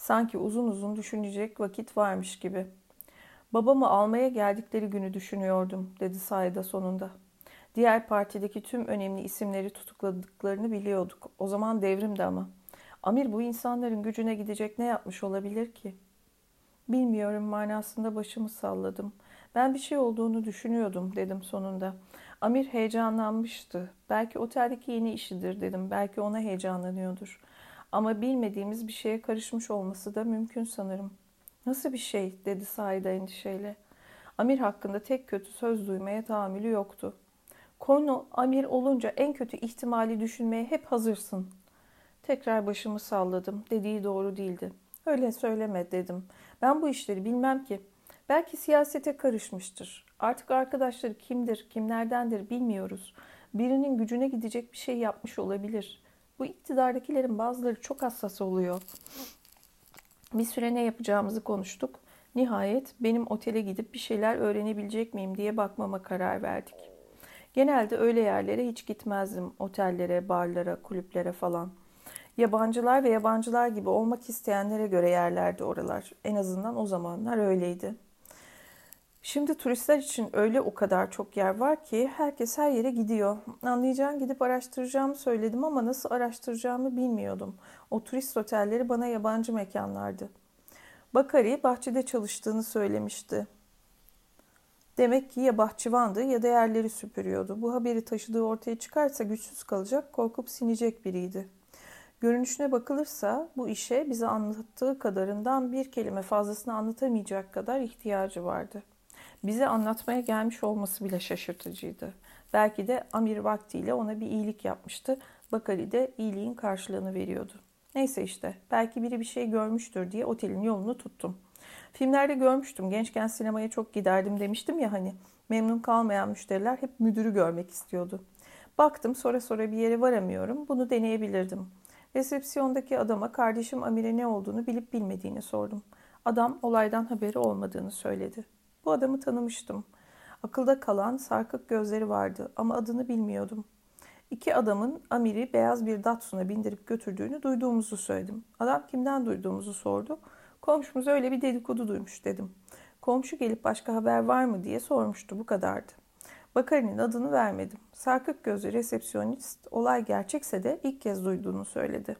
Sanki uzun uzun düşünecek vakit varmış gibi. Babamı almaya geldikleri günü düşünüyordum, dedi Saida sonunda. Diğer partideki tüm önemli isimleri tutukladıklarını biliyorduk. O zaman devrimdi ama. Amir bu insanların gücüne gidecek ne yapmış olabilir ki? Bilmiyorum manasında başımı salladım. Ben bir şey olduğunu düşünüyordum dedim sonunda. Amir heyecanlanmıştı. Belki oteldeki yeni işidir dedim. Belki ona heyecanlanıyordur. Ama bilmediğimiz bir şeye karışmış olması da mümkün sanırım. Nasıl bir şey dedi Saide endişeyle. Amir hakkında tek kötü söz duymaya tahammülü yoktu. Konu Amir olunca en kötü ihtimali düşünmeye hep hazırsın. Tekrar başımı salladım. Dediği doğru değildi. Öyle söyleme dedim. Ben bu işleri bilmem ki. Belki siyasete karışmıştır. Artık arkadaşları kimdir, kimlerdendir bilmiyoruz. Birinin gücüne gidecek bir şey yapmış olabilir. Bu iktidardakilerin bazıları çok hassas oluyor. Bir süre ne yapacağımızı konuştuk. Nihayet benim otele gidip bir şeyler öğrenebilecek miyim diye bakmama karar verdik. Genelde öyle yerlere hiç gitmezdim. Otellere, barlara, kulüplere falan. Yabancılar ve yabancılar gibi olmak isteyenlere göre yerlerdi oralar. En azından o zamanlar öyleydi. Şimdi turistler için öyle o kadar çok yer var ki herkes her yere gidiyor. Anlayacağım gidip araştıracağımı söyledim ama nasıl araştıracağımı bilmiyordum. O turist otelleri bana yabancı mekanlardı. Bakari bahçede çalıştığını söylemişti. Demek ki ya bahçıvandı ya da yerleri süpürüyordu. Bu haberi taşıdığı ortaya çıkarsa güçsüz kalacak, korkup sinecek biriydi. Görünüşüne bakılırsa bu işe bize anlattığı kadarından bir kelime fazlasını anlatamayacak kadar ihtiyacı vardı. Bize anlatmaya gelmiş olması bile şaşırtıcıydı. Belki de Amir vaktiyle ona bir iyilik yapmıştı. Bakali de iyiliğin karşılığını veriyordu. Neyse işte belki biri bir şey görmüştür diye otelin yolunu tuttum. Filmlerde görmüştüm. Gençken sinemaya çok giderdim demiştim ya hani. Memnun kalmayan müşteriler hep müdürü görmek istiyordu. Baktım sonra sonra bir yere varamıyorum. Bunu deneyebilirdim. Resepsiyondaki adama kardeşim Amir'e ne olduğunu bilip bilmediğini sordum. Adam olaydan haberi olmadığını söyledi. Bu adamı tanımıştım. Akılda kalan sarkık gözleri vardı ama adını bilmiyordum. İki adamın Amir'i beyaz bir Datsun'a bindirip götürdüğünü duyduğumuzu söyledim. Adam kimden duyduğumuzu sordu. Komşumuz öyle bir dedikodu duymuş dedim. Komşu gelip başka haber var mı diye sormuştu. Bu kadardı. Bakari'nin adını vermedim. Sarkık gözlü resepsiyonist olay gerçekse de ilk kez duyduğunu söyledi.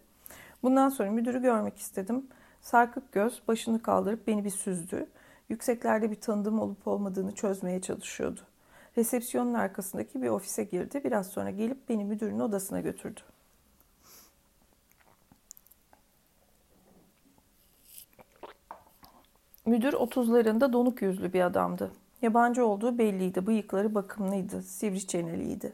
Bundan sonra müdürü görmek istedim. Sarkık göz başını kaldırıp beni bir süzdü. Yükseklerde bir tanıdığım olup olmadığını çözmeye çalışıyordu. Resepsiyonun arkasındaki bir ofise girdi. Biraz sonra gelip beni müdürün odasına götürdü. Müdür otuzlarında donuk yüzlü bir adamdı. Yabancı olduğu belliydi. Bıyıkları bakımlıydı, sivri çeneliydi.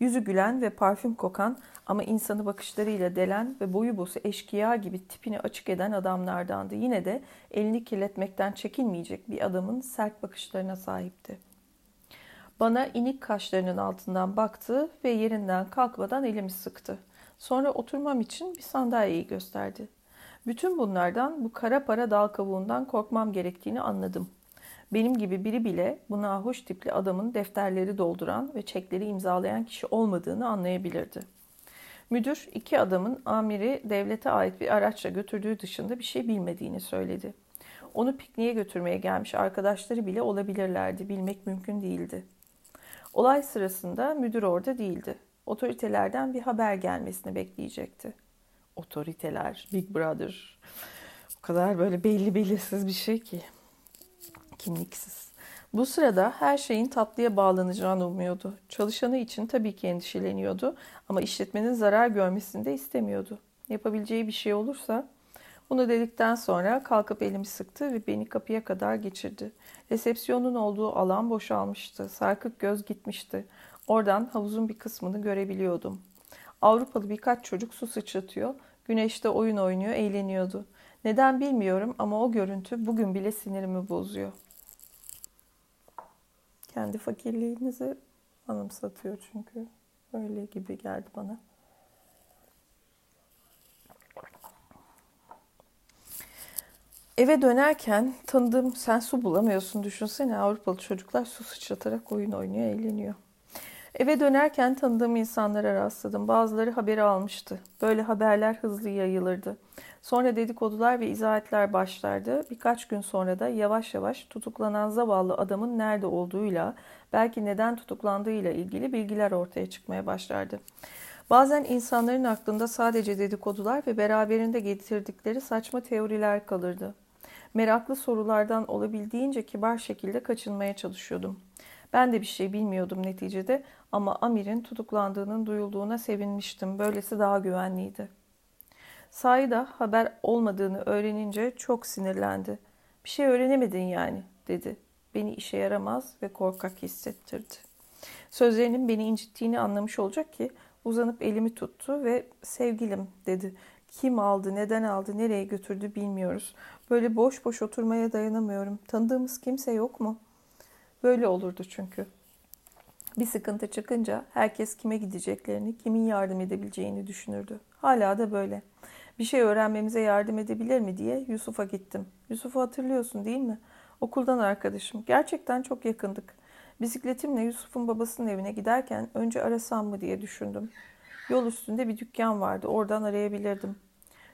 Yüzü gülen ve parfüm kokan ama insanı bakışlarıyla delen ve boyu bosu eşkıya gibi tipini açık eden adamlardandı. Yine de elini kirletmekten çekinmeyecek bir adamın sert bakışlarına sahipti. Bana inik kaşlarının altından baktı ve yerinden kalkmadan elimi sıktı. Sonra oturmam için bir sandalyeyi gösterdi. Bütün bunlardan bu kara para dal kavuğundan korkmam gerektiğini anladım. Benim gibi biri bile bu nahoş tipli adamın defterleri dolduran ve çekleri imzalayan kişi olmadığını anlayabilirdi. Müdür iki adamın amiri devlete ait bir araçla götürdüğü dışında bir şey bilmediğini söyledi. Onu pikniğe götürmeye gelmiş arkadaşları bile olabilirlerdi. Bilmek mümkün değildi. Olay sırasında müdür orada değildi. Otoritelerden bir haber gelmesini bekleyecekti. Otoriteler, Big Brother. O kadar böyle belli belirsiz bir şey ki kimliksiz. Bu sırada her şeyin tatlıya bağlanacağını umuyordu. Çalışanı için tabii ki endişeleniyordu ama işletmenin zarar görmesini de istemiyordu. Yapabileceği bir şey olursa bunu dedikten sonra kalkıp elimi sıktı ve beni kapıya kadar geçirdi. Resepsiyonun olduğu alan boşalmıştı. Sarkık göz gitmişti. Oradan havuzun bir kısmını görebiliyordum. Avrupalı birkaç çocuk su sıçratıyor, güneşte oyun oynuyor, eğleniyordu. Neden bilmiyorum ama o görüntü bugün bile sinirimi bozuyor. Kendi fakirliğinizi anımsatıyor çünkü. Öyle gibi geldi bana. Eve dönerken tanıdığım sen su bulamıyorsun düşünsene Avrupalı çocuklar su sıçratarak oyun oynuyor eğleniyor. Eve dönerken tanıdığım insanlara rastladım. Bazıları haberi almıştı. Böyle haberler hızlı yayılırdı. Sonra dedikodular ve izahatler başlardı. Birkaç gün sonra da yavaş yavaş tutuklanan zavallı adamın nerede olduğuyla, belki neden tutuklandığıyla ilgili bilgiler ortaya çıkmaya başlardı. Bazen insanların aklında sadece dedikodular ve beraberinde getirdikleri saçma teoriler kalırdı. Meraklı sorulardan olabildiğince kibar şekilde kaçınmaya çalışıyordum. Ben de bir şey bilmiyordum neticede ama Amir'in tutuklandığının duyulduğuna sevinmiştim. Böylesi daha güvenliydi. Sayda haber olmadığını öğrenince çok sinirlendi. Bir şey öğrenemedin yani dedi. Beni işe yaramaz ve korkak hissettirdi. Sözlerinin beni incittiğini anlamış olacak ki uzanıp elimi tuttu ve sevgilim dedi. Kim aldı, neden aldı, nereye götürdü bilmiyoruz. Böyle boş boş oturmaya dayanamıyorum. Tanıdığımız kimse yok mu? Böyle olurdu çünkü. Bir sıkıntı çıkınca herkes kime gideceklerini, kimin yardım edebileceğini düşünürdü. Hala da böyle. Bir şey öğrenmemize yardım edebilir mi diye Yusuf'a gittim. Yusuf'u hatırlıyorsun değil mi? Okuldan arkadaşım. Gerçekten çok yakındık. Bisikletimle Yusuf'un babasının evine giderken önce arasam mı diye düşündüm. Yol üstünde bir dükkan vardı. Oradan arayabilirdim.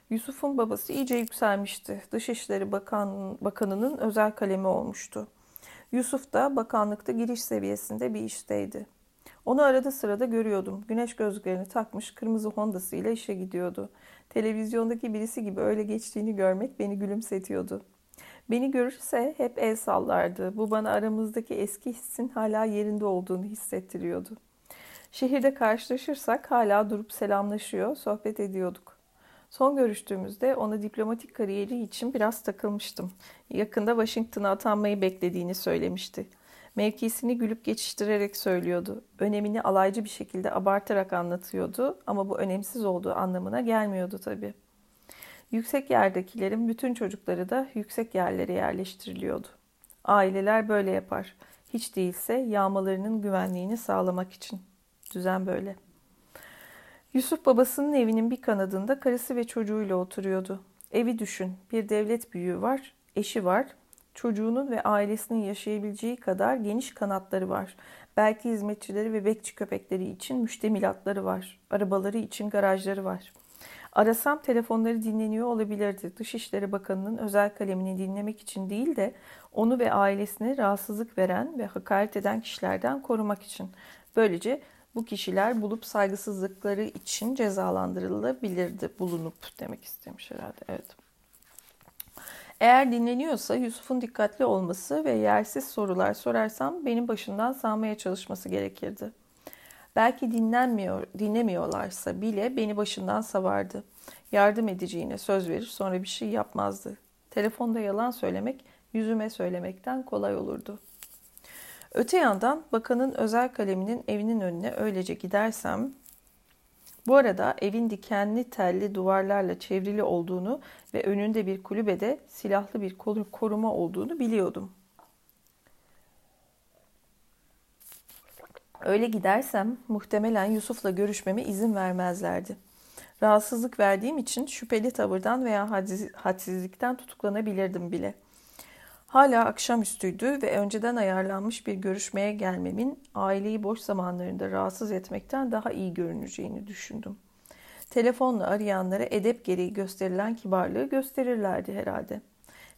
Yusuf'un babası iyice yükselmişti. Dışişleri Bakan, Bakanı'nın özel kalemi olmuştu. Yusuf da bakanlıkta giriş seviyesinde bir işteydi. Onu arada sırada görüyordum. Güneş gözlüklerini takmış kırmızı Honda'sı ile işe gidiyordu. Televizyondaki birisi gibi öyle geçtiğini görmek beni gülümsetiyordu. Beni görürse hep el sallardı. Bu bana aramızdaki eski hissin hala yerinde olduğunu hissettiriyordu. Şehirde karşılaşırsak hala durup selamlaşıyor, sohbet ediyorduk. Son görüştüğümüzde ona diplomatik kariyeri için biraz takılmıştım. Yakında Washington'a atanmayı beklediğini söylemişti. Mevkisini gülüp geçiştirerek söylüyordu. Önemini alaycı bir şekilde abartarak anlatıyordu ama bu önemsiz olduğu anlamına gelmiyordu tabii. Yüksek yerdekilerin bütün çocukları da yüksek yerlere yerleştiriliyordu. Aileler böyle yapar. Hiç değilse yağmalarının güvenliğini sağlamak için. Düzen böyle. Yusuf babasının evinin bir kanadında karısı ve çocuğuyla oturuyordu. Evi düşün. Bir devlet büyüğü var, eşi var, çocuğunun ve ailesinin yaşayabileceği kadar geniş kanatları var. Belki hizmetçileri ve bekçi köpekleri için müştemilatları var. Arabaları için garajları var. Arasam telefonları dinleniyor olabilirdi. Dışişleri Bakanı'nın özel kalemini dinlemek için değil de onu ve ailesine rahatsızlık veren ve hakaret eden kişilerden korumak için. Böylece bu kişiler bulup saygısızlıkları için cezalandırılabilirdi. Bulunup demek istemiş herhalde. Evet. Eğer dinleniyorsa Yusuf'un dikkatli olması ve yersiz sorular sorarsam benim başından sağmaya çalışması gerekirdi. Belki dinlenmiyor, dinlemiyorlarsa bile beni başından savardı. Yardım edeceğine söz verir sonra bir şey yapmazdı. Telefonda yalan söylemek yüzüme söylemekten kolay olurdu. Öte yandan bakanın özel kaleminin evinin önüne öylece gidersem bu arada evin dikenli telli duvarlarla çevrili olduğunu ve önünde bir kulübede silahlı bir koruma olduğunu biliyordum. Öyle gidersem muhtemelen Yusuf'la görüşmeme izin vermezlerdi. Rahatsızlık verdiğim için şüpheli tavırdan veya hadsizlikten tutuklanabilirdim bile.'' Hala akşamüstüydü ve önceden ayarlanmış bir görüşmeye gelmemin aileyi boş zamanlarında rahatsız etmekten daha iyi görüneceğini düşündüm. Telefonla arayanlara edep gereği gösterilen kibarlığı gösterirlerdi herhalde.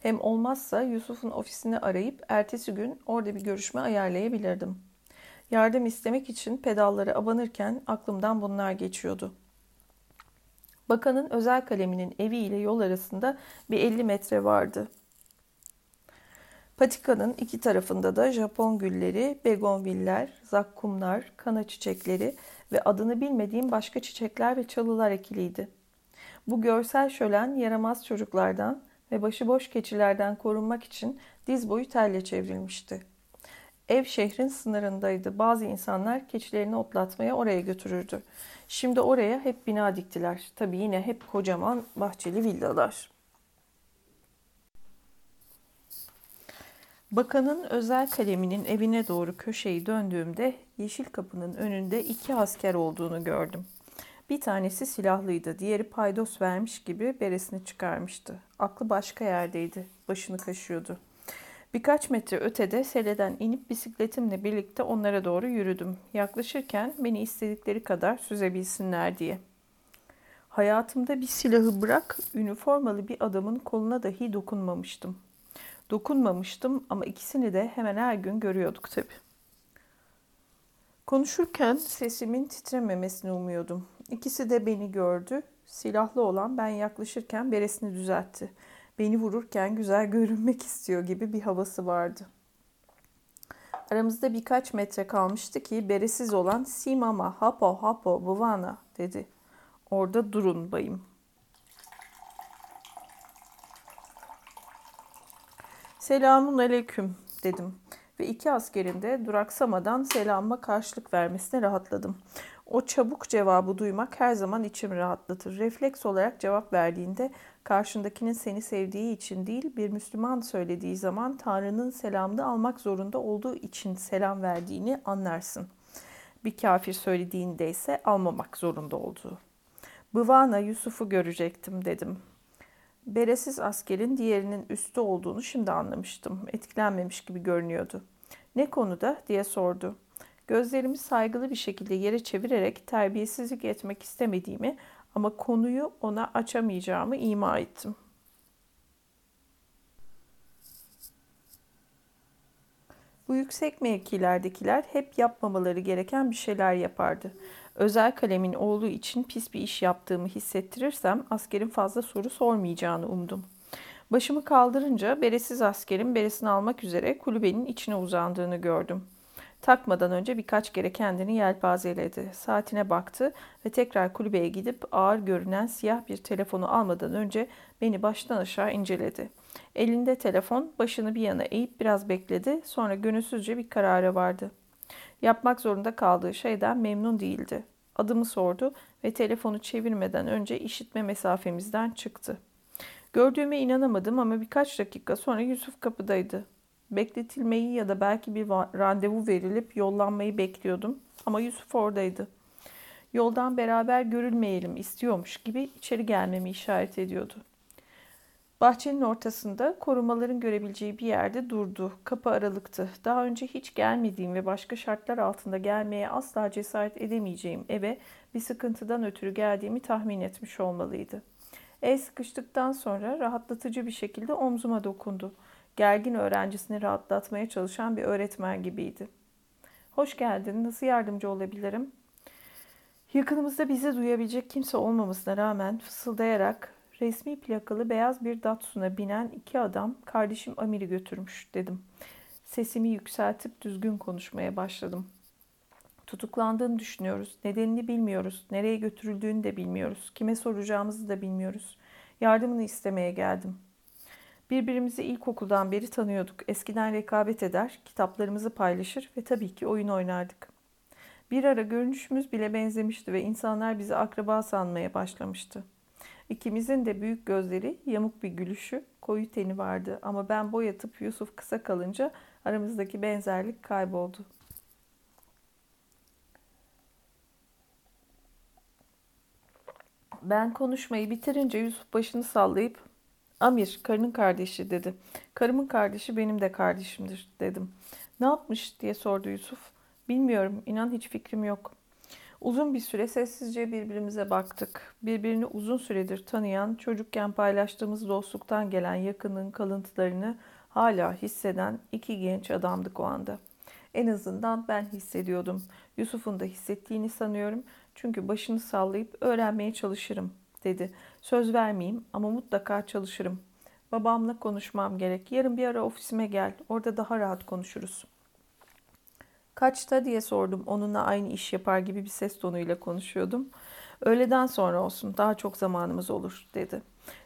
Hem olmazsa Yusuf'un ofisini arayıp ertesi gün orada bir görüşme ayarlayabilirdim. Yardım istemek için pedallara abanırken aklımdan bunlar geçiyordu. Bakanın özel kaleminin evi ile yol arasında bir 50 metre vardı. Patikanın iki tarafında da Japon gülleri, begonviller, zakkumlar, kana çiçekleri ve adını bilmediğim başka çiçekler ve çalılar ekiliydi. Bu görsel şölen yaramaz çocuklardan ve başıboş keçilerden korunmak için diz boyu telle çevrilmişti. Ev şehrin sınırındaydı. Bazı insanlar keçilerini otlatmaya oraya götürürdü. Şimdi oraya hep bina diktiler. Tabii yine hep kocaman bahçeli villalar. Bakanın özel kaleminin evine doğru köşeyi döndüğümde yeşil kapının önünde iki asker olduğunu gördüm. Bir tanesi silahlıydı, diğeri paydos vermiş gibi beresini çıkarmıştı. Aklı başka yerdeydi, başını kaşıyordu. Birkaç metre ötede seleden inip bisikletimle birlikte onlara doğru yürüdüm. Yaklaşırken beni istedikleri kadar süzebilsinler diye. Hayatımda bir silahı bırak, üniformalı bir adamın koluna dahi dokunmamıştım. Dokunmamıştım ama ikisini de hemen her gün görüyorduk tabii. Konuşurken sesimin titrememesini umuyordum. İkisi de beni gördü. Silahlı olan ben yaklaşırken beresini düzeltti. Beni vururken güzel görünmek istiyor gibi bir havası vardı. Aramızda birkaç metre kalmıştı ki beresiz olan Simama, Hapo, Hapo, Vuvana dedi. Orada durun bayım. Selamun aleyküm dedim ve iki askerin de duraksamadan selamıma karşılık vermesine rahatladım. O çabuk cevabı duymak her zaman içimi rahatlatır. Refleks olarak cevap verdiğinde karşındakinin seni sevdiği için değil, bir Müslüman söylediği zaman Tanrı'nın selamını almak zorunda olduğu için selam verdiğini anlarsın. Bir kafir söylediğinde ise almamak zorunda olduğu. Bıvana Yusuf'u görecektim dedim. Beresiz askerin diğerinin üstü olduğunu şimdi anlamıştım. Etkilenmemiş gibi görünüyordu. Ne konuda diye sordu. Gözlerimi saygılı bir şekilde yere çevirerek terbiyesizlik etmek istemediğimi ama konuyu ona açamayacağımı ima ettim. Bu yüksek mevkilerdekiler hep yapmamaları gereken bir şeyler yapardı. Özel kalemin oğlu için pis bir iş yaptığımı hissettirirsem askerin fazla soru sormayacağını umdum. Başımı kaldırınca beresiz askerin beresini almak üzere kulübenin içine uzandığını gördüm. Takmadan önce birkaç kere kendini yelpazeledi. Saatine baktı ve tekrar kulübeye gidip ağır görünen siyah bir telefonu almadan önce beni baştan aşağı inceledi. Elinde telefon, başını bir yana eğip biraz bekledi, sonra gönülsüzce bir karara vardı. Yapmak zorunda kaldığı şeyden memnun değildi. Adımı sordu ve telefonu çevirmeden önce işitme mesafemizden çıktı. Gördüğüme inanamadım ama birkaç dakika sonra Yusuf kapıdaydı. Bekletilmeyi ya da belki bir randevu verilip yollanmayı bekliyordum ama Yusuf oradaydı. Yoldan beraber görülmeyelim istiyormuş gibi içeri gelmemi işaret ediyordu. Bahçenin ortasında korumaların görebileceği bir yerde durdu. Kapı aralıktı. Daha önce hiç gelmediğim ve başka şartlar altında gelmeye asla cesaret edemeyeceğim eve bir sıkıntıdan ötürü geldiğimi tahmin etmiş olmalıydı. El sıkıştıktan sonra rahatlatıcı bir şekilde omzuma dokundu. Gergin öğrencisini rahatlatmaya çalışan bir öğretmen gibiydi. Hoş geldin, nasıl yardımcı olabilirim? Yakınımızda bizi duyabilecek kimse olmamasına rağmen fısıldayarak resmi plakalı beyaz bir Datsun'a binen iki adam kardeşim Amir'i götürmüş dedim. Sesimi yükseltip düzgün konuşmaya başladım. Tutuklandığını düşünüyoruz. Nedenini bilmiyoruz. Nereye götürüldüğünü de bilmiyoruz. Kime soracağımızı da bilmiyoruz. Yardımını istemeye geldim. Birbirimizi ilkokuldan beri tanıyorduk. Eskiden rekabet eder, kitaplarımızı paylaşır ve tabii ki oyun oynardık. Bir ara görünüşümüz bile benzemişti ve insanlar bizi akraba sanmaya başlamıştı. İkimizin de büyük gözleri, yamuk bir gülüşü, koyu teni vardı ama ben boyatıp Yusuf kısa kalınca aramızdaki benzerlik kayboldu. Ben konuşmayı bitirince Yusuf başını sallayıp Amir, karının kardeşi dedi. Karımın kardeşi benim de kardeşimdir dedim. Ne yapmış diye sordu Yusuf. Bilmiyorum, inan hiç fikrim yok. Uzun bir süre sessizce birbirimize baktık. Birbirini uzun süredir tanıyan, çocukken paylaştığımız dostluktan gelen yakının kalıntılarını hala hisseden iki genç adamdık o anda. En azından ben hissediyordum. Yusuf'un da hissettiğini sanıyorum. Çünkü başını sallayıp öğrenmeye çalışırım dedi. Söz vermeyeyim ama mutlaka çalışırım. Babamla konuşmam gerek. Yarın bir ara ofisime gel. Orada daha rahat konuşuruz. Kaçta diye sordum. Onunla aynı iş yapar gibi bir ses tonuyla konuşuyordum. Öğleden sonra olsun. Daha çok zamanımız olur dedi.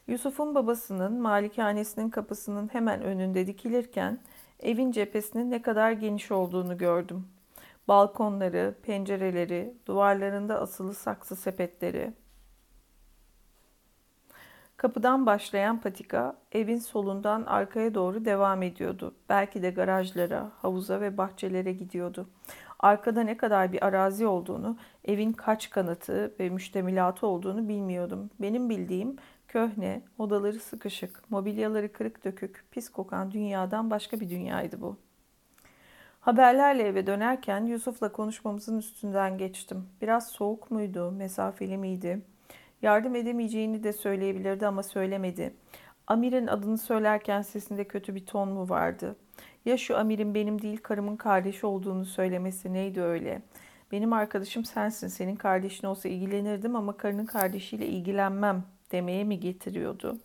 Yusuf'un babasının malikanesinin kapısının hemen önünde dikilirken evin cephesinin ne kadar geniş olduğunu gördüm. Balkonları, pencereleri, duvarlarında asılı saksı sepetleri, Kapıdan başlayan patika evin solundan arkaya doğru devam ediyordu. Belki de garajlara, havuza ve bahçelere gidiyordu. Arkada ne kadar bir arazi olduğunu, evin kaç kanatı ve müştemilatı olduğunu bilmiyordum. Benim bildiğim köhne, odaları sıkışık, mobilyaları kırık dökük, pis kokan dünyadan başka bir dünyaydı bu. Haberlerle eve dönerken Yusuf'la konuşmamızın üstünden geçtim. Biraz soğuk muydu, mesafeli miydi? Yardım edemeyeceğini de söyleyebilirdi ama söylemedi. Amir'in adını söylerken sesinde kötü bir ton mu vardı? Ya şu Amir'in benim değil karımın kardeşi olduğunu söylemesi neydi öyle? Benim arkadaşım sensin, senin kardeşin olsa ilgilenirdim ama karının kardeşiyle ilgilenmem demeye mi getiriyordu?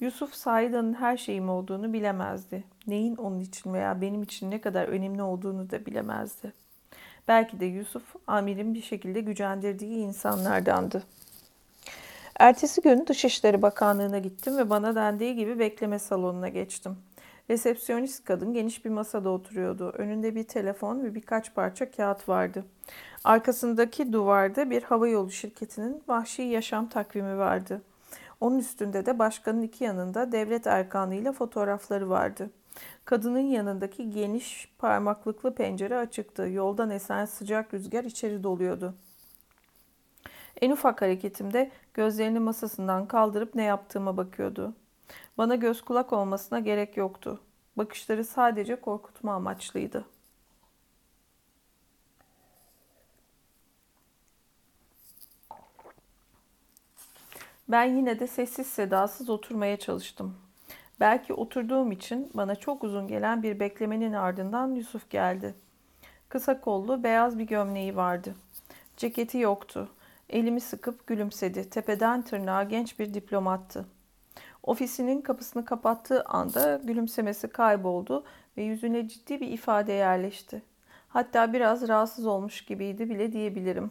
Yusuf Saida'nın her şeyim olduğunu bilemezdi. Neyin onun için veya benim için ne kadar önemli olduğunu da bilemezdi. Belki de Yusuf, Amir'in bir şekilde gücendirdiği insanlardandı. Ertesi gün Dışişleri Bakanlığı'na gittim ve bana dendiği gibi bekleme salonuna geçtim. Resepsiyonist kadın geniş bir masada oturuyordu. Önünde bir telefon ve birkaç parça kağıt vardı. Arkasındaki duvarda bir havayolu şirketinin vahşi yaşam takvimi vardı. Onun üstünde de başkanın iki yanında devlet erkanıyla fotoğrafları vardı. Kadının yanındaki geniş parmaklıklı pencere açıktı. Yoldan esen sıcak rüzgar içeri doluyordu. En ufak hareketimde gözlerini masasından kaldırıp ne yaptığıma bakıyordu. Bana göz kulak olmasına gerek yoktu. Bakışları sadece korkutma amaçlıydı. Ben yine de sessiz sedasız oturmaya çalıştım. Belki oturduğum için bana çok uzun gelen bir beklemenin ardından Yusuf geldi. Kısa kollu beyaz bir gömleği vardı. Ceketi yoktu. Elimi sıkıp gülümsedi. Tepeden tırnağa genç bir diplomattı. Ofisinin kapısını kapattığı anda gülümsemesi kayboldu ve yüzüne ciddi bir ifade yerleşti. Hatta biraz rahatsız olmuş gibiydi bile diyebilirim.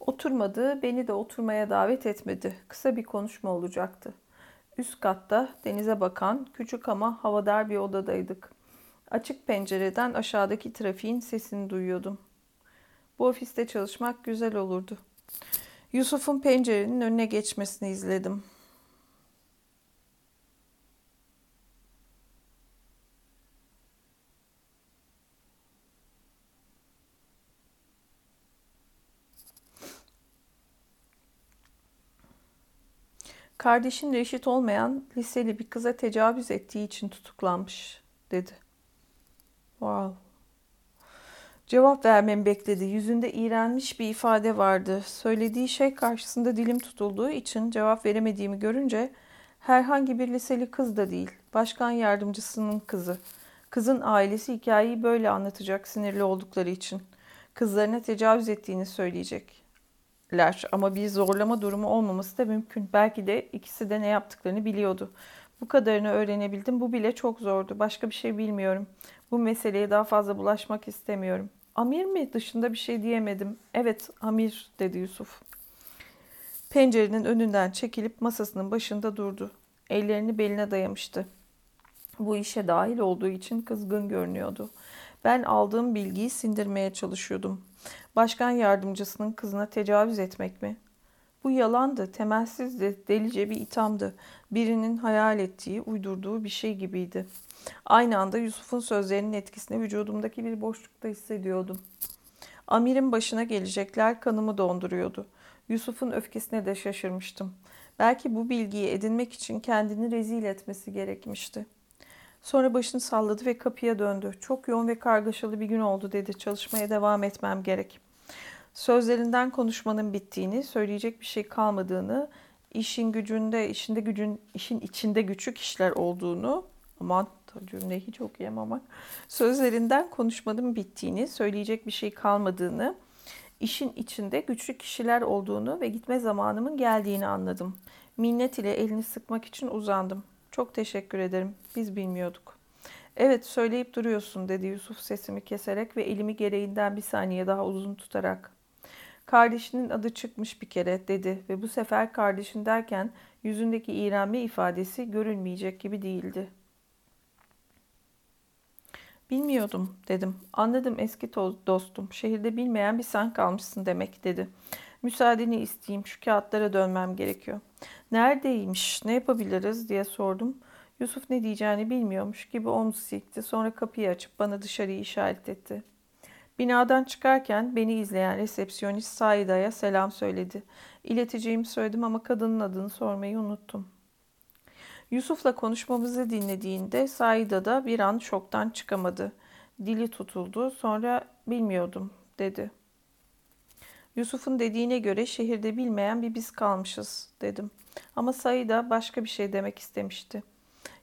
Oturmadı, beni de oturmaya davet etmedi. Kısa bir konuşma olacaktı. Üst katta denize bakan küçük ama havadar bir odadaydık. Açık pencereden aşağıdaki trafiğin sesini duyuyordum. Bu ofiste çalışmak güzel olurdu. Yusuf'un pencerenin önüne geçmesini izledim. Kardeşin reşit olmayan liseli bir kıza tecavüz ettiği için tutuklanmış dedi. Wow. Cevap vermemi bekledi. Yüzünde iğrenmiş bir ifade vardı. Söylediği şey karşısında dilim tutulduğu için cevap veremediğimi görünce herhangi bir liseli kız da değil, başkan yardımcısının kızı. Kızın ailesi hikayeyi böyle anlatacak sinirli oldukları için. Kızlarına tecavüz ettiğini söyleyecekler ama bir zorlama durumu olmaması da mümkün. Belki de ikisi de ne yaptıklarını biliyordu. Bu kadarını öğrenebildim. Bu bile çok zordu. Başka bir şey bilmiyorum. Bu meseleye daha fazla bulaşmak istemiyorum. Amir mi? Dışında bir şey diyemedim. Evet, Amir dedi Yusuf. Pencerenin önünden çekilip masasının başında durdu. Ellerini beline dayamıştı. Bu işe dahil olduğu için kızgın görünüyordu. Ben aldığım bilgiyi sindirmeye çalışıyordum. Başkan yardımcısının kızına tecavüz etmek mi? Bu yalandı, temelsizdi, delice bir ithamdı. Birinin hayal ettiği, uydurduğu bir şey gibiydi. Aynı anda Yusuf'un sözlerinin etkisini vücudumdaki bir boşlukta hissediyordum. Amir'in başına gelecekler kanımı donduruyordu. Yusuf'un öfkesine de şaşırmıştım. Belki bu bilgiyi edinmek için kendini rezil etmesi gerekmişti. Sonra başını salladı ve kapıya döndü. Çok yoğun ve kargaşalı bir gün oldu dedi. Çalışmaya devam etmem gerek. Sözlerinden konuşmanın bittiğini, söyleyecek bir şey kalmadığını, işin gücünde, işinde gücün, işin içinde güçlü kişiler olduğunu, aman cümleyi hiç okuyamamak, sözlerinden konuşmanın bittiğini, söyleyecek bir şey kalmadığını, işin içinde güçlü kişiler olduğunu ve gitme zamanımın geldiğini anladım. Minnet ile elini sıkmak için uzandım. Çok teşekkür ederim. Biz bilmiyorduk. Evet söyleyip duruyorsun dedi Yusuf sesimi keserek ve elimi gereğinden bir saniye daha uzun tutarak. Kardeşinin adı çıkmış bir kere dedi ve bu sefer kardeşin derken yüzündeki iğrenme ifadesi görülmeyecek gibi değildi. Bilmiyordum dedim. Anladım eski dostum. Şehirde bilmeyen bir sen kalmışsın demek dedi. Müsaadeni isteyeyim şu kağıtlara dönmem gerekiyor. Neredeymiş ne yapabiliriz diye sordum. Yusuf ne diyeceğini bilmiyormuş gibi omuz silkti. Sonra kapıyı açıp bana dışarıyı işaret etti. Binadan çıkarken beni izleyen resepsiyonist Saida'ya selam söyledi. İleteceğimi söyledim ama kadının adını sormayı unuttum. Yusuf'la konuşmamızı dinlediğinde Saida da bir an şoktan çıkamadı. Dili tutuldu. Sonra bilmiyordum dedi. Yusuf'un dediğine göre şehirde bilmeyen bir biz kalmışız dedim. Ama Saida başka bir şey demek istemişti.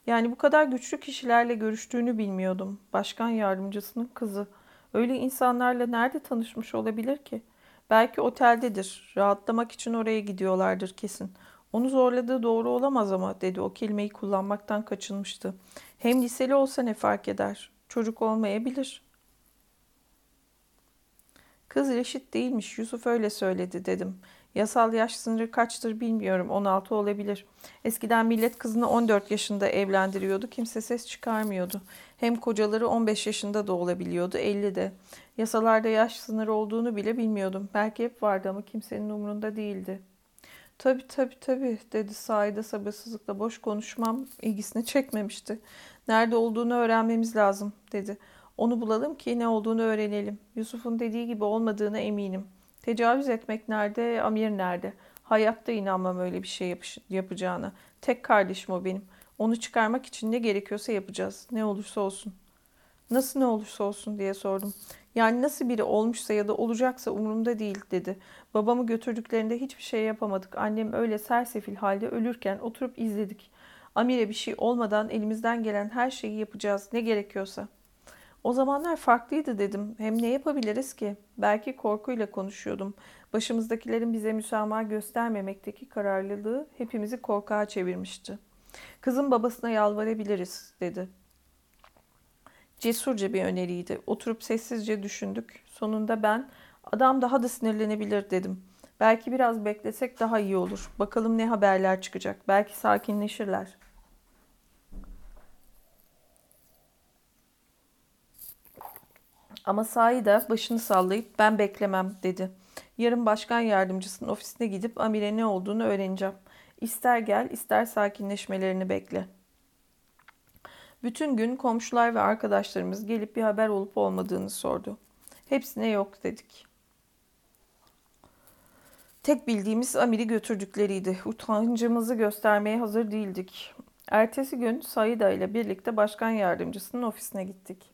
Yani bu kadar güçlü kişilerle görüştüğünü bilmiyordum. Başkan yardımcısının kızı. Öyle insanlarla nerede tanışmış olabilir ki? Belki oteldedir. Rahatlamak için oraya gidiyorlardır kesin. Onu zorladığı doğru olamaz ama dedi o kelimeyi kullanmaktan kaçınmıştı. Hem liseli olsa ne fark eder? Çocuk olmayabilir. Kız reşit değilmiş Yusuf öyle söyledi dedim. Yasal yaş sınırı kaçtır bilmiyorum 16 olabilir. Eskiden millet kızını 14 yaşında evlendiriyordu kimse ses çıkarmıyordu. Hem kocaları 15 yaşında da olabiliyordu 50 de. Yasalarda yaş sınırı olduğunu bile bilmiyordum. Belki hep vardı ama kimsenin umurunda değildi. Tabii tabii tabii dedi sahide sabırsızlıkla boş konuşmam ilgisini çekmemişti. Nerede olduğunu öğrenmemiz lazım dedi. Onu bulalım ki ne olduğunu öğrenelim. Yusuf'un dediği gibi olmadığına eminim. Tecavüz etmek nerede, Amir nerede? Hayatta inanmam öyle bir şey yap yapacağına. Tek kardeşim o benim. Onu çıkarmak için ne gerekiyorsa yapacağız. Ne olursa olsun. Nasıl ne olursa olsun diye sordum. Yani nasıl biri olmuşsa ya da olacaksa umurumda değil dedi. Babamı götürdüklerinde hiçbir şey yapamadık. Annem öyle sersefil halde ölürken oturup izledik. Amir'e bir şey olmadan elimizden gelen her şeyi yapacağız ne gerekiyorsa. O zamanlar farklıydı dedim. Hem ne yapabiliriz ki? Belki korkuyla konuşuyordum. Başımızdakilerin bize müsamaha göstermemekteki kararlılığı hepimizi korkağa çevirmişti. Kızın babasına yalvarabiliriz dedi. Cesurca bir öneriydi. Oturup sessizce düşündük. Sonunda ben adam daha da sinirlenebilir dedim. Belki biraz beklesek daha iyi olur. Bakalım ne haberler çıkacak. Belki sakinleşirler. Ama sahi de başını sallayıp ben beklemem dedi. Yarın başkan yardımcısının ofisine gidip Amire ne olduğunu öğreneceğim. İster gel ister sakinleşmelerini bekle. Bütün gün komşular ve arkadaşlarımız gelip bir haber olup olmadığını sordu. Hepsine yok dedik. Tek bildiğimiz Amir'i götürdükleriydi. Utancımızı göstermeye hazır değildik. Ertesi gün Saida ile birlikte başkan yardımcısının ofisine gittik.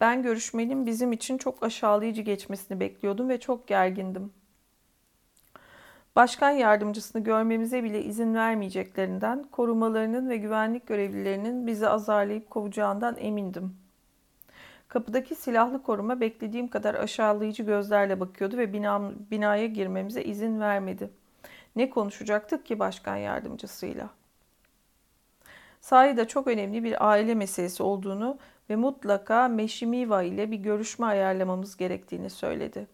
Ben görüşmenin bizim için çok aşağılayıcı geçmesini bekliyordum ve çok gergindim. Başkan yardımcısını görmemize bile izin vermeyeceklerinden, korumalarının ve güvenlik görevlilerinin bizi azarlayıp kovacağından emindim. Kapıdaki silahlı koruma beklediğim kadar aşağılayıcı gözlerle bakıyordu ve binam, binaya girmemize izin vermedi. Ne konuşacaktık ki başkan yardımcısıyla? Sahide çok önemli bir aile meselesi olduğunu ve mutlaka Meşimiva ile bir görüşme ayarlamamız gerektiğini söyledi.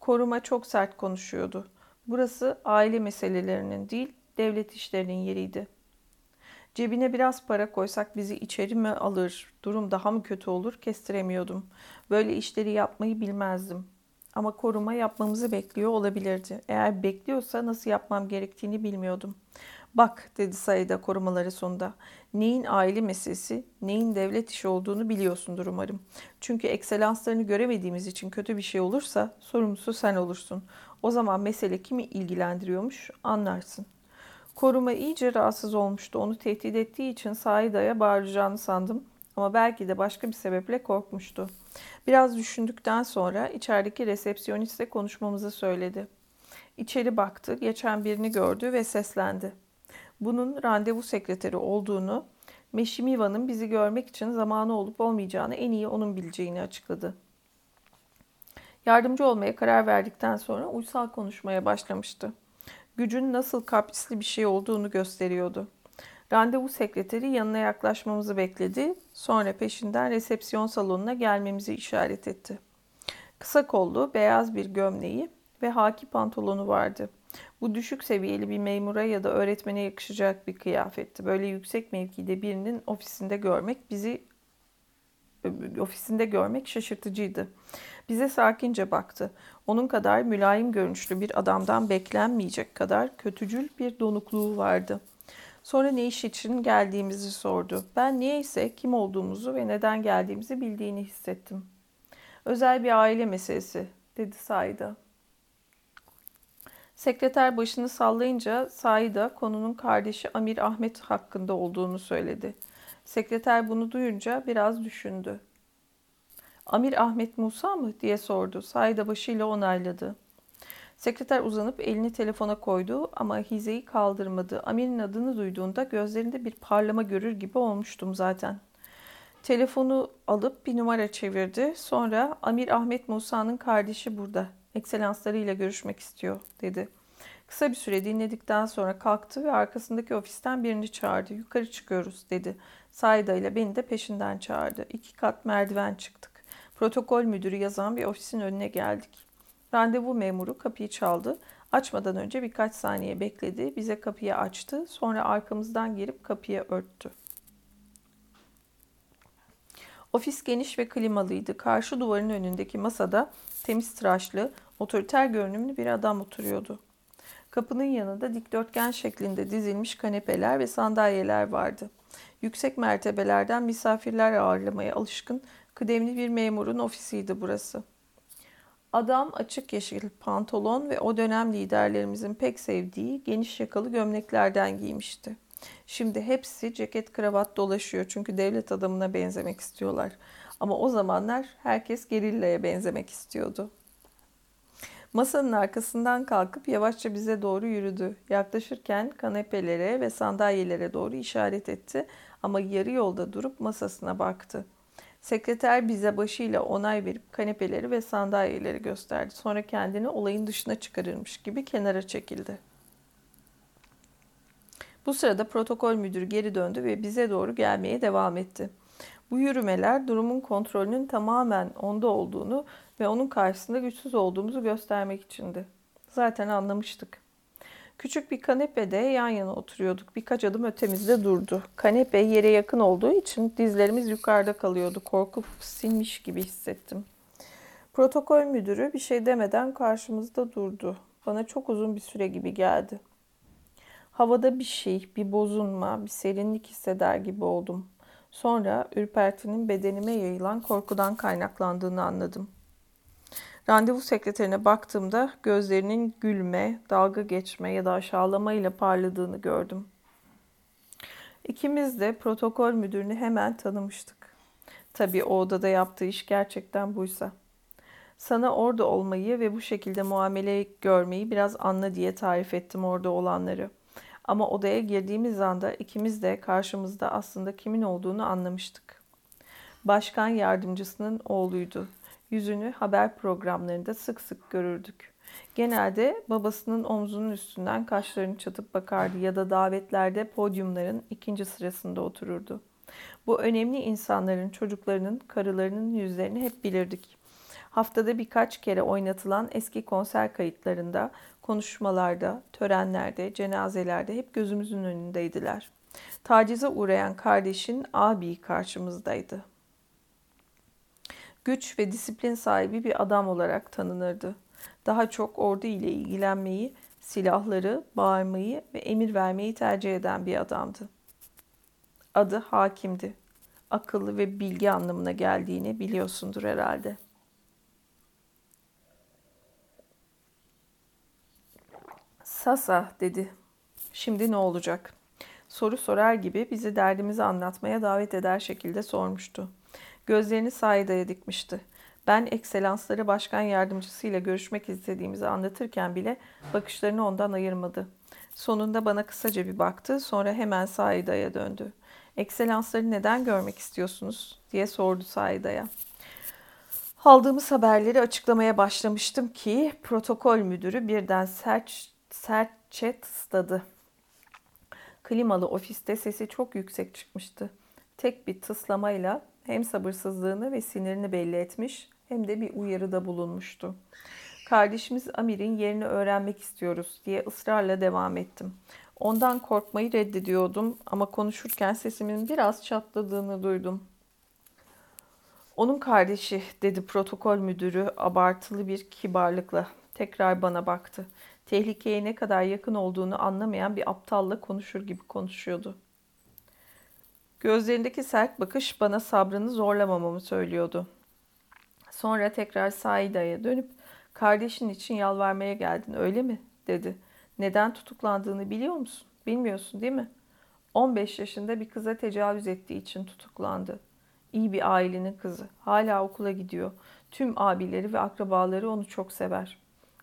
Koruma çok sert konuşuyordu. Burası aile meselelerinin değil, devlet işlerinin yeriydi. Cebine biraz para koysak bizi içeri mi alır, durum daha mı kötü olur kestiremiyordum. Böyle işleri yapmayı bilmezdim. Ama koruma yapmamızı bekliyor olabilirdi. Eğer bekliyorsa nasıl yapmam gerektiğini bilmiyordum. Bak dedi Saida korumaları sonunda. Neyin aile meselesi, neyin devlet işi olduğunu biliyorsundur umarım. Çünkü ekselanslarını göremediğimiz için kötü bir şey olursa sorumlusu sen olursun. O zaman mesele kimi ilgilendiriyormuş anlarsın. Koruma iyice rahatsız olmuştu. Onu tehdit ettiği için Saida'ya bağıracağını sandım. Ama belki de başka bir sebeple korkmuştu. Biraz düşündükten sonra içerideki resepsiyonistle konuşmamızı söyledi. İçeri baktı, geçen birini gördü ve seslendi bunun randevu sekreteri olduğunu, Meşimiva'nın bizi görmek için zamanı olup olmayacağını en iyi onun bileceğini açıkladı. Yardımcı olmaya karar verdikten sonra uysal konuşmaya başlamıştı. Gücün nasıl kaprisli bir şey olduğunu gösteriyordu. Randevu sekreteri yanına yaklaşmamızı bekledi. Sonra peşinden resepsiyon salonuna gelmemizi işaret etti. Kısa kollu, beyaz bir gömleği ve haki pantolonu vardı. Bu düşük seviyeli bir memura ya da öğretmene yakışacak bir kıyafetti. Böyle yüksek mevkide birinin ofisinde görmek bizi ofisinde görmek şaşırtıcıydı. Bize sakince baktı. Onun kadar mülayim görünüşlü bir adamdan beklenmeyecek kadar kötücül bir donukluğu vardı. Sonra ne iş için geldiğimizi sordu. Ben niyeyse kim olduğumuzu ve neden geldiğimizi bildiğini hissettim. Özel bir aile meselesi dedi Saida. Sekreter başını sallayınca Saida konunun kardeşi Amir Ahmet hakkında olduğunu söyledi. Sekreter bunu duyunca biraz düşündü. Amir Ahmet Musa mı diye sordu. Saida başıyla onayladı. Sekreter uzanıp elini telefona koydu ama hizeyi kaldırmadı. Amir'in adını duyduğunda gözlerinde bir parlama görür gibi olmuştum zaten. Telefonu alıp bir numara çevirdi. Sonra Amir Ahmet Musa'nın kardeşi burada. Ekselanslarıyla görüşmek istiyor dedi. Kısa bir süre dinledikten sonra kalktı ve arkasındaki ofisten birini çağırdı. Yukarı çıkıyoruz dedi. Sayda ile beni de peşinden çağırdı. İki kat merdiven çıktık. Protokol müdürü yazan bir ofisin önüne geldik. Randevu memuru kapıyı çaldı. Açmadan önce birkaç saniye bekledi. Bize kapıyı açtı. Sonra arkamızdan girip kapıyı örttü. Ofis geniş ve klimalıydı. Karşı duvarın önündeki masada temiz tıraşlı, otoriter görünümlü bir adam oturuyordu. Kapının yanında dikdörtgen şeklinde dizilmiş kanepeler ve sandalyeler vardı. Yüksek mertebelerden misafirler ağırlamaya alışkın kıdemli bir memurun ofisiydi burası. Adam açık yeşil pantolon ve o dönem liderlerimizin pek sevdiği geniş yakalı gömleklerden giymişti. Şimdi hepsi ceket kravat dolaşıyor çünkü devlet adamına benzemek istiyorlar. Ama o zamanlar herkes gerillaya benzemek istiyordu. Masanın arkasından kalkıp yavaşça bize doğru yürüdü. Yaklaşırken kanepelere ve sandalyelere doğru işaret etti ama yarı yolda durup masasına baktı. Sekreter bize başıyla onay verip kanepeleri ve sandalyeleri gösterdi. Sonra kendini olayın dışına çıkarırmış gibi kenara çekildi. Bu sırada protokol müdürü geri döndü ve bize doğru gelmeye devam etti. Bu yürümeler durumun kontrolünün tamamen onda olduğunu ve onun karşısında güçsüz olduğumuzu göstermek içindi. Zaten anlamıştık. Küçük bir kanepede yan yana oturuyorduk. Birkaç adım ötemizde durdu. Kanepe yere yakın olduğu için dizlerimiz yukarıda kalıyordu. Korkup sinmiş gibi hissettim. Protokol müdürü bir şey demeden karşımızda durdu. Bana çok uzun bir süre gibi geldi. Havada bir şey, bir bozulma, bir serinlik hisseder gibi oldum. Sonra ürpertinin bedenime yayılan korkudan kaynaklandığını anladım. Randevu sekreterine baktığımda gözlerinin gülme, dalga geçme ya da aşağılama ile parladığını gördüm. İkimiz de protokol müdürünü hemen tanımıştık. Tabii o odada yaptığı iş gerçekten buysa. Sana orada olmayı ve bu şekilde muamele görmeyi biraz anla diye tarif ettim orada olanları. Ama odaya girdiğimiz anda ikimiz de karşımızda aslında kimin olduğunu anlamıştık. Başkan yardımcısının oğluydu yüzünü haber programlarında sık sık görürdük. Genelde babasının omzunun üstünden kaşlarını çatıp bakardı ya da davetlerde podyumların ikinci sırasında otururdu. Bu önemli insanların, çocuklarının, karılarının yüzlerini hep bilirdik. Haftada birkaç kere oynatılan eski konser kayıtlarında, konuşmalarda, törenlerde, cenazelerde hep gözümüzün önündeydiler. Tacize uğrayan kardeşin abi karşımızdaydı güç ve disiplin sahibi bir adam olarak tanınırdı. Daha çok ordu ile ilgilenmeyi, silahları, bağırmayı ve emir vermeyi tercih eden bir adamdı. Adı Hakim'di. Akıllı ve bilgi anlamına geldiğini biliyorsundur herhalde. Sasa dedi. Şimdi ne olacak? Soru sorar gibi bizi derdimizi anlatmaya davet eder şekilde sormuştu. Gözlerini Saida'ya dikmişti. Ben ekselansları başkan yardımcısıyla görüşmek istediğimizi anlatırken bile bakışlarını ondan ayırmadı. Sonunda bana kısaca bir baktı, sonra hemen Saida'ya döndü. Ekselansları neden görmek istiyorsunuz? diye sordu Saida'ya. Aldığımız haberleri açıklamaya başlamıştım ki protokol müdürü birden sert, sertçe tısladı. Klimalı ofiste sesi çok yüksek çıkmıştı. Tek bir tıslamayla hem sabırsızlığını ve sinirini belli etmiş hem de bir uyarıda bulunmuştu. Kardeşimiz Amir'in yerini öğrenmek istiyoruz diye ısrarla devam ettim. Ondan korkmayı reddediyordum ama konuşurken sesimin biraz çatladığını duydum. Onun kardeşi dedi protokol müdürü abartılı bir kibarlıkla. Tekrar bana baktı. Tehlikeye ne kadar yakın olduğunu anlamayan bir aptalla konuşur gibi konuşuyordu. Gözlerindeki sert bakış bana sabrını zorlamamamı söylüyordu. Sonra tekrar Saida'ya dönüp kardeşin için yalvarmaya geldin öyle mi? dedi. Neden tutuklandığını biliyor musun? Bilmiyorsun değil mi? 15 yaşında bir kıza tecavüz ettiği için tutuklandı. İyi bir ailenin kızı. Hala okula gidiyor. Tüm abileri ve akrabaları onu çok sever.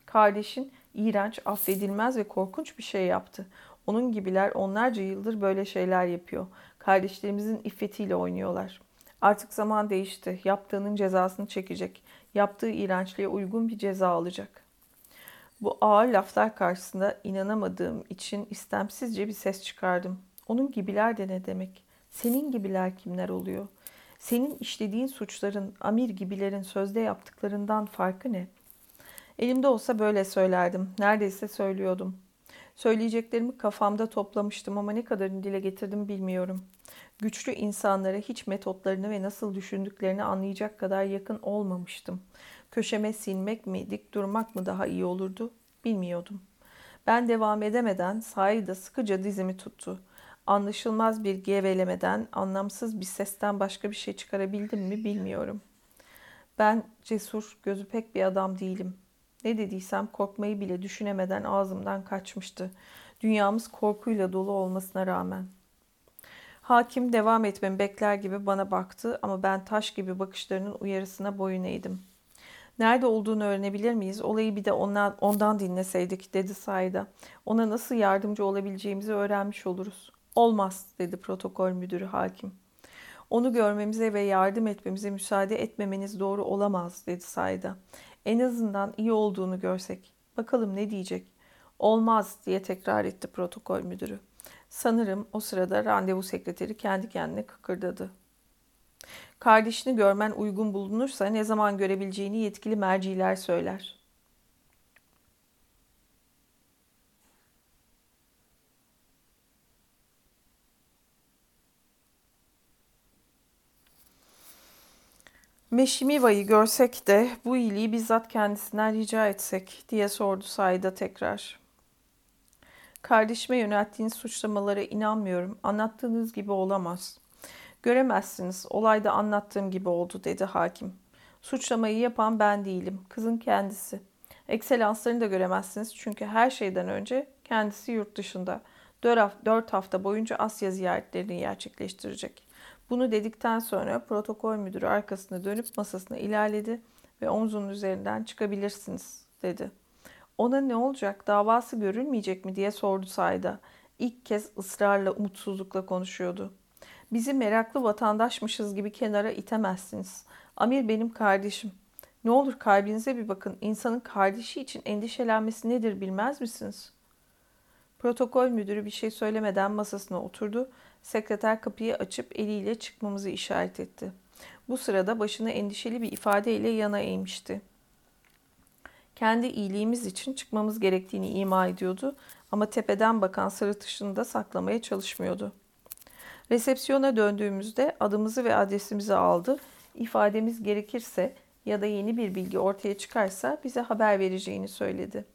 Kardeşin iğrenç, affedilmez ve korkunç bir şey yaptı. Onun gibiler onlarca yıldır böyle şeyler yapıyor. Kardeşlerimizin iffetiyle oynuyorlar. Artık zaman değişti. Yaptığının cezasını çekecek. Yaptığı iğrençliğe uygun bir ceza alacak. Bu ağır laflar karşısında inanamadığım için istemsizce bir ses çıkardım. Onun gibiler de ne demek? Senin gibiler kimler oluyor? Senin işlediğin suçların amir gibilerin sözde yaptıklarından farkı ne? Elimde olsa böyle söylerdim. Neredeyse söylüyordum. Söyleyeceklerimi kafamda toplamıştım ama ne kadarını dile getirdim bilmiyorum. Güçlü insanlara hiç metotlarını ve nasıl düşündüklerini anlayacak kadar yakın olmamıştım. Köşeme sinmek mi, dik durmak mı daha iyi olurdu bilmiyordum. Ben devam edemeden sahilde sıkıca dizimi tuttu. Anlaşılmaz bir gevelemeden, anlamsız bir sesten başka bir şey çıkarabildim mi bilmiyorum. Ben cesur, gözü pek bir adam değilim. Ne dediysem korkmayı bile düşünemeden ağzımdan kaçmıştı. Dünyamız korkuyla dolu olmasına rağmen. Hakim devam etmemi bekler gibi bana baktı ama ben taş gibi bakışlarının uyarısına boyun eğdim. Nerede olduğunu öğrenebilir miyiz? Olayı bir de ondan, ondan dinleseydik dedi Sayda. Ona nasıl yardımcı olabileceğimizi öğrenmiş oluruz. Olmaz dedi protokol müdürü hakim. Onu görmemize ve yardım etmemize müsaade etmemeniz doğru olamaz dedi Sayda. En azından iyi olduğunu görsek. Bakalım ne diyecek. Olmaz diye tekrar etti protokol müdürü. Sanırım o sırada randevu sekreteri kendi kendine kıkırdadı. Kardeşini görmen uygun bulunursa ne zaman görebileceğini yetkili merciler söyler. Meşimiva'yı görsek de bu iyiliği bizzat kendisinden rica etsek diye sordu Saida tekrar. Kardeşime yönelttiğiniz suçlamalara inanmıyorum. Anlattığınız gibi olamaz. Göremezsiniz. Olayda anlattığım gibi oldu dedi hakim. Suçlamayı yapan ben değilim. Kızın kendisi. Ekselanslarını da göremezsiniz çünkü her şeyden önce kendisi yurt dışında. Dört hafta boyunca Asya ziyaretlerini gerçekleştirecek. Bunu dedikten sonra protokol müdürü arkasına dönüp masasına ilerledi ve omzunun üzerinden çıkabilirsiniz dedi. Ona ne olacak davası görülmeyecek mi diye sordu Sayda. İlk kez ısrarla umutsuzlukla konuşuyordu. Bizi meraklı vatandaşmışız gibi kenara itemezsiniz. Amir benim kardeşim. Ne olur kalbinize bir bakın. İnsanın kardeşi için endişelenmesi nedir bilmez misiniz? Protokol müdürü bir şey söylemeden masasına oturdu. Sekreter kapıyı açıp eliyle çıkmamızı işaret etti. Bu sırada başını endişeli bir ifadeyle yana eğmişti. Kendi iyiliğimiz için çıkmamız gerektiğini ima ediyordu ama tepeden bakan sırıtışını da saklamaya çalışmıyordu. Resepsiyona döndüğümüzde adımızı ve adresimizi aldı. İfademiz gerekirse ya da yeni bir bilgi ortaya çıkarsa bize haber vereceğini söyledi.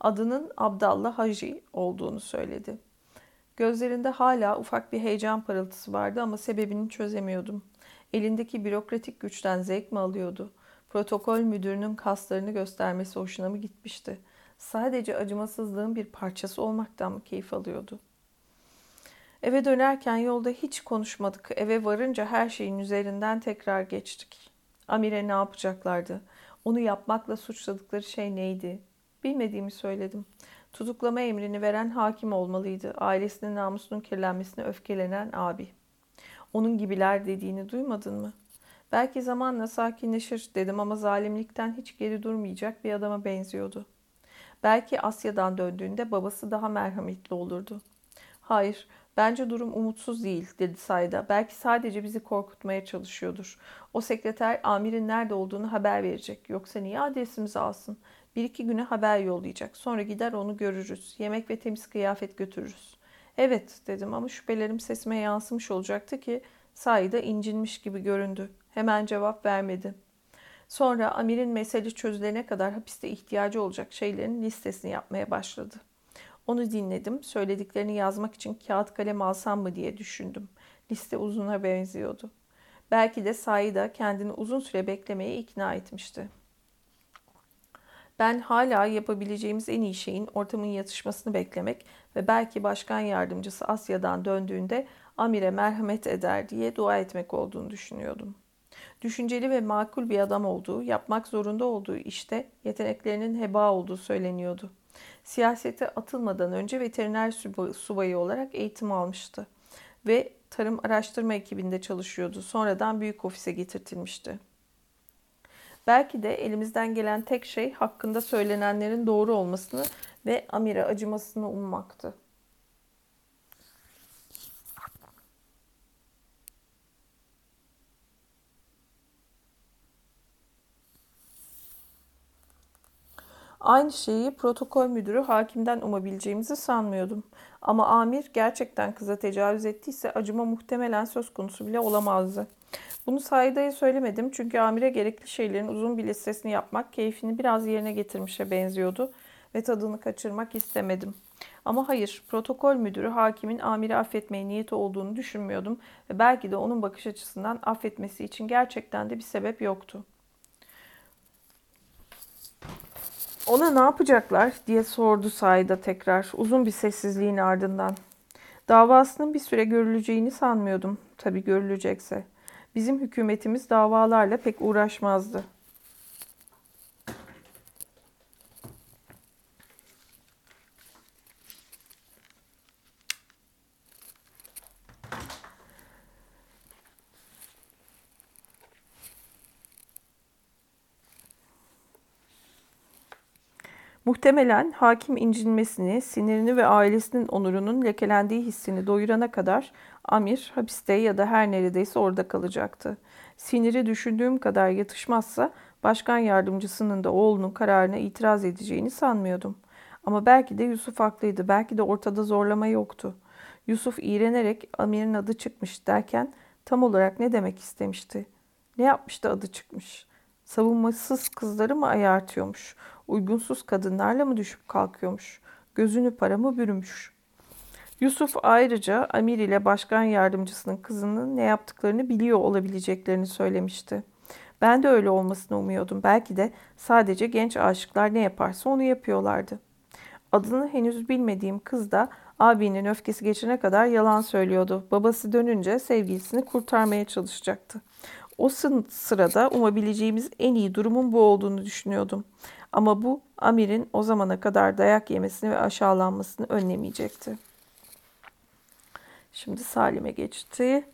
Adının Abdallah Hacı olduğunu söyledi. Gözlerinde hala ufak bir heyecan parıltısı vardı ama sebebini çözemiyordum. Elindeki bürokratik güçten zevk mi alıyordu? Protokol müdürünün kaslarını göstermesi hoşuna mı gitmişti? Sadece acımasızlığın bir parçası olmaktan mı keyif alıyordu? Eve dönerken yolda hiç konuşmadık. Eve varınca her şeyin üzerinden tekrar geçtik. Amire ne yapacaklardı? Onu yapmakla suçladıkları şey neydi? Bilmediğimi söyledim. Tutuklama emrini veren hakim olmalıydı. Ailesinin namusunun kirlenmesine öfkelenen abi. Onun gibiler dediğini duymadın mı? Belki zamanla sakinleşir dedim ama zalimlikten hiç geri durmayacak bir adama benziyordu. Belki Asya'dan döndüğünde babası daha merhametli olurdu. Hayır, bence durum umutsuz değil dedi Sayda. Belki sadece bizi korkutmaya çalışıyordur. O sekreter amirin nerede olduğunu haber verecek. Yoksa niye adresimizi alsın? Bir iki güne haber yollayacak. Sonra gider onu görürüz. Yemek ve temiz kıyafet götürürüz. Evet dedim ama şüphelerim sesime yansımış olacaktı ki Sayda incinmiş gibi göründü. Hemen cevap vermedi. Sonra Amir'in mesele çözülene kadar hapiste ihtiyacı olacak şeylerin listesini yapmaya başladı. Onu dinledim. Söylediklerini yazmak için kağıt kalem alsam mı diye düşündüm. Liste uzuna benziyordu. Belki de Saida kendini uzun süre beklemeye ikna etmişti. Ben hala yapabileceğimiz en iyi şeyin ortamın yatışmasını beklemek ve belki başkan yardımcısı Asya'dan döndüğünde Amir'e merhamet eder diye dua etmek olduğunu düşünüyordum. Düşünceli ve makul bir adam olduğu, yapmak zorunda olduğu işte yeteneklerinin heba olduğu söyleniyordu. Siyasete atılmadan önce veteriner subayı olarak eğitim almıştı ve tarım araştırma ekibinde çalışıyordu. Sonradan büyük ofise getirtilmişti. Belki de elimizden gelen tek şey hakkında söylenenlerin doğru olmasını ve Amir'e acımasını ummaktı. Aynı şeyi protokol müdürü hakimden umabileceğimizi sanmıyordum. Ama amir gerçekten kıza tecavüz ettiyse acıma muhtemelen söz konusu bile olamazdı. Bunu Saida'ya söylemedim çünkü amire gerekli şeylerin uzun bir listesini yapmak keyfini biraz yerine getirmişe benziyordu ve tadını kaçırmak istemedim. Ama hayır, protokol müdürü hakimin amiri affetmeye niyeti olduğunu düşünmüyordum ve belki de onun bakış açısından affetmesi için gerçekten de bir sebep yoktu. Ona ne yapacaklar diye sordu Saida tekrar uzun bir sessizliğin ardından. Davasının bir süre görüleceğini sanmıyordum. Tabii görülecekse. Bizim hükümetimiz davalarla pek uğraşmazdı. Muhtemelen hakim incinmesini, sinirini ve ailesinin onurunun lekelendiği hissini doyurana kadar Amir hapiste ya da her neredeyse orada kalacaktı. Siniri düşündüğüm kadar yatışmazsa başkan yardımcısının da oğlunun kararına itiraz edeceğini sanmıyordum. Ama belki de Yusuf haklıydı. Belki de ortada zorlama yoktu. Yusuf iğrenerek Amir'in adı çıkmış derken tam olarak ne demek istemişti? Ne yapmıştı adı çıkmış? Savunmasız kızları mı ayartıyormuş? Uygunsuz kadınlarla mı düşüp kalkıyormuş? Gözünü para mı bürümüş? Yusuf ayrıca Amir ile başkan yardımcısının kızının ne yaptıklarını biliyor olabileceklerini söylemişti. Ben de öyle olmasını umuyordum. Belki de sadece genç aşıklar ne yaparsa onu yapıyorlardı. Adını henüz bilmediğim kız da abinin öfkesi geçene kadar yalan söylüyordu. Babası dönünce sevgilisini kurtarmaya çalışacaktı. O sırada umabileceğimiz en iyi durumun bu olduğunu düşünüyordum. Ama bu Amir'in o zamana kadar dayak yemesini ve aşağılanmasını önlemeyecekti. Şimdi Salim'e geçti.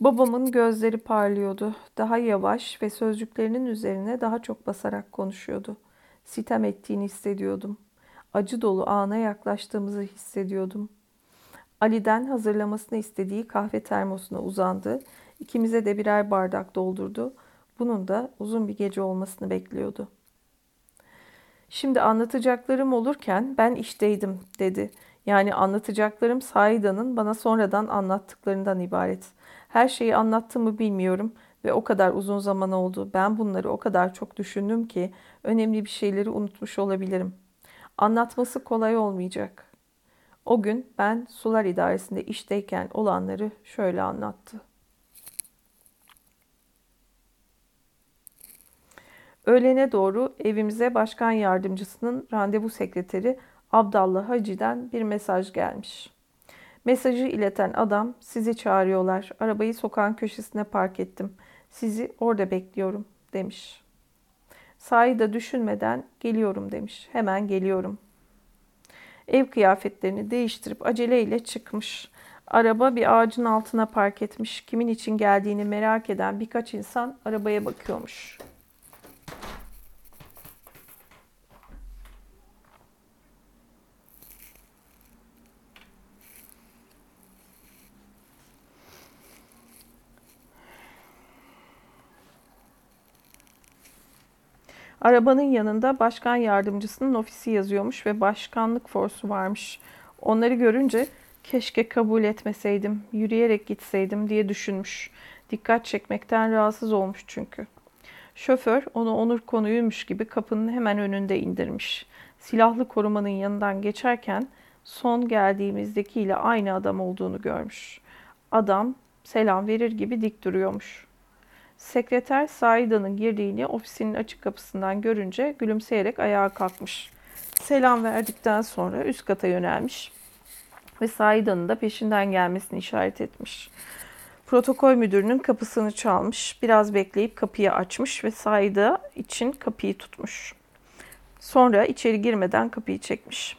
Babamın gözleri parlıyordu. Daha yavaş ve sözcüklerinin üzerine daha çok basarak konuşuyordu. Sitem ettiğini hissediyordum. Acı dolu ana yaklaştığımızı hissediyordum. Ali'den hazırlamasını istediği kahve termosuna uzandı. İkimize de birer bardak doldurdu. Bunun da uzun bir gece olmasını bekliyordu. Şimdi anlatacaklarım olurken ben işteydim dedi. Yani anlatacaklarım Saida'nın bana sonradan anlattıklarından ibaret. Her şeyi anlattığımı bilmiyorum ve o kadar uzun zaman oldu. Ben bunları o kadar çok düşündüm ki önemli bir şeyleri unutmuş olabilirim. Anlatması kolay olmayacak. O gün ben sular idaresinde işteyken olanları şöyle anlattı. Öğlene doğru evimize başkan yardımcısının randevu sekreteri Abdallah Hacı'den bir mesaj gelmiş. Mesajı ileten adam sizi çağırıyorlar. Arabayı sokağın köşesine park ettim. Sizi orada bekliyorum demiş. Sahi düşünmeden geliyorum demiş. Hemen geliyorum. Ev kıyafetlerini değiştirip aceleyle çıkmış. Araba bir ağacın altına park etmiş. Kimin için geldiğini merak eden birkaç insan arabaya bakıyormuş. Arabanın yanında başkan yardımcısının ofisi yazıyormuş ve başkanlık forsu varmış. Onları görünce keşke kabul etmeseydim, yürüyerek gitseydim diye düşünmüş. Dikkat çekmekten rahatsız olmuş çünkü. Şoför onu onur konuymuş gibi kapının hemen önünde indirmiş. Silahlı korumanın yanından geçerken son geldiğimizdekiyle aynı adam olduğunu görmüş. Adam selam verir gibi dik duruyormuş. Sekreter Saida'nın girdiğini ofisinin açık kapısından görünce gülümseyerek ayağa kalkmış. Selam verdikten sonra üst kata yönelmiş ve Saida'nın da peşinden gelmesini işaret etmiş. Protokol müdürünün kapısını çalmış, biraz bekleyip kapıyı açmış ve Saida için kapıyı tutmuş. Sonra içeri girmeden kapıyı çekmiş.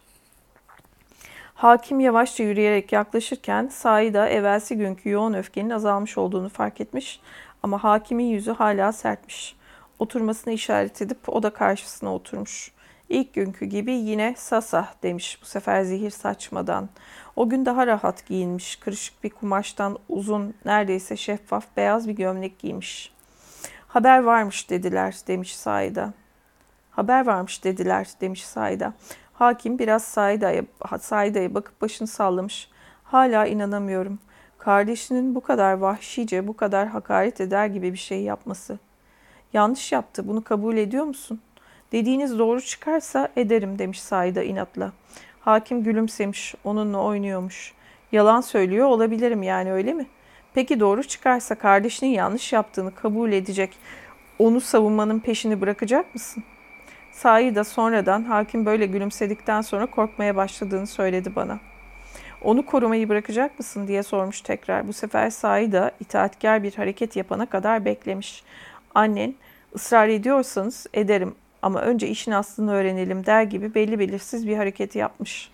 Hakim yavaşça yürüyerek yaklaşırken Saida evvelsi günkü yoğun öfkenin azalmış olduğunu fark etmiş ama hakimin yüzü hala sertmiş. Oturmasını işaret edip o da karşısına oturmuş. İlk günkü gibi yine sasa demiş bu sefer zehir saçmadan. O gün daha rahat giyinmiş, kırışık bir kumaştan uzun, neredeyse şeffaf beyaz bir gömlek giymiş. Haber varmış dediler demiş Saida. Haber varmış dediler demiş Saida. Hakim biraz Saida'ya Saida'ya bakıp başını sallamış. Hala inanamıyorum. Kardeşinin bu kadar vahşice, bu kadar hakaret eder gibi bir şey yapması. Yanlış yaptı. Bunu kabul ediyor musun? Dediğiniz doğru çıkarsa ederim demiş Saida inatla. Hakim gülümsemiş, onunla oynuyormuş. Yalan söylüyor olabilirim yani öyle mi? Peki doğru çıkarsa kardeşinin yanlış yaptığını kabul edecek, onu savunmanın peşini bırakacak mısın? Sahi sonradan hakim böyle gülümsedikten sonra korkmaya başladığını söyledi bana. Onu korumayı bırakacak mısın diye sormuş tekrar. Bu sefer Sahi da itaatkar bir hareket yapana kadar beklemiş. Annen ısrar ediyorsanız ederim ama önce işin aslını öğrenelim der gibi belli belirsiz bir hareket yapmış.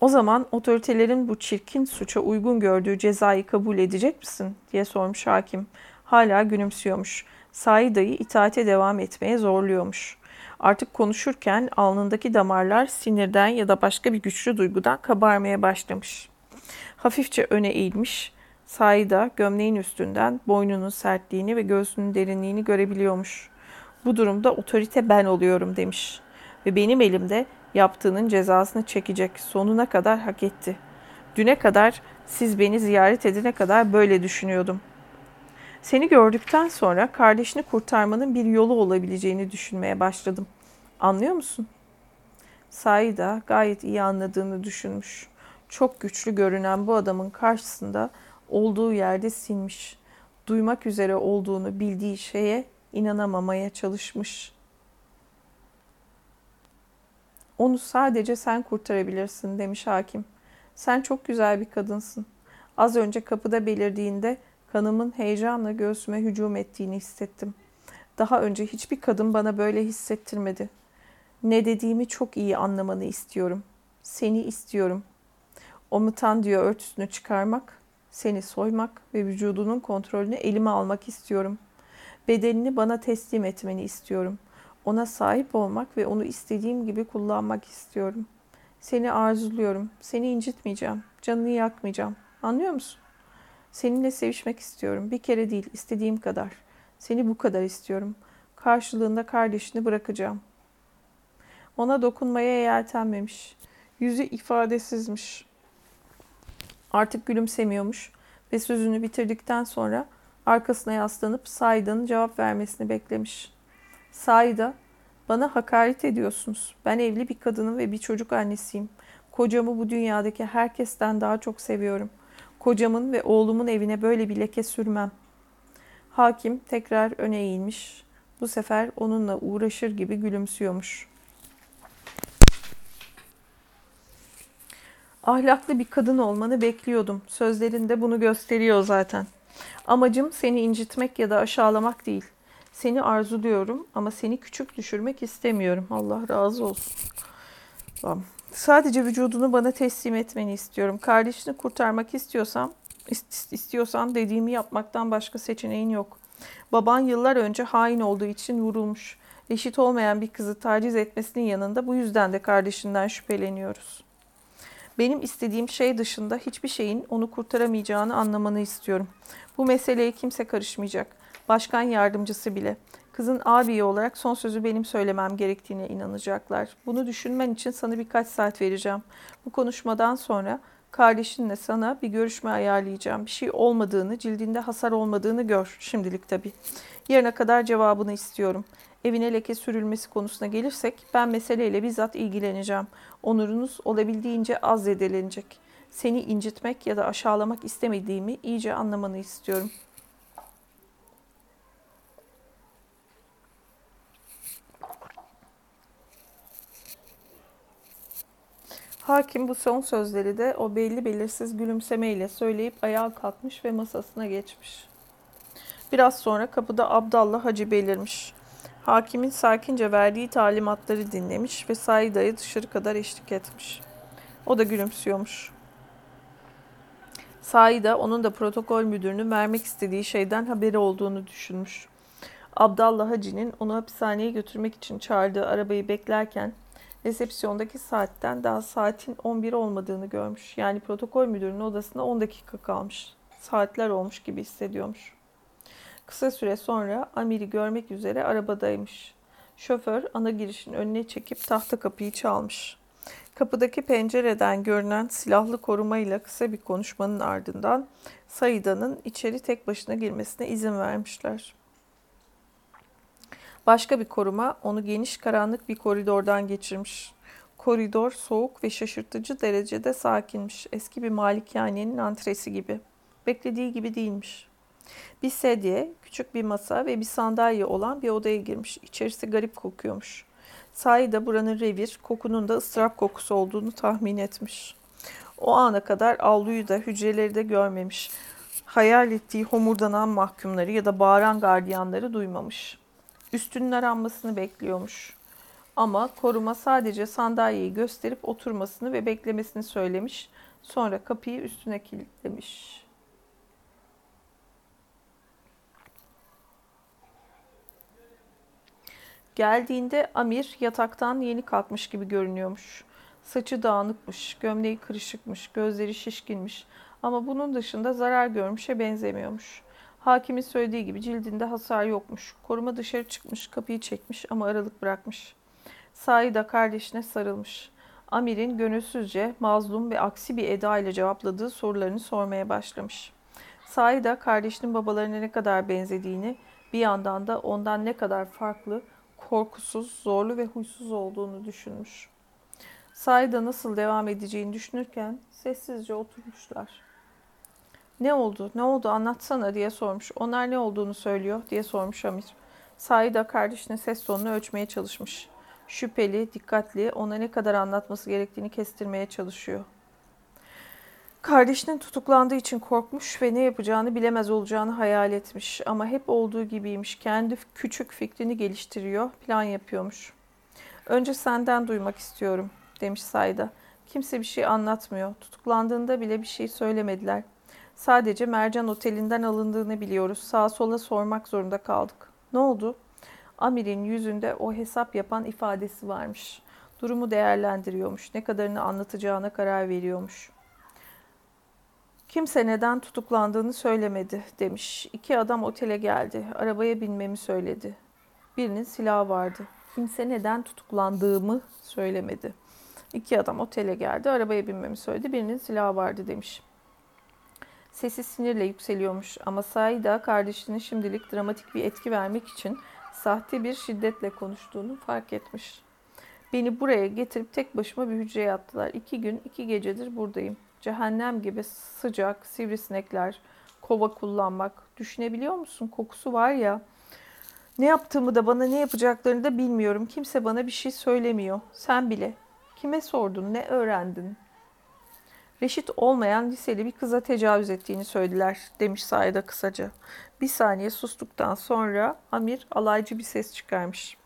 O zaman otoritelerin bu çirkin suça uygun gördüğü cezayı kabul edecek misin diye sormuş hakim. Hala gülümsüyormuş. Saida'yı itaate devam etmeye zorluyormuş. Artık konuşurken alnındaki damarlar sinirden ya da başka bir güçlü duygudan kabarmaya başlamış. Hafifçe öne eğilmiş, Saida gömleğin üstünden boynunun sertliğini ve göğsünün derinliğini görebiliyormuş. Bu durumda otorite ben oluyorum demiş. Ve benim elimde yaptığının cezasını çekecek. Sonuna kadar hak etti. Düne kadar siz beni ziyaret edene kadar böyle düşünüyordum. Seni gördükten sonra kardeşini kurtarmanın bir yolu olabileceğini düşünmeye başladım. Anlıyor musun? Saida gayet iyi anladığını düşünmüş. Çok güçlü görünen bu adamın karşısında olduğu yerde sinmiş. Duymak üzere olduğunu bildiği şeye inanamamaya çalışmış. Onu sadece sen kurtarabilirsin demiş hakim. Sen çok güzel bir kadınsın. Az önce kapıda belirdiğinde kanımın heyecanla göğsüme hücum ettiğini hissettim. Daha önce hiçbir kadın bana böyle hissettirmedi. Ne dediğimi çok iyi anlamanı istiyorum. Seni istiyorum. O mutan diyor örtüsünü çıkarmak, seni soymak ve vücudunun kontrolünü elime almak istiyorum. Bedenini bana teslim etmeni istiyorum. Ona sahip olmak ve onu istediğim gibi kullanmak istiyorum. Seni arzuluyorum. Seni incitmeyeceğim. Canını yakmayacağım. Anlıyor musun? Seninle sevişmek istiyorum. Bir kere değil, istediğim kadar. Seni bu kadar istiyorum. Karşılığında kardeşini bırakacağım. Ona dokunmaya yeltenmemiş. Yüzü ifadesizmiş. Artık gülümsemiyormuş ve sözünü bitirdikten sonra arkasına yaslanıp Saida'nın cevap vermesini beklemiş. Saida, bana hakaret ediyorsunuz. Ben evli bir kadının ve bir çocuk annesiyim. Kocamı bu dünyadaki herkesten daha çok seviyorum. Kocamın ve oğlumun evine böyle bir leke sürmem. Hakim tekrar öne eğilmiş. Bu sefer onunla uğraşır gibi gülümsüyormuş.'' Ahlaklı bir kadın olmanı bekliyordum. Sözlerinde bunu gösteriyor zaten. Amacım seni incitmek ya da aşağılamak değil. Seni arzuluyorum ama seni küçük düşürmek istemiyorum. Allah razı olsun. Tamam. Sadece vücudunu bana teslim etmeni istiyorum. Kardeşini kurtarmak istiyorsam, istiyorsan dediğimi yapmaktan başka seçeneğin yok. Baban yıllar önce hain olduğu için vurulmuş. Eşit olmayan bir kızı taciz etmesinin yanında bu yüzden de kardeşinden şüpheleniyoruz. Benim istediğim şey dışında hiçbir şeyin onu kurtaramayacağını anlamanı istiyorum. Bu meseleye kimse karışmayacak. Başkan yardımcısı bile. Kızın abiyi olarak son sözü benim söylemem gerektiğine inanacaklar. Bunu düşünmen için sana birkaç saat vereceğim. Bu konuşmadan sonra Kardeşinle sana bir görüşme ayarlayacağım. Bir şey olmadığını, cildinde hasar olmadığını gör şimdilik tabii. Yarına kadar cevabını istiyorum. Evine leke sürülmesi konusuna gelirsek ben meseleyle bizzat ilgileneceğim. Onurunuz olabildiğince az zedelenecek. Seni incitmek ya da aşağılamak istemediğimi iyice anlamanı istiyorum. Hakim bu son sözleri de o belli belirsiz gülümsemeyle söyleyip ayağa kalkmış ve masasına geçmiş. Biraz sonra kapıda Abdallah Hacı belirmiş. Hakimin sakince verdiği talimatları dinlemiş ve Saida'yı dışarı kadar eşlik etmiş. O da gülümsüyormuş. Saida onun da protokol müdürünün vermek istediği şeyden haberi olduğunu düşünmüş. Abdallah Hacı'nin onu hapishaneye götürmek için çağırdığı arabayı beklerken resepsiyondaki saatten daha saatin 11 olmadığını görmüş. Yani protokol müdürünün odasında 10 dakika kalmış. Saatler olmuş gibi hissediyormuş. Kısa süre sonra Amir'i görmek üzere arabadaymış. Şoför ana girişin önüne çekip tahta kapıyı çalmış. Kapıdaki pencereden görünen silahlı korumayla kısa bir konuşmanın ardından Saida'nın içeri tek başına girmesine izin vermişler. Başka bir koruma onu geniş karanlık bir koridordan geçirmiş. Koridor soğuk ve şaşırtıcı derecede sakinmiş. Eski bir malikanenin antresi gibi. Beklediği gibi değilmiş. Bir sedye, küçük bir masa ve bir sandalye olan bir odaya girmiş. İçerisi garip kokuyormuş. Sahi buranın revir, kokunun da ıstırap kokusu olduğunu tahmin etmiş. O ana kadar avluyu da hücreleri de görmemiş. Hayal ettiği homurdanan mahkumları ya da bağıran gardiyanları duymamış. Üstünün aranmasını bekliyormuş. Ama koruma sadece sandalyeyi gösterip oturmasını ve beklemesini söylemiş. Sonra kapıyı üstüne kilitlemiş. Geldiğinde Amir yataktan yeni kalkmış gibi görünüyormuş. Saçı dağınıkmış, gömleği kırışıkmış, gözleri şişkinmiş ama bunun dışında zarar görmüşe benzemiyormuş. Hakimin söylediği gibi cildinde hasar yokmuş. Koruma dışarı çıkmış, kapıyı çekmiş ama aralık bırakmış. Sahi da kardeşine sarılmış. Amir'in gönülsüzce, mazlum ve aksi bir eda ile cevapladığı sorularını sormaya başlamış. Sahi da kardeşinin babalarına ne kadar benzediğini, bir yandan da ondan ne kadar farklı, korkusuz, zorlu ve huysuz olduğunu düşünmüş. Sahi nasıl devam edeceğini düşünürken sessizce oturmuşlar. Ne oldu, ne oldu anlatsana diye sormuş. Onlar ne olduğunu söylüyor diye sormuş Amir. Sahi kardeşinin ses tonunu ölçmeye çalışmış. Şüpheli, dikkatli, ona ne kadar anlatması gerektiğini kestirmeye çalışıyor. Kardeşinin tutuklandığı için korkmuş ve ne yapacağını bilemez olacağını hayal etmiş. Ama hep olduğu gibiymiş. Kendi küçük fikrini geliştiriyor, plan yapıyormuş. Önce senden duymak istiyorum demiş Sayda. Kimse bir şey anlatmıyor. Tutuklandığında bile bir şey söylemediler. Sadece Mercan Oteli'nden alındığını biliyoruz. Sağa sola sormak zorunda kaldık. Ne oldu? Amir'in yüzünde o hesap yapan ifadesi varmış. Durumu değerlendiriyormuş. Ne kadarını anlatacağına karar veriyormuş. Kimse neden tutuklandığını söylemedi demiş. İki adam otele geldi. Arabaya binmemi söyledi. Birinin silahı vardı. Kimse neden tutuklandığımı söylemedi. İki adam otele geldi. Arabaya binmemi söyledi. Birinin silahı vardı demiş. Sesi sinirle yükseliyormuş ama Saida kardeşinin şimdilik dramatik bir etki vermek için sahte bir şiddetle konuştuğunu fark etmiş. Beni buraya getirip tek başıma bir hücreye attılar. İki gün, iki gecedir buradayım. Cehennem gibi sıcak, sivrisinekler, kova kullanmak. Düşünebiliyor musun? Kokusu var ya. Ne yaptığımı da bana ne yapacaklarını da bilmiyorum. Kimse bana bir şey söylemiyor. Sen bile. Kime sordun? Ne öğrendin? Reşit olmayan liseli bir kıza tecavüz ettiğini söylediler demiş Saide kısaca. Bir saniye sustuktan sonra Amir alaycı bir ses çıkarmış.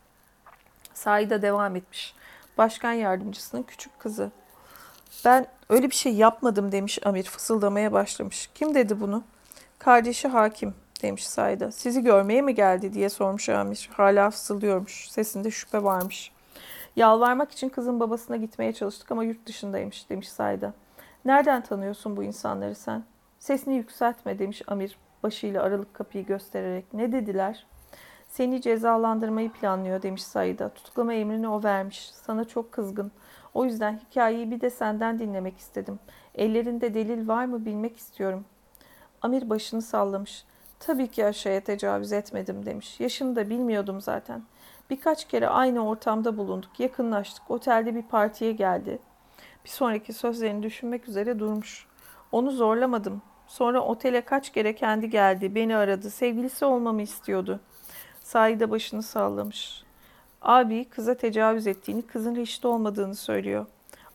Saide devam etmiş. Başkan yardımcısının küçük kızı. Ben öyle bir şey yapmadım demiş Amir fısıldamaya başlamış. Kim dedi bunu? Kardeşi hakim demiş Sayda. Sizi görmeye mi geldi diye sormuş Amir. Hala fısıldıyormuş. Sesinde şüphe varmış. Yalvarmak için kızın babasına gitmeye çalıştık ama yurt dışındaymış demiş Sayda. Nereden tanıyorsun bu insanları sen? Sesini yükseltme demiş Amir başıyla aralık kapıyı göstererek. Ne dediler? Seni cezalandırmayı planlıyor demiş Sayda. Tutuklama emrini o vermiş. Sana çok kızgın. O yüzden hikayeyi bir de senden dinlemek istedim. Ellerinde delil var mı bilmek istiyorum. Amir başını sallamış. Tabii ki aşağıya tecavüz etmedim demiş. Yaşını da bilmiyordum zaten. Birkaç kere aynı ortamda bulunduk, yakınlaştık. Otelde bir partiye geldi. Bir sonraki sözlerini düşünmek üzere durmuş. Onu zorlamadım. Sonra otele kaç kere kendi geldi, beni aradı, sevgilisi olmamı istiyordu. Saide başını sallamış. Abi kıza tecavüz ettiğini, kızın reşit olmadığını söylüyor.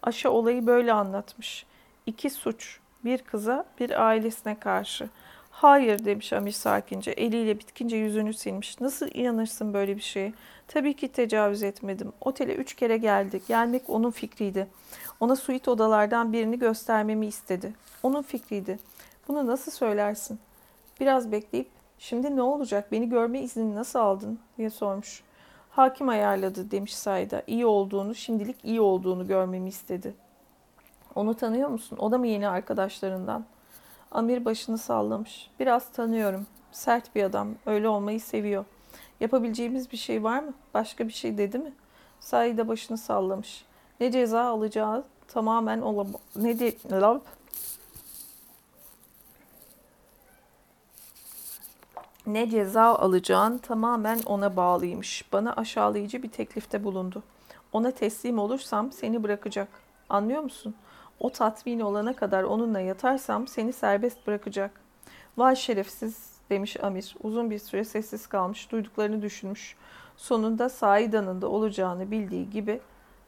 Aşa olayı böyle anlatmış. İki suç, bir kıza, bir ailesine karşı. Hayır demiş Amir sakince, eliyle bitkince yüzünü silmiş. Nasıl inanırsın böyle bir şeye? Tabii ki tecavüz etmedim. Otele üç kere geldi. Gelmek onun fikriydi. Ona suite odalardan birini göstermemi istedi. Onun fikriydi. Bunu nasıl söylersin? Biraz bekleyip şimdi ne olacak beni görme iznini nasıl aldın diye sormuş. Hakim ayarladı demiş Sayda. İyi olduğunu, şimdilik iyi olduğunu görmemi istedi. Onu tanıyor musun? O da mı yeni arkadaşlarından? Amir başını sallamış. Biraz tanıyorum. Sert bir adam. Öyle olmayı seviyor. Yapabileceğimiz bir şey var mı? Başka bir şey dedi mi? Saide başını sallamış. Ne ceza alacağı tamamen ola ne de ne ceza alacağın tamamen ona bağlıymış. Bana aşağılayıcı bir teklifte bulundu. Ona teslim olursam seni bırakacak. Anlıyor musun? O tatmin olana kadar onunla yatarsam seni serbest bırakacak. Vay şerefsiz demiş Amir. Uzun bir süre sessiz kalmış, duyduklarını düşünmüş. Sonunda Saida'nın da olacağını bildiği gibi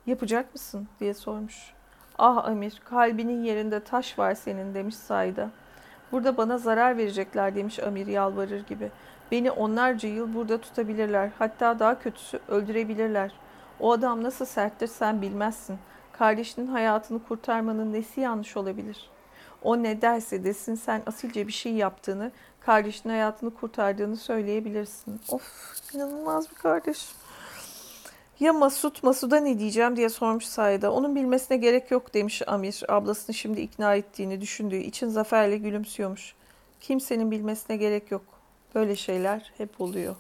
yapacak mısın diye sormuş. Ah Amir, kalbinin yerinde taş var senin demiş Saida. Burada bana zarar verecekler demiş Amir yalvarır gibi. Beni onlarca yıl burada tutabilirler. Hatta daha kötüsü öldürebilirler. O adam nasıl serttir sen bilmezsin. Kardeşinin hayatını kurtarmanın nesi yanlış olabilir? O ne derse desin sen asilce bir şey yaptığını, kardeşinin hayatını kurtardığını söyleyebilirsin. Of inanılmaz bir kardeş. Ya Masut, Masud'a ne diyeceğim diye sormuş Sayda. Onun bilmesine gerek yok demiş Amir. Ablasını şimdi ikna ettiğini düşündüğü için zaferle gülümsüyormuş. Kimsenin bilmesine gerek yok. Böyle şeyler hep oluyor.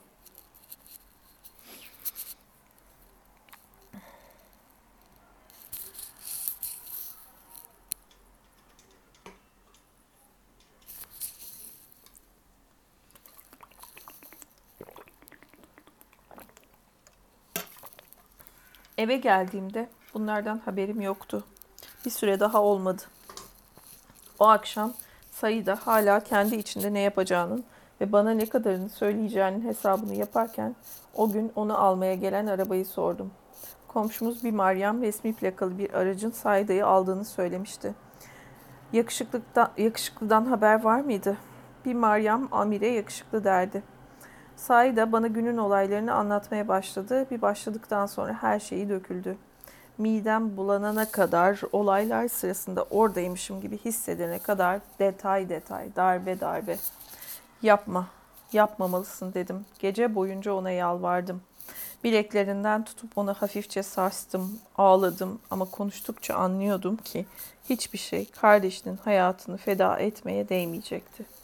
Eve geldiğimde bunlardan haberim yoktu. Bir süre daha olmadı. O akşam Sayıda hala kendi içinde ne yapacağının ve bana ne kadarını söyleyeceğinin hesabını yaparken o gün onu almaya gelen arabayı sordum. Komşumuz bir Meryem resmi plakalı bir aracın Saida'yı aldığını söylemişti. Yakışıklıktan, yakışıklıdan haber var mıydı? Bir Meryem Amir'e yakışıklı derdi. Saida bana günün olaylarını anlatmaya başladı. Bir başladıktan sonra her şeyi döküldü. Midem bulanana kadar, olaylar sırasında oradaymışım gibi hissedene kadar detay detay, darbe darbe. Yapma, yapmamalısın dedim. Gece boyunca ona yalvardım. Bileklerinden tutup onu hafifçe sarstım, ağladım ama konuştukça anlıyordum ki hiçbir şey kardeşinin hayatını feda etmeye değmeyecekti.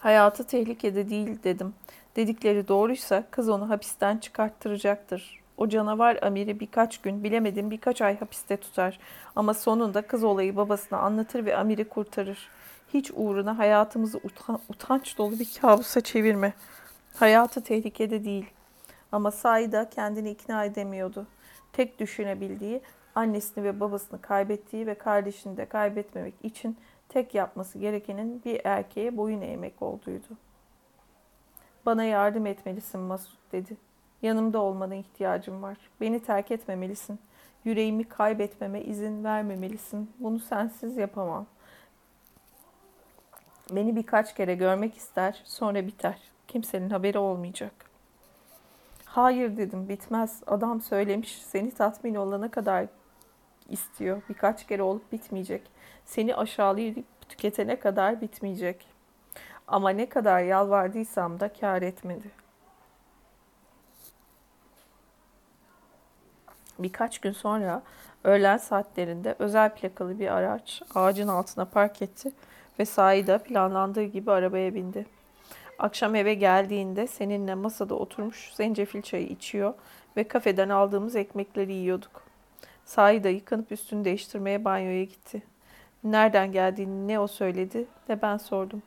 Hayatı tehlikede değil dedim. Dedikleri doğruysa kız onu hapisten çıkarttıracaktır. O canavar Amir'i birkaç gün bilemedim birkaç ay hapiste tutar. Ama sonunda kız olayı babasına anlatır ve Amir'i kurtarır. Hiç uğruna hayatımızı utan utanç dolu bir kabusa çevirme. Hayatı tehlikede değil. Ama Saida kendini ikna edemiyordu. Tek düşünebildiği annesini ve babasını kaybettiği ve kardeşini de kaybetmemek için tek yapması gerekenin bir erkeğe boyun eğmek olduğuydu. Bana yardım etmelisin Masut dedi. Yanımda olmana ihtiyacım var. Beni terk etmemelisin. Yüreğimi kaybetmeme izin vermemelisin. Bunu sensiz yapamam. Beni birkaç kere görmek ister, sonra biter. Kimsenin haberi olmayacak. Hayır dedim, bitmez. Adam söylemiş, seni tatmin olana kadar istiyor. Birkaç kere olup bitmeyecek. Seni aşağılayıp tüketene kadar bitmeyecek. Ama ne kadar yalvardıysam da kar etmedi. Birkaç gün sonra öğlen saatlerinde özel plakalı bir araç ağacın altına park etti ve Saida planlandığı gibi arabaya bindi. Akşam eve geldiğinde seninle masada oturmuş zencefil çayı içiyor ve kafeden aldığımız ekmekleri yiyorduk. Sahi da yıkanıp üstünü değiştirmeye banyoya gitti. Nereden geldiğini ne o söyledi ne ben sordum.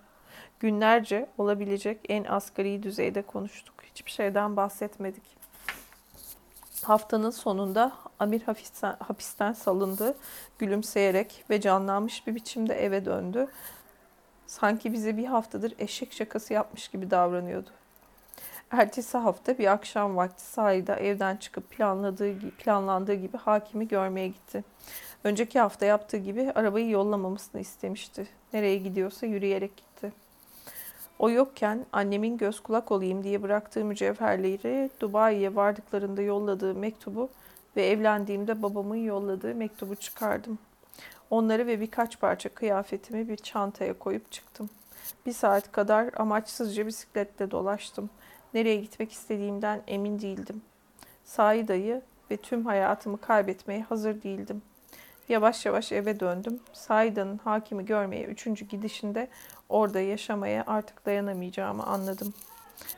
Günlerce olabilecek en asgari düzeyde konuştuk. Hiçbir şeyden bahsetmedik. Haftanın sonunda Amir hapisten, hapisten salındı. Gülümseyerek ve canlanmış bir biçimde eve döndü. Sanki bize bir haftadır eşek şakası yapmış gibi davranıyordu. Ertesi hafta bir akşam vakti sahilde evden çıkıp planladığı, planlandığı gibi hakimi görmeye gitti. Önceki hafta yaptığı gibi arabayı yollamamasını istemişti. Nereye gidiyorsa yürüyerek gitti. O yokken annemin göz kulak olayım diye bıraktığı mücevherleri Dubai'ye vardıklarında yolladığı mektubu ve evlendiğimde babamın yolladığı mektubu çıkardım. Onları ve birkaç parça kıyafetimi bir çantaya koyup çıktım. Bir saat kadar amaçsızca bisikletle dolaştım. Nereye gitmek istediğimden emin değildim. Sahi dayı ve tüm hayatımı kaybetmeye hazır değildim. Yavaş yavaş eve döndüm. Saida'nın hakimi görmeye üçüncü gidişinde orada yaşamaya artık dayanamayacağımı anladım.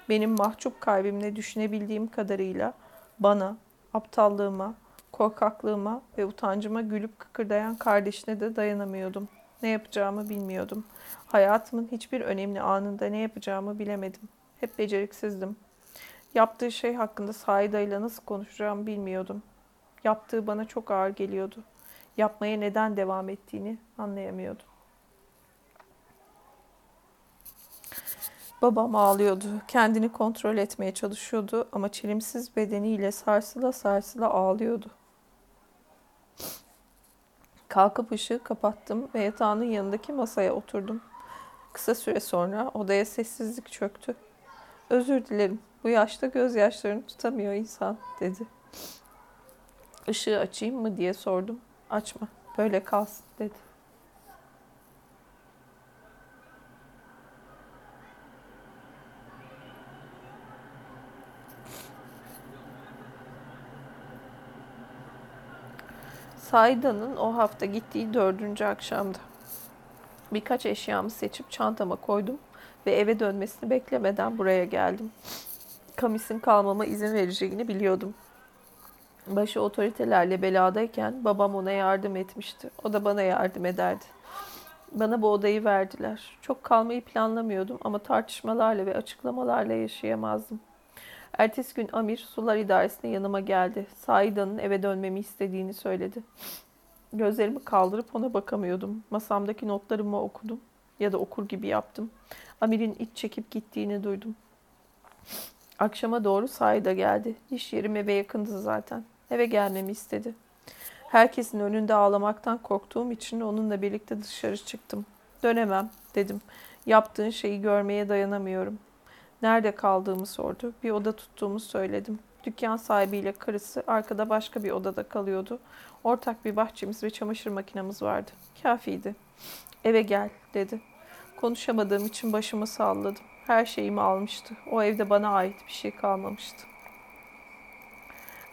Benim mahcup kalbimle düşünebildiğim kadarıyla bana, aptallığıma, korkaklığıma ve utancıma gülüp kıkırdayan kardeşine de dayanamıyordum. Ne yapacağımı bilmiyordum. Hayatımın hiçbir önemli anında ne yapacağımı bilemedim. Hep beceriksizdim. Yaptığı şey hakkında Saida'yla nasıl konuşacağımı bilmiyordum. Yaptığı bana çok ağır geliyordu. Yapmaya neden devam ettiğini anlayamıyordum. Babam ağlıyordu. Kendini kontrol etmeye çalışıyordu ama çelimsiz bedeniyle sarsıla sarsıla ağlıyordu. Kalkıp ışığı kapattım ve yatağının yanındaki masaya oturdum. Kısa süre sonra odaya sessizlik çöktü. Özür dilerim. Bu yaşta gözyaşlarını tutamıyor insan dedi. Işığı açayım mı diye sordum. Açma. Böyle kalsın dedi. Sayda'nın o hafta gittiği dördüncü akşamdı. Birkaç eşyamı seçip çantama koydum ve eve dönmesini beklemeden buraya geldim. Kamis'in kalmama izin vereceğini biliyordum. Başı otoritelerle beladayken babam ona yardım etmişti. O da bana yardım ederdi. Bana bu odayı verdiler. Çok kalmayı planlamıyordum ama tartışmalarla ve açıklamalarla yaşayamazdım. Ertesi gün Amir sular idaresine yanıma geldi. Saida'nın eve dönmemi istediğini söyledi. Gözlerimi kaldırıp ona bakamıyordum. Masamdaki notlarımı okudum ya da okur gibi yaptım. Amir'in iç çekip gittiğini duydum. Akşama doğru Saida geldi. İş yerim eve yakındı zaten. Eve gelmemi istedi. Herkesin önünde ağlamaktan korktuğum için onunla birlikte dışarı çıktım. Dönemem dedim. Yaptığın şeyi görmeye dayanamıyorum. Nerede kaldığımı sordu. Bir oda tuttuğumu söyledim. Dükkan sahibiyle karısı arkada başka bir odada kalıyordu. Ortak bir bahçemiz ve çamaşır makinemiz vardı. Kafiydi. Eve gel dedi. Konuşamadığım için başımı salladım. Her şeyimi almıştı. O evde bana ait bir şey kalmamıştı.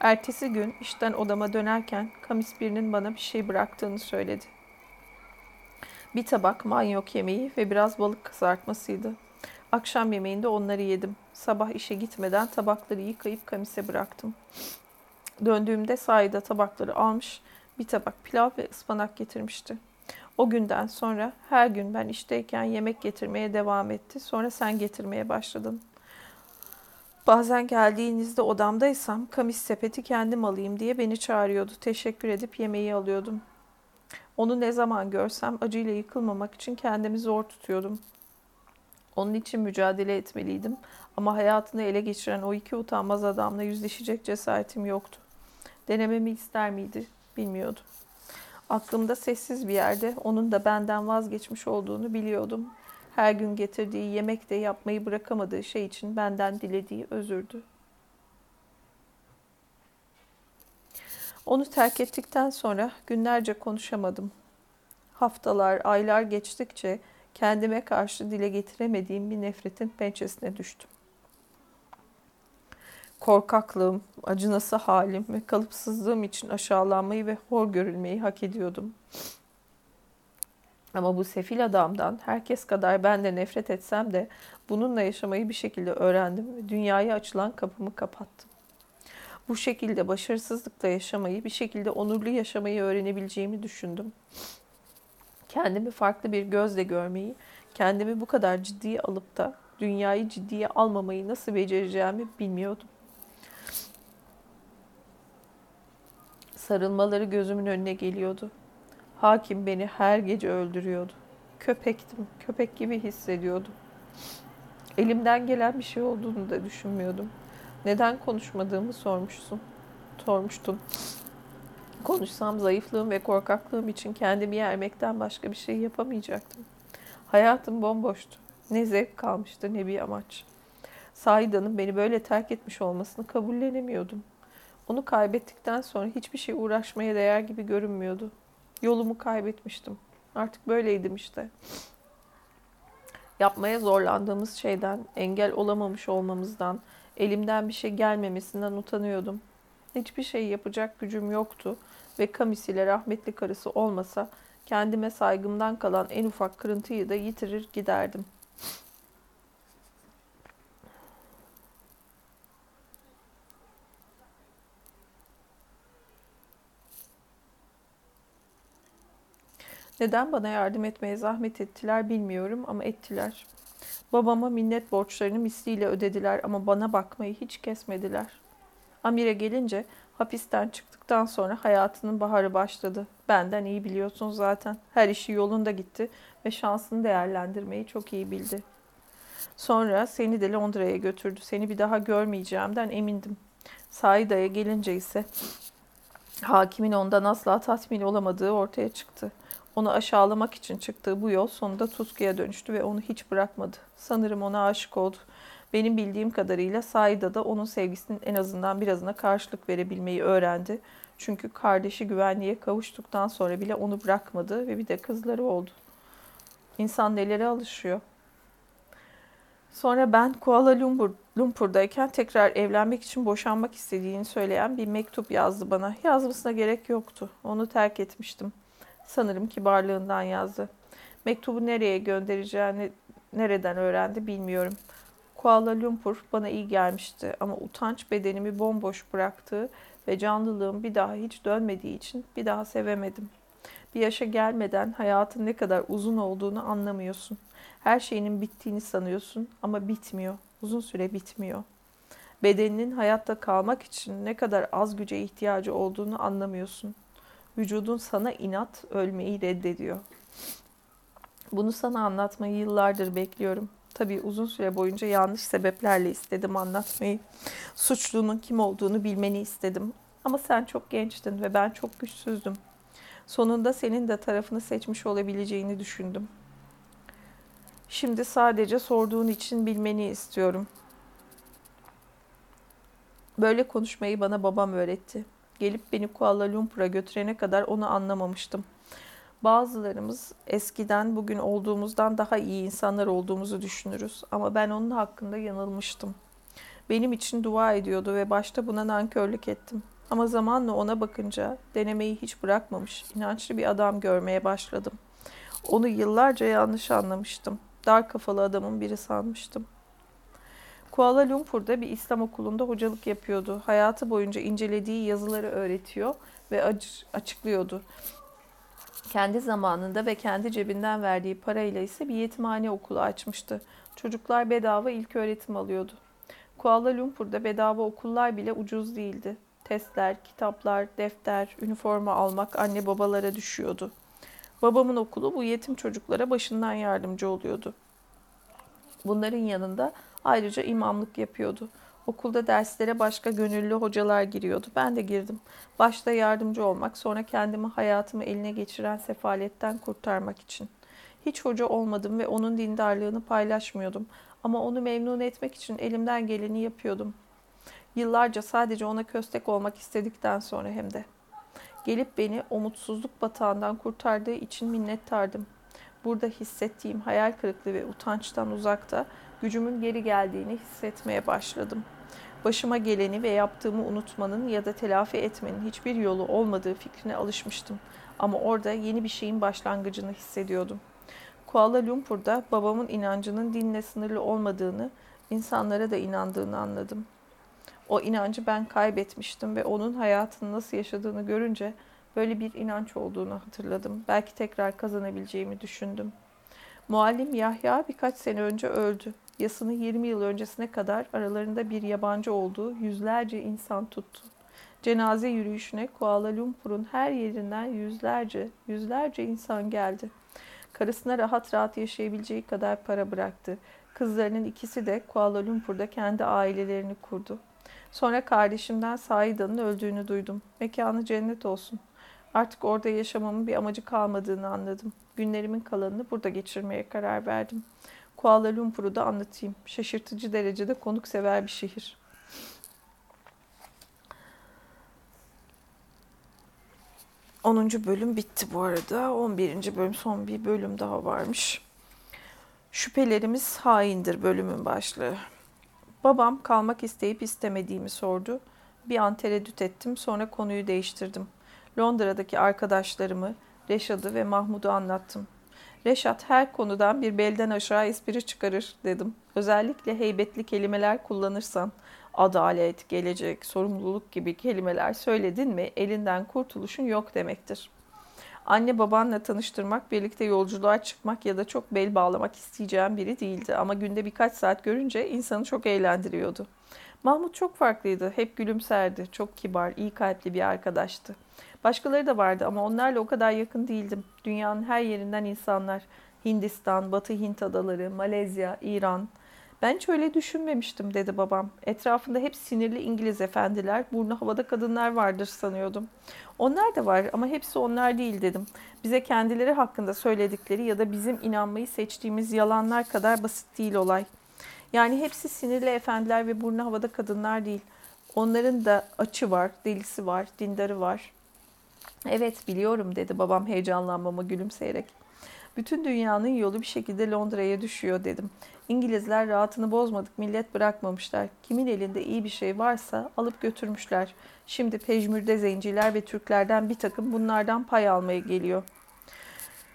Ertesi gün işten odama dönerken kamis birinin bana bir şey bıraktığını söyledi. Bir tabak manyok yemeği ve biraz balık kızartmasıydı. Akşam yemeğinde onları yedim. Sabah işe gitmeden tabakları yıkayıp kamise bıraktım. Döndüğümde sahide tabakları almış, bir tabak pilav ve ıspanak getirmişti. O günden sonra her gün ben işteyken yemek getirmeye devam etti. Sonra sen getirmeye başladın. Bazen geldiğinizde odamdaysam kamis sepeti kendim alayım diye beni çağırıyordu. Teşekkür edip yemeği alıyordum. Onu ne zaman görsem acıyla yıkılmamak için kendimi zor tutuyordum. Onun için mücadele etmeliydim ama hayatını ele geçiren o iki utanmaz adamla yüzleşecek cesaretim yoktu. Denememi ister miydi bilmiyordum. Aklımda sessiz bir yerde onun da benden vazgeçmiş olduğunu biliyordum. Her gün getirdiği yemek de yapmayı bırakamadığı şey için benden dilediği özürdü. Onu terk ettikten sonra günlerce konuşamadım. Haftalar, aylar geçtikçe kendime karşı dile getiremediğim bir nefretin pençesine düştüm. Korkaklığım, acınası halim ve kalıpsızlığım için aşağılanmayı ve hor görülmeyi hak ediyordum. Ama bu sefil adamdan herkes kadar ben de nefret etsem de bununla yaşamayı bir şekilde öğrendim ve dünyaya açılan kapımı kapattım. Bu şekilde başarısızlıkla yaşamayı, bir şekilde onurlu yaşamayı öğrenebileceğimi düşündüm. Kendimi farklı bir gözle görmeyi, kendimi bu kadar ciddiye alıp da dünyayı ciddiye almamayı nasıl becereceğimi bilmiyordum. Sarılmaları gözümün önüne geliyordu. Hakim beni her gece öldürüyordu. Köpektim, köpek gibi hissediyordum. Elimden gelen bir şey olduğunu da düşünmüyordum. Neden konuşmadığımı sormuşsun. Sormuştum. Konuşsam zayıflığım ve korkaklığım için kendimi yermekten başka bir şey yapamayacaktım. Hayatım bomboştu. Ne zevk kalmıştı ne bir amaç. Sahidan'ın beni böyle terk etmiş olmasını kabullenemiyordum. Onu kaybettikten sonra hiçbir şey uğraşmaya değer gibi görünmüyordu. Yolumu kaybetmiştim. Artık böyleydim işte. Yapmaya zorlandığımız şeyden, engel olamamış olmamızdan, elimden bir şey gelmemesinden utanıyordum. Hiçbir şey yapacak gücüm yoktu ve Kamis ile rahmetli karısı olmasa kendime saygımdan kalan en ufak kırıntıyı da yitirir giderdim.'' Neden bana yardım etmeye zahmet ettiler bilmiyorum ama ettiler. Babama minnet borçlarını misliyle ödediler ama bana bakmayı hiç kesmediler. Amire gelince hapisten çıktıktan sonra hayatının baharı başladı. Benden iyi biliyorsun zaten. Her işi yolunda gitti ve şansını değerlendirmeyi çok iyi bildi. Sonra seni de Londra'ya götürdü. Seni bir daha görmeyeceğimden emindim. Saida'ya gelince ise hakimin ondan asla tatmin olamadığı ortaya çıktı. Onu aşağılamak için çıktığı bu yol sonunda tutkuya dönüştü ve onu hiç bırakmadı. Sanırım ona aşık oldu. Benim bildiğim kadarıyla Saida da onun sevgisinin en azından birazına karşılık verebilmeyi öğrendi. Çünkü kardeşi güvenliğe kavuştuktan sonra bile onu bırakmadı ve bir de kızları oldu. İnsan nelere alışıyor. Sonra ben Kuala Lumpur, Lumpur'dayken tekrar evlenmek için boşanmak istediğini söyleyen bir mektup yazdı bana. Yazmasına gerek yoktu. Onu terk etmiştim. Sanırım kibarlığından yazdı. Mektubu nereye göndereceğini nereden öğrendi bilmiyorum. Kuala Lumpur bana iyi gelmişti ama utanç bedenimi bomboş bıraktığı ve canlılığım bir daha hiç dönmediği için bir daha sevemedim. Bir yaşa gelmeden hayatın ne kadar uzun olduğunu anlamıyorsun. Her şeyinin bittiğini sanıyorsun ama bitmiyor. Uzun süre bitmiyor. Bedeninin hayatta kalmak için ne kadar az güce ihtiyacı olduğunu anlamıyorsun. Vücudun sana inat ölmeyi reddediyor. Bunu sana anlatmayı yıllardır bekliyorum. Tabii uzun süre boyunca yanlış sebeplerle istedim anlatmayı. Suçlunun kim olduğunu bilmeni istedim. Ama sen çok gençtin ve ben çok güçsüzdüm. Sonunda senin de tarafını seçmiş olabileceğini düşündüm. Şimdi sadece sorduğun için bilmeni istiyorum. Böyle konuşmayı bana babam öğretti gelip beni Kuala Lumpur'a götürene kadar onu anlamamıştım. Bazılarımız eskiden bugün olduğumuzdan daha iyi insanlar olduğumuzu düşünürüz ama ben onun hakkında yanılmıştım. Benim için dua ediyordu ve başta buna nankörlük ettim. Ama zamanla ona bakınca denemeyi hiç bırakmamış, inançlı bir adam görmeye başladım. Onu yıllarca yanlış anlamıştım. Dar kafalı adamın biri sanmıştım.'' Kuala Lumpur'da bir İslam okulunda hocalık yapıyordu. Hayatı boyunca incelediği yazıları öğretiyor ve açıklıyordu. Kendi zamanında ve kendi cebinden verdiği parayla ise bir yetimhane okulu açmıştı. Çocuklar bedava ilk öğretim alıyordu. Kuala Lumpur'da bedava okullar bile ucuz değildi. Testler, kitaplar, defter, üniforma almak anne babalara düşüyordu. Babamın okulu bu yetim çocuklara başından yardımcı oluyordu. Bunların yanında Ayrıca imamlık yapıyordu. Okulda derslere başka gönüllü hocalar giriyordu. Ben de girdim. Başta yardımcı olmak, sonra kendimi hayatımı eline geçiren sefaletten kurtarmak için. Hiç hoca olmadım ve onun dindarlığını paylaşmıyordum. Ama onu memnun etmek için elimden geleni yapıyordum. Yıllarca sadece ona köstek olmak istedikten sonra hem de. Gelip beni umutsuzluk batağından kurtardığı için minnettardım. Burada hissettiğim hayal kırıklığı ve utançtan uzakta gücümün geri geldiğini hissetmeye başladım. Başıma geleni ve yaptığımı unutmanın ya da telafi etmenin hiçbir yolu olmadığı fikrine alışmıştım. Ama orada yeni bir şeyin başlangıcını hissediyordum. Kuala Lumpur'da babamın inancının dinle sınırlı olmadığını, insanlara da inandığını anladım. O inancı ben kaybetmiştim ve onun hayatını nasıl yaşadığını görünce böyle bir inanç olduğunu hatırladım. Belki tekrar kazanabileceğimi düşündüm. Muallim Yahya birkaç sene önce öldü. Yasını 20 yıl öncesine kadar aralarında bir yabancı olduğu yüzlerce insan tuttu. Cenaze yürüyüşüne Kuala Lumpur'un her yerinden yüzlerce, yüzlerce insan geldi. Karısına rahat rahat yaşayabileceği kadar para bıraktı. Kızlarının ikisi de Kuala Lumpur'da kendi ailelerini kurdu. Sonra kardeşimden Saida'nın öldüğünü duydum. Mekanı cennet olsun. Artık orada yaşamamın bir amacı kalmadığını anladım. Günlerimin kalanını burada geçirmeye karar verdim. Kuala Lumpur'u da anlatayım. Şaşırtıcı derecede konuksever bir şehir. 10. bölüm bitti bu arada. 11. bölüm son bir bölüm daha varmış. Şüphelerimiz haindir bölümün başlığı. Babam kalmak isteyip istemediğimi sordu. Bir an tereddüt ettim sonra konuyu değiştirdim. Londra'daki arkadaşlarımı, Reşat'ı ve Mahmud'u anlattım. Reşat her konudan bir belden aşağı espri çıkarır dedim. Özellikle heybetli kelimeler kullanırsan adalet, gelecek, sorumluluk gibi kelimeler söyledin mi elinden kurtuluşun yok demektir. Anne babanla tanıştırmak, birlikte yolculuğa çıkmak ya da çok bel bağlamak isteyeceğim biri değildi ama günde birkaç saat görünce insanı çok eğlendiriyordu. Mahmut çok farklıydı, hep gülümserdi, çok kibar, iyi kalpli bir arkadaştı. Başkaları da vardı ama onlarla o kadar yakın değildim. Dünyanın her yerinden insanlar, Hindistan, Batı Hint adaları, Malezya, İran, ben hiç öyle düşünmemiştim dedi babam. Etrafında hep sinirli İngiliz efendiler, burnu havada kadınlar vardır sanıyordum. Onlar da var ama hepsi onlar değil dedim. Bize kendileri hakkında söyledikleri ya da bizim inanmayı seçtiğimiz yalanlar kadar basit değil olay. Yani hepsi sinirli efendiler ve burnu havada kadınlar değil. Onların da açı var, delisi var, dindarı var. Evet biliyorum dedi babam heyecanlanmama gülümseyerek. Bütün dünyanın yolu bir şekilde Londra'ya düşüyor dedim. İngilizler rahatını bozmadık, millet bırakmamışlar. Kimin elinde iyi bir şey varsa alıp götürmüşler. Şimdi pejmürde zenciler ve Türklerden bir takım bunlardan pay almaya geliyor.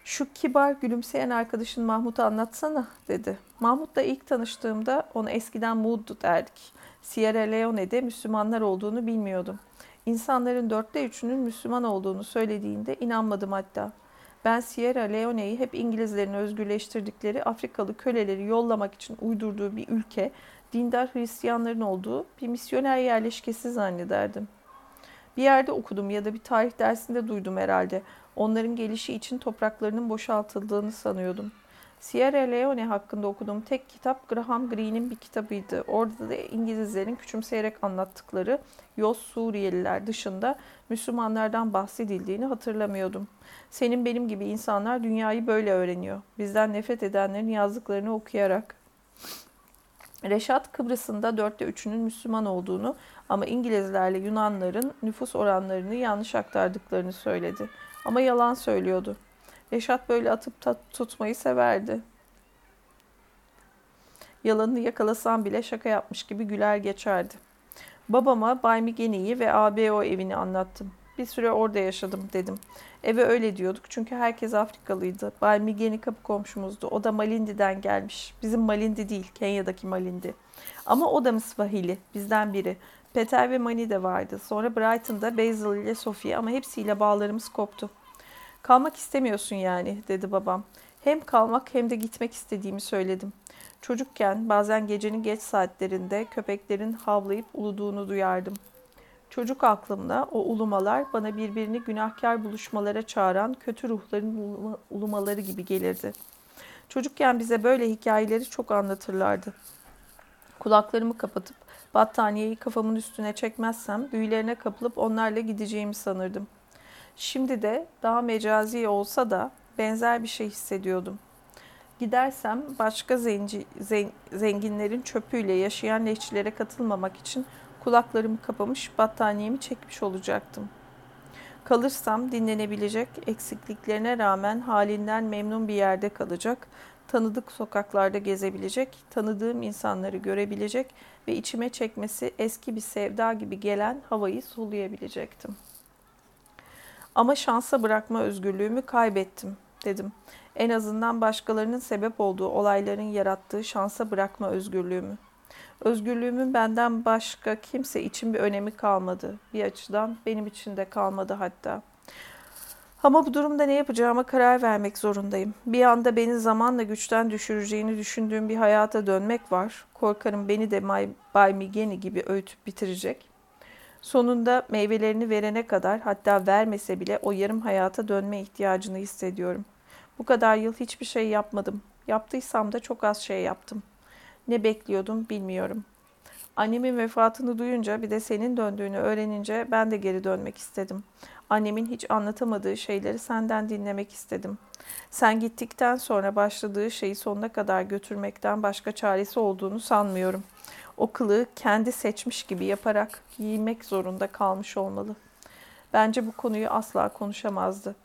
Şu kibar gülümseyen arkadaşın Mahmut'u anlatsana dedi. Mahmut'la ilk tanıştığımda onu eskiden Mood derdik. Sierra Leone'de Müslümanlar olduğunu bilmiyordum. İnsanların dörtte üçünün Müslüman olduğunu söylediğinde inanmadım hatta. Ben Sierra Leone'yi hep İngilizlerin özgürleştirdikleri Afrikalı köleleri yollamak için uydurduğu bir ülke, dindar Hristiyanların olduğu bir misyoner yerleşkesi zannederdim. Bir yerde okudum ya da bir tarih dersinde duydum herhalde. Onların gelişi için topraklarının boşaltıldığını sanıyordum. Sierra Leone hakkında okuduğum tek kitap Graham Greene'in bir kitabıydı. Orada da İngilizlerin küçümseyerek anlattıkları Yos Suriyeliler dışında Müslümanlardan bahsedildiğini hatırlamıyordum. Senin benim gibi insanlar dünyayı böyle öğreniyor. Bizden nefret edenlerin yazdıklarını okuyarak. Reşat Kıbrıs'ında dörtte üçünün Müslüman olduğunu ama İngilizlerle Yunanların nüfus oranlarını yanlış aktardıklarını söyledi. Ama yalan söylüyordu. Reşat böyle atıp tutmayı severdi. Yalanını yakalasam bile şaka yapmış gibi güler geçerdi. Babama Bay Migeni'yi ve ABO evini anlattım. Bir süre orada yaşadım dedim. Eve öyle diyorduk çünkü herkes Afrikalıydı. Bay Migeni kapı komşumuzdu. O da Malindi'den gelmiş. Bizim Malindi değil, Kenya'daki Malindi. Ama o da Mısvahili, bizden biri. Peter ve Mani de vardı. Sonra Brighton'da Basil ile Sophie ama hepsiyle bağlarımız koptu. Kalmak istemiyorsun yani dedi babam. Hem kalmak hem de gitmek istediğimi söyledim. Çocukken bazen gecenin geç saatlerinde köpeklerin havlayıp uluduğunu duyardım. Çocuk aklımda o ulumalar bana birbirini günahkar buluşmalara çağıran kötü ruhların ulumaları gibi gelirdi. Çocukken bize böyle hikayeleri çok anlatırlardı. Kulaklarımı kapatıp battaniyeyi kafamın üstüne çekmezsem büyülerine kapılıp onlarla gideceğimi sanırdım. Şimdi de daha mecazi olsa da benzer bir şey hissediyordum. Gidersem başka zenci, zen, zenginlerin çöpüyle yaşayan leşçilere katılmamak için kulaklarımı kapamış battaniyemi çekmiş olacaktım. Kalırsam dinlenebilecek, eksikliklerine rağmen halinden memnun bir yerde kalacak, tanıdık sokaklarda gezebilecek, tanıdığım insanları görebilecek ve içime çekmesi eski bir sevda gibi gelen havayı soluyabilecektim. Ama şansa bırakma özgürlüğümü kaybettim dedim. En azından başkalarının sebep olduğu olayların yarattığı şansa bırakma özgürlüğümü. Özgürlüğümün benden başka kimse için bir önemi kalmadı. Bir açıdan benim için de kalmadı hatta. Ama bu durumda ne yapacağıma karar vermek zorundayım. Bir anda beni zamanla güçten düşüreceğini düşündüğüm bir hayata dönmek var. Korkarım beni de Bay Migeni gibi öğütüp bitirecek. Sonunda meyvelerini verene kadar hatta vermese bile o yarım hayata dönme ihtiyacını hissediyorum. Bu kadar yıl hiçbir şey yapmadım. Yaptıysam da çok az şey yaptım. Ne bekliyordum bilmiyorum. Annemin vefatını duyunca bir de senin döndüğünü öğrenince ben de geri dönmek istedim. Annemin hiç anlatamadığı şeyleri senden dinlemek istedim. Sen gittikten sonra başladığı şeyi sonuna kadar götürmekten başka çaresi olduğunu sanmıyorum. O kılığı kendi seçmiş gibi yaparak giymek zorunda kalmış olmalı. Bence bu konuyu asla konuşamazdı.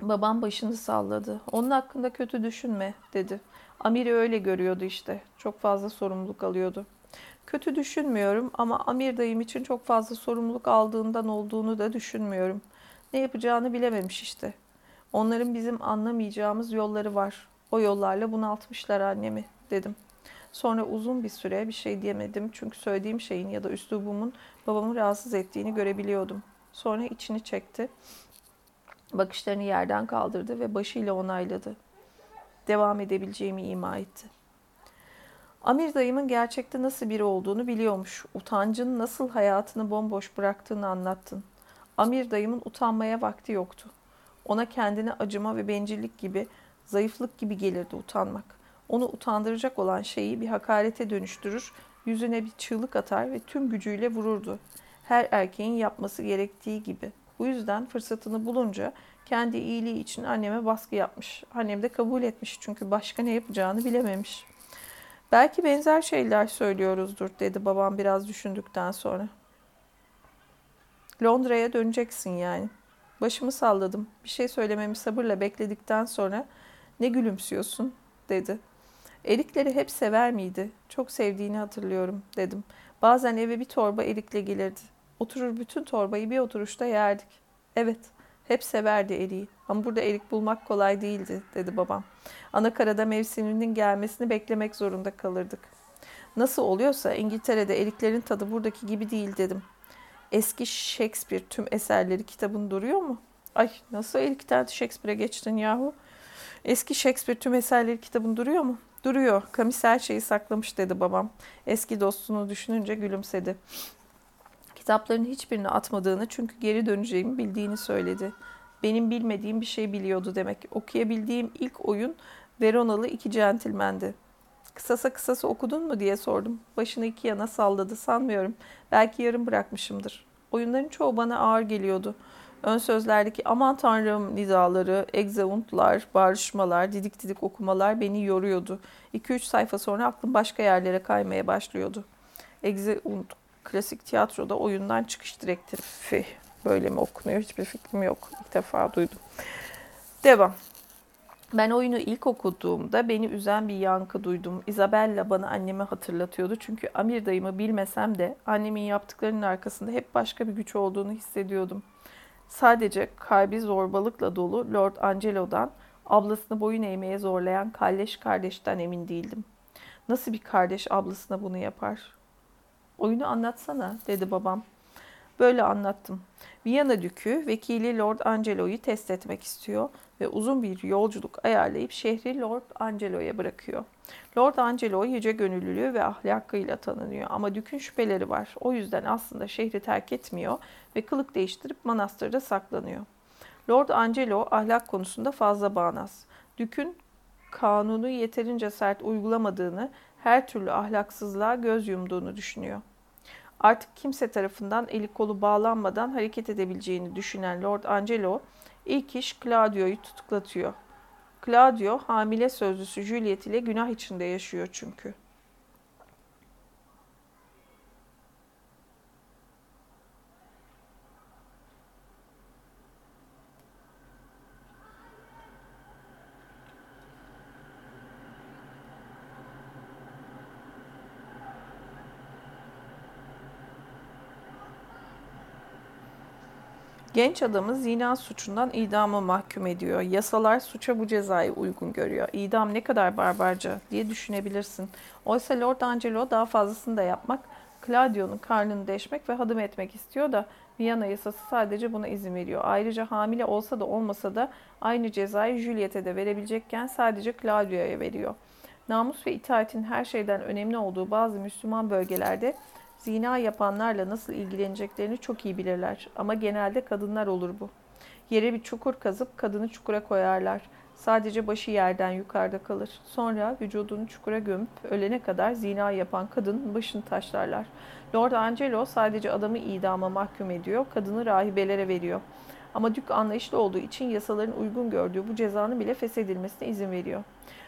Babam başını salladı. Onun hakkında kötü düşünme dedi. Amir'i öyle görüyordu işte. Çok fazla sorumluluk alıyordu. Kötü düşünmüyorum ama Amir dayım için çok fazla sorumluluk aldığından olduğunu da düşünmüyorum. Ne yapacağını bilememiş işte. Onların bizim anlamayacağımız yolları var. O yollarla bunaltmışlar annemi dedim. Sonra uzun bir süre bir şey diyemedim çünkü söylediğim şeyin ya da üslubumun babamı rahatsız ettiğini görebiliyordum. Sonra içini çekti. Bakışlarını yerden kaldırdı ve başıyla onayladı. Devam edebileceğimi ima etti. Amir dayımın gerçekte nasıl biri olduğunu biliyormuş. Utancın nasıl hayatını bomboş bıraktığını anlattın. Amir dayımın utanmaya vakti yoktu. Ona kendine acıma ve bencillik gibi, zayıflık gibi gelirdi utanmak. Onu utandıracak olan şeyi bir hakarete dönüştürür, yüzüne bir çığlık atar ve tüm gücüyle vururdu. Her erkeğin yapması gerektiği gibi. Bu yüzden fırsatını bulunca kendi iyiliği için anneme baskı yapmış. Annem de kabul etmiş çünkü başka ne yapacağını bilememiş. Belki benzer şeyler söylüyoruzdur dedi babam biraz düşündükten sonra. Londra'ya döneceksin yani. Başımı salladım. Bir şey söylememi sabırla bekledikten sonra ne gülümsüyorsun dedi. Erikleri hep sever miydi? Çok sevdiğini hatırlıyorum dedim. Bazen eve bir torba erikle gelirdi. Oturur bütün torbayı bir oturuşta yerdik. Evet, hep severdi eriği. Ama burada erik bulmak kolay değildi dedi babam. Anakarada mevsiminin gelmesini beklemek zorunda kalırdık. Nasıl oluyorsa İngiltere'de eriklerin tadı buradaki gibi değil dedim. Eski Shakespeare tüm eserleri kitabın duruyor mu? Ay nasıl erikten Shakespeare'e geçtin yahu? Eski Shakespeare tüm eserleri kitabın duruyor mu? Duruyor. Kamis her şeyi saklamış dedi babam. Eski dostunu düşününce gülümsedi. Kitapların hiçbirini atmadığını çünkü geri döneceğimi bildiğini söyledi. Benim bilmediğim bir şey biliyordu demek. Okuyabildiğim ilk oyun Veronalı iki centilmendi. Kısasa kısası okudun mu diye sordum. Başını iki yana salladı sanmıyorum. Belki yarım bırakmışımdır. Oyunların çoğu bana ağır geliyordu. Ön sözlerdeki aman tanrım nidaları, egzauntlar, barışmalar, didik didik okumalar beni yoruyordu. 2-3 sayfa sonra aklım başka yerlere kaymaya başlıyordu. Egzaunt klasik tiyatroda oyundan çıkış direktifi. Böyle mi okunuyor hiçbir fikrim yok. İlk defa duydum. Devam. Ben oyunu ilk okuduğumda beni üzen bir yankı duydum. Isabella bana annemi hatırlatıyordu. Çünkü Amir dayımı bilmesem de annemin yaptıklarının arkasında hep başka bir güç olduğunu hissediyordum. Sadece kalbi zorbalıkla dolu Lord Angelo'dan, ablasını boyun eğmeye zorlayan kalleş kardeşten emin değildim. Nasıl bir kardeş ablasına bunu yapar? Oyunu anlatsana dedi babam. Böyle anlattım. Viyana Dükü vekili Lord Angelo'yu test etmek istiyor ve uzun bir yolculuk ayarlayıp şehri Lord Angelo'ya bırakıyor. Lord Angelo yüce gönüllülüğü ve ahlakıyla tanınıyor ama Dük'ün şüpheleri var. O yüzden aslında şehri terk etmiyor ve kılık değiştirip manastırda saklanıyor. Lord Angelo ahlak konusunda fazla bağnaz. Dük'ün kanunu yeterince sert uygulamadığını, her türlü ahlaksızlığa göz yumduğunu düşünüyor. Artık kimse tarafından eli kolu bağlanmadan hareket edebileceğini düşünen Lord Angelo ilk iş Claudio'yu tutuklatıyor. Claudio hamile sözlüsü Juliet ile günah içinde yaşıyor çünkü. Genç adamı zina suçundan idama mahkum ediyor. Yasalar suça bu cezayı uygun görüyor. İdam ne kadar barbarca diye düşünebilirsin. Oysa Lord Angelo daha fazlasını da yapmak, Claudio'nun karnını deşmek ve hadım etmek istiyor da Viyana yasası sadece buna izin veriyor. Ayrıca hamile olsa da olmasa da aynı cezayı Juliet'e de verebilecekken sadece Claudio'ya veriyor. Namus ve itaatin her şeyden önemli olduğu bazı Müslüman bölgelerde zina yapanlarla nasıl ilgileneceklerini çok iyi bilirler. Ama genelde kadınlar olur bu. Yere bir çukur kazıp kadını çukura koyarlar. Sadece başı yerden yukarıda kalır. Sonra vücudunu çukura gömüp ölene kadar zina yapan kadının başını taşlarlar. Lord Angelo sadece adamı idama mahkum ediyor, kadını rahibelere veriyor. Ama Dük anlayışlı olduğu için yasaların uygun gördüğü bu cezanın bile feshedilmesine izin veriyor.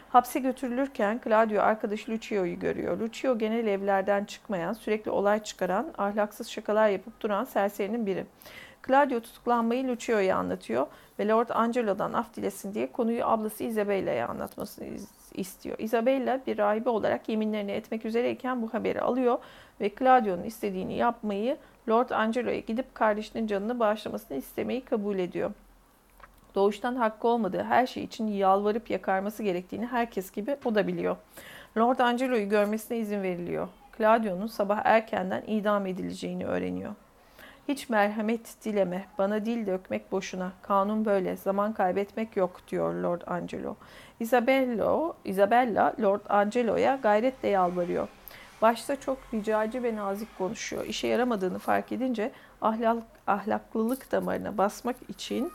Hapse götürülürken Claudio arkadaşı Lucio'yu görüyor. Lucio genel evlerden çıkmayan, sürekli olay çıkaran, ahlaksız şakalar yapıp duran serserinin biri. Claudio tutuklanmayı Lucio'ya anlatıyor ve Lord Angelo'dan af dilesin diye konuyu ablası Isabella'ya anlatmasını istiyor. Isabella bir rahibe olarak yeminlerini etmek üzereyken bu haberi alıyor ve Claudio'nun istediğini yapmayı Lord Angelo'ya gidip kardeşinin canını bağışlamasını istemeyi kabul ediyor. Doğuştan hakkı olmadığı her şey için yalvarıp yakarması gerektiğini herkes gibi o da biliyor. Lord Angelo'yu görmesine izin veriliyor. Claudio'nun sabah erkenden idam edileceğini öğreniyor. Hiç merhamet dileme, bana dil dökmek boşuna. Kanun böyle, zaman kaybetmek yok diyor Lord Angelo. Isabello, Isabella Lord Angelo'ya gayretle yalvarıyor. Başta çok ricacı ve nazik konuşuyor. İşe yaramadığını fark edince ahlak, ahlaklılık damarına basmak için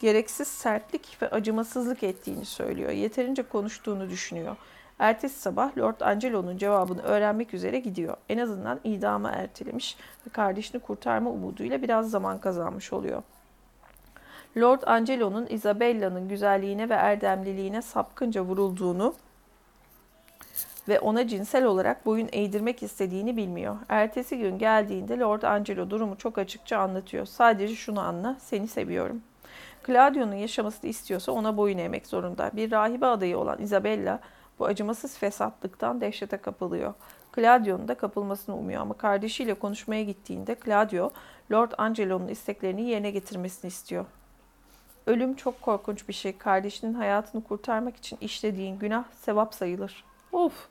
gereksiz sertlik ve acımasızlık ettiğini söylüyor. Yeterince konuştuğunu düşünüyor. Ertesi sabah Lord Angelo'nun cevabını öğrenmek üzere gidiyor. En azından idama ertelemiş ve kardeşini kurtarma umuduyla biraz zaman kazanmış oluyor. Lord Angelo'nun Isabella'nın güzelliğine ve erdemliliğine sapkınca vurulduğunu ve ona cinsel olarak boyun eğdirmek istediğini bilmiyor. Ertesi gün geldiğinde Lord Angelo durumu çok açıkça anlatıyor. Sadece şunu anla, seni seviyorum. Claudio'nun yaşamasını istiyorsa ona boyun eğmek zorunda. Bir rahibe adayı olan Isabella bu acımasız fesatlıktan dehşete kapılıyor. Claudio'nun da kapılmasını umuyor ama kardeşiyle konuşmaya gittiğinde Claudio, Lord Angelo'nun isteklerini yerine getirmesini istiyor. Ölüm çok korkunç bir şey. Kardeşinin hayatını kurtarmak için işlediğin günah sevap sayılır. Of!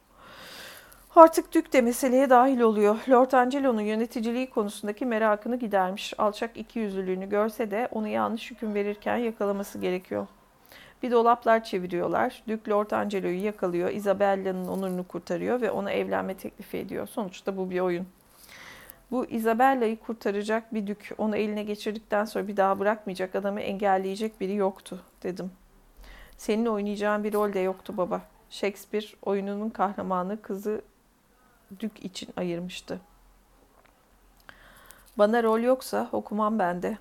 Artık Dük de meseleye dahil oluyor. Lord Angelo'nun yöneticiliği konusundaki merakını gidermiş. Alçak ikiyüzlülüğünü görse de onu yanlış hüküm verirken yakalaması gerekiyor. Bir dolaplar çeviriyorlar. Dük Lord Angelo'yu yakalıyor. Isabella'nın onurunu kurtarıyor ve ona evlenme teklifi ediyor. Sonuçta bu bir oyun. Bu Isabella'yı kurtaracak bir dük, onu eline geçirdikten sonra bir daha bırakmayacak adamı engelleyecek biri yoktu dedim. Senin oynayacağın bir rol de yoktu baba. Shakespeare oyununun kahramanı kızı Dük için ayırmıştı. Bana rol yoksa okumam bende.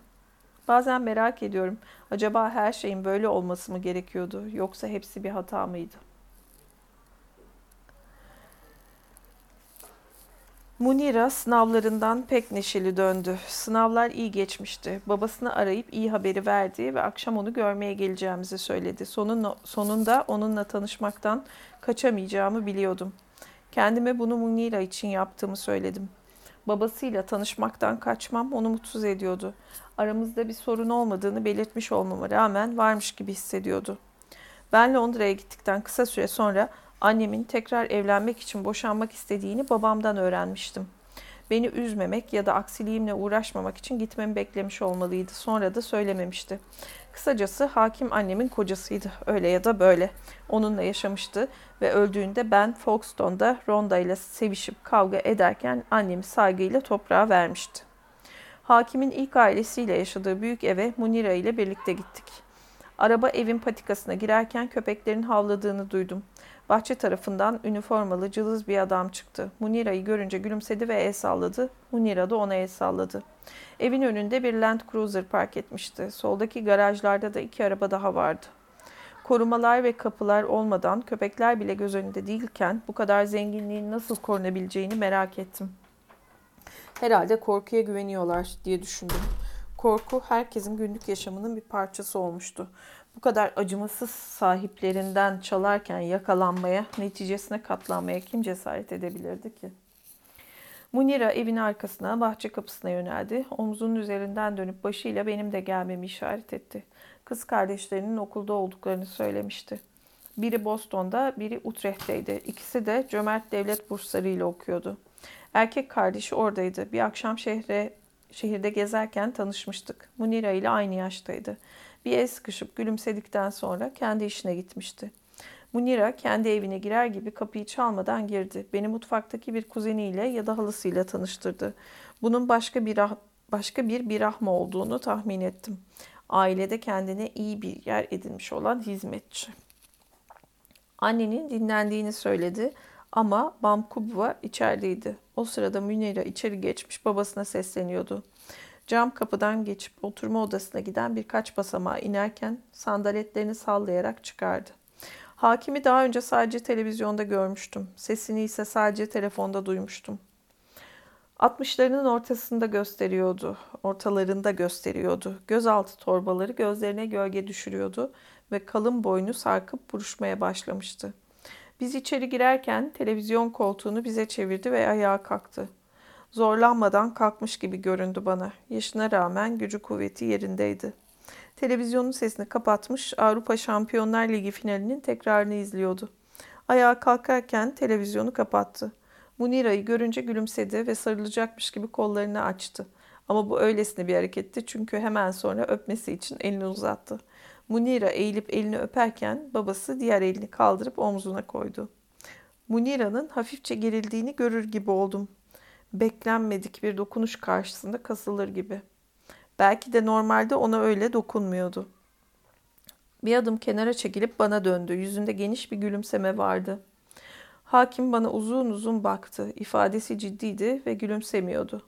Bazen merak ediyorum. Acaba her şeyin böyle olması mı gerekiyordu yoksa hepsi bir hata mıydı? Munira sınavlarından pek neşeli döndü. Sınavlar iyi geçmişti. Babasını arayıp iyi haberi verdi ve akşam onu görmeye geleceğimizi söyledi. Sonun, sonunda onunla tanışmaktan kaçamayacağımı biliyordum. Kendime bunu Munira için yaptığımı söyledim. Babasıyla tanışmaktan kaçmam onu mutsuz ediyordu. Aramızda bir sorun olmadığını belirtmiş olmama rağmen varmış gibi hissediyordu. Ben Londra'ya gittikten kısa süre sonra annemin tekrar evlenmek için boşanmak istediğini babamdan öğrenmiştim. Beni üzmemek ya da aksiliğimle uğraşmamak için gitmemi beklemiş olmalıydı. Sonra da söylememişti. Kısacası hakim annemin kocasıydı. Öyle ya da böyle. Onunla yaşamıştı ve öldüğünde ben Folkestone'da Ronda ile sevişip kavga ederken annemi saygıyla toprağa vermişti. Hakimin ilk ailesiyle yaşadığı büyük eve Munira ile birlikte gittik. Araba evin patikasına girerken köpeklerin havladığını duydum. Bahçe tarafından üniformalı cılız bir adam çıktı. Munira'yı görünce gülümsedi ve el salladı. Munira da ona el salladı. Evin önünde bir Land Cruiser park etmişti. Soldaki garajlarda da iki araba daha vardı. Korumalar ve kapılar olmadan köpekler bile göz önünde değilken bu kadar zenginliğin nasıl korunabileceğini merak ettim. Herhalde korkuya güveniyorlar diye düşündüm. Korku herkesin günlük yaşamının bir parçası olmuştu. Bu kadar acımasız sahiplerinden çalarken yakalanmaya, neticesine katlanmaya kim cesaret edebilirdi ki? Munira evin arkasına, bahçe kapısına yöneldi. Omzunun üzerinden dönüp başıyla benim de gelmemi işaret etti. Kız kardeşlerinin okulda olduklarını söylemişti. Biri Boston'da, biri Utrecht'teydi. İkisi de cömert devlet bursları ile okuyordu. Erkek kardeşi oradaydı. Bir akşam şehre, şehirde gezerken tanışmıştık. Munira ile aynı yaştaydı. Bir el sıkışıp gülümsedikten sonra kendi işine gitmişti. Munira kendi evine girer gibi kapıyı çalmadan girdi. Beni mutfaktaki bir kuzeniyle ya da halasıyla tanıştırdı. Bunun başka bir başka bir birahma olduğunu tahmin ettim. Ailede kendine iyi bir yer edinmiş olan hizmetçi. Annenin dinlendiğini söyledi ama Bamkubva içerideydi. O sırada Münira içeri geçmiş babasına sesleniyordu. Cam kapıdan geçip oturma odasına giden birkaç basamağa inerken sandaletlerini sallayarak çıkardı. Hakimi daha önce sadece televizyonda görmüştüm. Sesini ise sadece telefonda duymuştum. 60'larının ortasında gösteriyordu. Ortalarında gösteriyordu. Gözaltı torbaları gözlerine gölge düşürüyordu ve kalın boynu sarkıp buruşmaya başlamıştı. Biz içeri girerken televizyon koltuğunu bize çevirdi ve ayağa kalktı. Zorlanmadan kalkmış gibi göründü bana. Yaşına rağmen gücü kuvveti yerindeydi. Televizyonun sesini kapatmış Avrupa Şampiyonlar Ligi finalinin tekrarını izliyordu. Ayağa kalkarken televizyonu kapattı. Munira'yı görünce gülümsedi ve sarılacakmış gibi kollarını açtı. Ama bu öylesine bir hareketti çünkü hemen sonra öpmesi için elini uzattı. Munira eğilip elini öperken babası diğer elini kaldırıp omzuna koydu. Munira'nın hafifçe gerildiğini görür gibi oldum. Beklenmedik bir dokunuş karşısında kasılır gibi. Belki de normalde ona öyle dokunmuyordu. Bir adım kenara çekilip bana döndü. Yüzünde geniş bir gülümseme vardı. Hakim bana uzun uzun baktı. İfadesi ciddiydi ve gülümsemiyordu.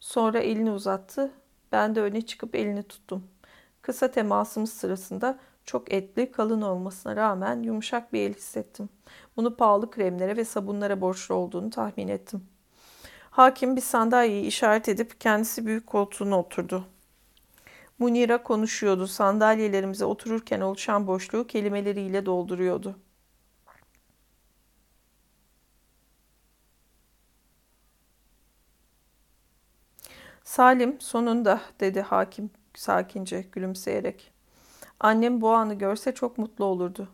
Sonra elini uzattı. Ben de öne çıkıp elini tuttum. Kısa temasımız sırasında çok etli, kalın olmasına rağmen yumuşak bir el hissettim. Bunu pahalı kremlere ve sabunlara borçlu olduğunu tahmin ettim. Hakim bir sandalyeyi işaret edip kendisi büyük koltuğuna oturdu. Munira konuşuyordu. Sandalyelerimize otururken oluşan boşluğu kelimeleriyle dolduruyordu. Salim sonunda dedi hakim sakince gülümseyerek. Annem bu anı görse çok mutlu olurdu.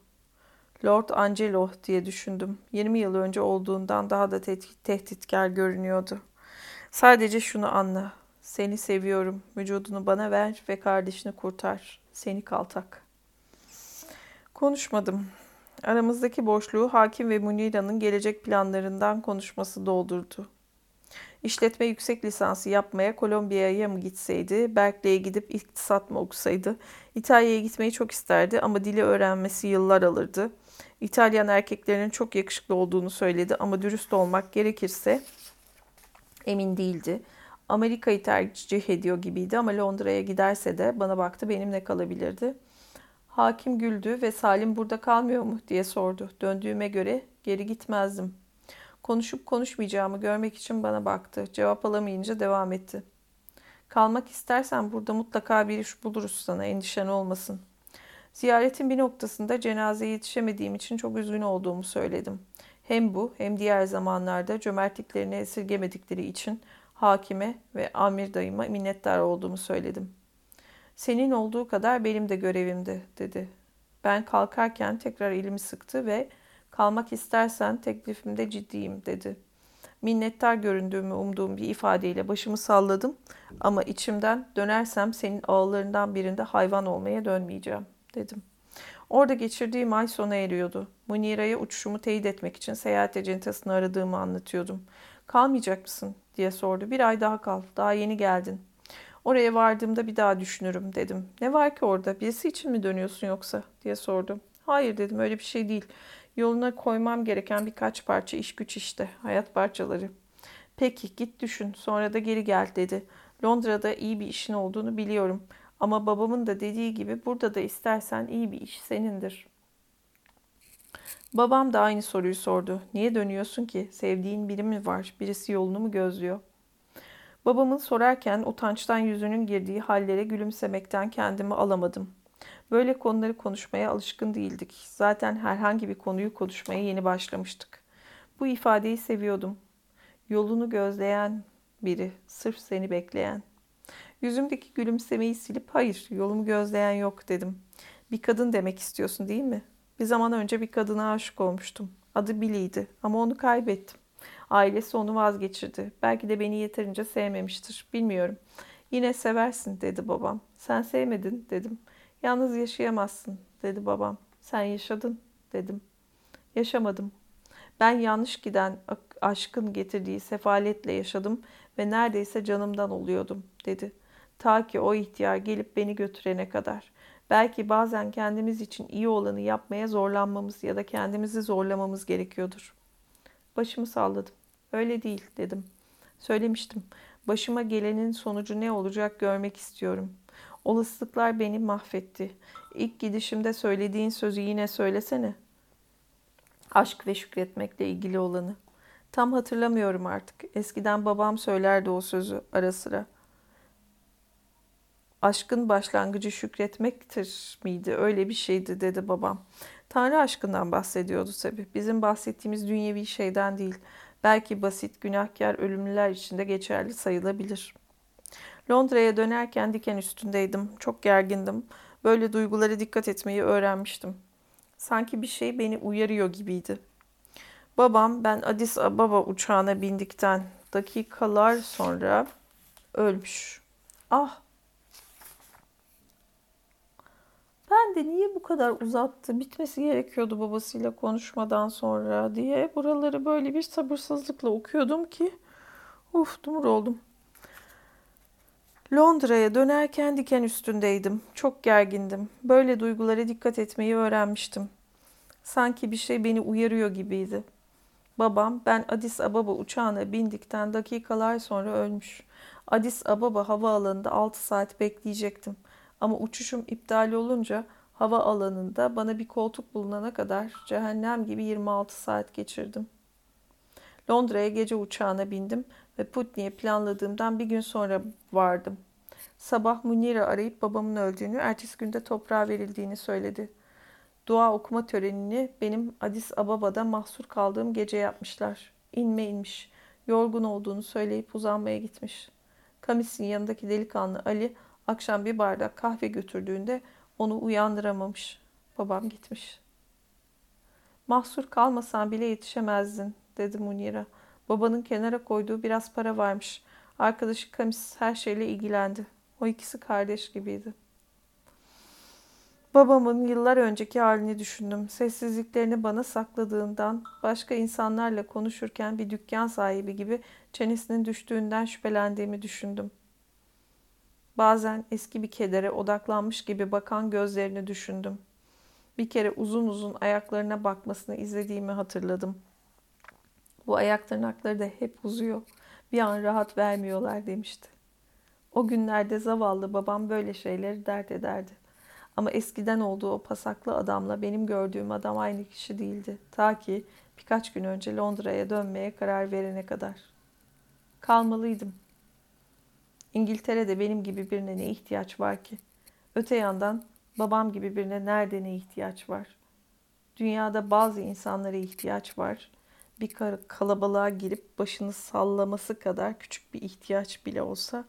Lord Angelo diye düşündüm. 20 yıl önce olduğundan daha da tehditkar görünüyordu. Sadece şunu anla. Seni seviyorum. Vücudunu bana ver ve kardeşini kurtar. Seni kaltak. Konuşmadım. Aramızdaki boşluğu Hakim ve Munira'nın gelecek planlarından konuşması doldurdu. İşletme yüksek lisansı yapmaya Kolombiya'ya mı gitseydi, Berkeley'e gidip iktisat mı okusaydı, İtalya'ya gitmeyi çok isterdi ama dili öğrenmesi yıllar alırdı. İtalyan erkeklerinin çok yakışıklı olduğunu söyledi ama dürüst olmak gerekirse emin değildi. Amerika'yı tercih ediyor gibiydi ama Londra'ya giderse de bana baktı benimle kalabilirdi. Hakim güldü ve Salim burada kalmıyor mu diye sordu. Döndüğüme göre geri gitmezdim. Konuşup konuşmayacağımı görmek için bana baktı. Cevap alamayınca devam etti. Kalmak istersen burada mutlaka bir iş buluruz sana endişen olmasın. Ziyaretin bir noktasında cenazeye yetişemediğim için çok üzgün olduğumu söyledim. Hem bu hem diğer zamanlarda cömertliklerini esirgemedikleri için hakime ve amir dayıma minnettar olduğumu söyledim. Senin olduğu kadar benim de görevimdi dedi. Ben kalkarken tekrar elimi sıktı ve kalmak istersen teklifimde ciddiyim dedi. Minnettar göründüğümü umduğum bir ifadeyle başımı salladım ama içimden dönersem senin ağlarından birinde hayvan olmaya dönmeyeceğim dedim. Orada geçirdiğim ay sona eriyordu. Munira'ya uçuşumu teyit etmek için seyahat acentasını aradığımı anlatıyordum. Kalmayacak mısın diye sordu. Bir ay daha kal. Daha yeni geldin. Oraya vardığımda bir daha düşünürüm dedim. Ne var ki orada? Birisi için mi dönüyorsun yoksa? diye sordu. Hayır dedim öyle bir şey değil. Yoluna koymam gereken birkaç parça iş güç işte. Hayat parçaları. Peki git düşün sonra da geri gel dedi. Londra'da iyi bir işin olduğunu biliyorum. Ama babamın da dediği gibi burada da istersen iyi bir iş senindir. Babam da aynı soruyu sordu. Niye dönüyorsun ki? Sevdiğin biri mi var? Birisi yolunu mu gözlüyor? Babamın sorarken utançtan yüzünün girdiği hallere gülümsemekten kendimi alamadım. Böyle konuları konuşmaya alışkın değildik. Zaten herhangi bir konuyu konuşmaya yeni başlamıştık. Bu ifadeyi seviyordum. Yolunu gözleyen biri, sırf seni bekleyen. Yüzümdeki gülümsemeyi silip hayır yolumu gözleyen yok dedim. Bir kadın demek istiyorsun değil mi? Bir zaman önce bir kadına aşık olmuştum. Adı Billy'ydi ama onu kaybettim. Ailesi onu vazgeçirdi. Belki de beni yeterince sevmemiştir. Bilmiyorum. Yine seversin dedi babam. Sen sevmedin dedim. Yalnız yaşayamazsın dedi babam. Sen yaşadın dedim. Yaşamadım. Ben yanlış giden aşkın getirdiği sefaletle yaşadım ve neredeyse canımdan oluyordum dedi. Ta ki o ihtiyar gelip beni götürene kadar. Belki bazen kendimiz için iyi olanı yapmaya zorlanmamız ya da kendimizi zorlamamız gerekiyordur. Başımı salladım. Öyle değil dedim. Söylemiştim. Başıma gelenin sonucu ne olacak görmek istiyorum. Olasılıklar beni mahvetti. İlk gidişimde söylediğin sözü yine söylesene. Aşk ve şükretmekle ilgili olanı. Tam hatırlamıyorum artık. Eskiden babam söylerdi o sözü ara sıra. Aşkın başlangıcı şükretmektir miydi? Öyle bir şeydi dedi babam. Tanrı aşkından bahsediyordu tabii. Bizim bahsettiğimiz dünyevi şeyden değil. Belki basit, günahkar ölümlüler için de geçerli sayılabilir. Londra'ya dönerken diken üstündeydim. Çok gergindim. Böyle duygulara dikkat etmeyi öğrenmiştim. Sanki bir şey beni uyarıyor gibiydi. Babam ben Addis Ababa uçağına bindikten dakikalar sonra ölmüş. Ah Ben de niye bu kadar uzattı, bitmesi gerekiyordu babasıyla konuşmadan sonra diye buraları böyle bir sabırsızlıkla okuyordum ki uf dumur oldum. Londra'ya dönerken diken üstündeydim. Çok gergindim. Böyle duygulara dikkat etmeyi öğrenmiştim. Sanki bir şey beni uyarıyor gibiydi. Babam ben Addis Ababa uçağına bindikten dakikalar sonra ölmüş. Addis Ababa havaalanında 6 saat bekleyecektim.'' Ama uçuşum iptal olunca hava alanında bana bir koltuk bulunana kadar cehennem gibi 26 saat geçirdim. Londra'ya gece uçağına bindim ve Putney'e planladığımdan bir gün sonra vardım. Sabah Munir'i arayıp babamın öldüğünü, ertesi günde toprağa verildiğini söyledi. Dua okuma törenini benim Addis Ababa'da mahsur kaldığım gece yapmışlar. İnme inmiş. Yorgun olduğunu söyleyip uzanmaya gitmiş. Kamis'in yanındaki delikanlı Ali Akşam bir bardak kahve götürdüğünde onu uyandıramamış. Babam gitmiş. Mahsur kalmasan bile yetişemezdin dedi Munira. Babanın kenara koyduğu biraz para varmış. Arkadaşı Kamis her şeyle ilgilendi. O ikisi kardeş gibiydi. Babamın yıllar önceki halini düşündüm. Sessizliklerini bana sakladığından, başka insanlarla konuşurken bir dükkan sahibi gibi çenesinin düştüğünden şüphelendiğimi düşündüm. Bazen eski bir kedere odaklanmış gibi bakan gözlerini düşündüm. Bir kere uzun uzun ayaklarına bakmasını izlediğimi hatırladım. Bu ayak tırnakları da hep uzuyor. Bir an rahat vermiyorlar demişti. O günlerde zavallı babam böyle şeyleri dert ederdi. Ama eskiden olduğu o pasaklı adamla benim gördüğüm adam aynı kişi değildi. Ta ki birkaç gün önce Londra'ya dönmeye karar verene kadar. Kalmalıydım. İngiltere'de benim gibi birine ne ihtiyaç var ki? Öte yandan babam gibi birine nerede ne ihtiyaç var? Dünyada bazı insanlara ihtiyaç var. Bir kalabalığa girip başını sallaması kadar küçük bir ihtiyaç bile olsa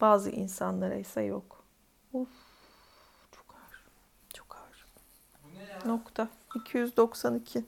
bazı insanlara ise yok. Uf, çok ağır. Çok ağır. Nokta. 292.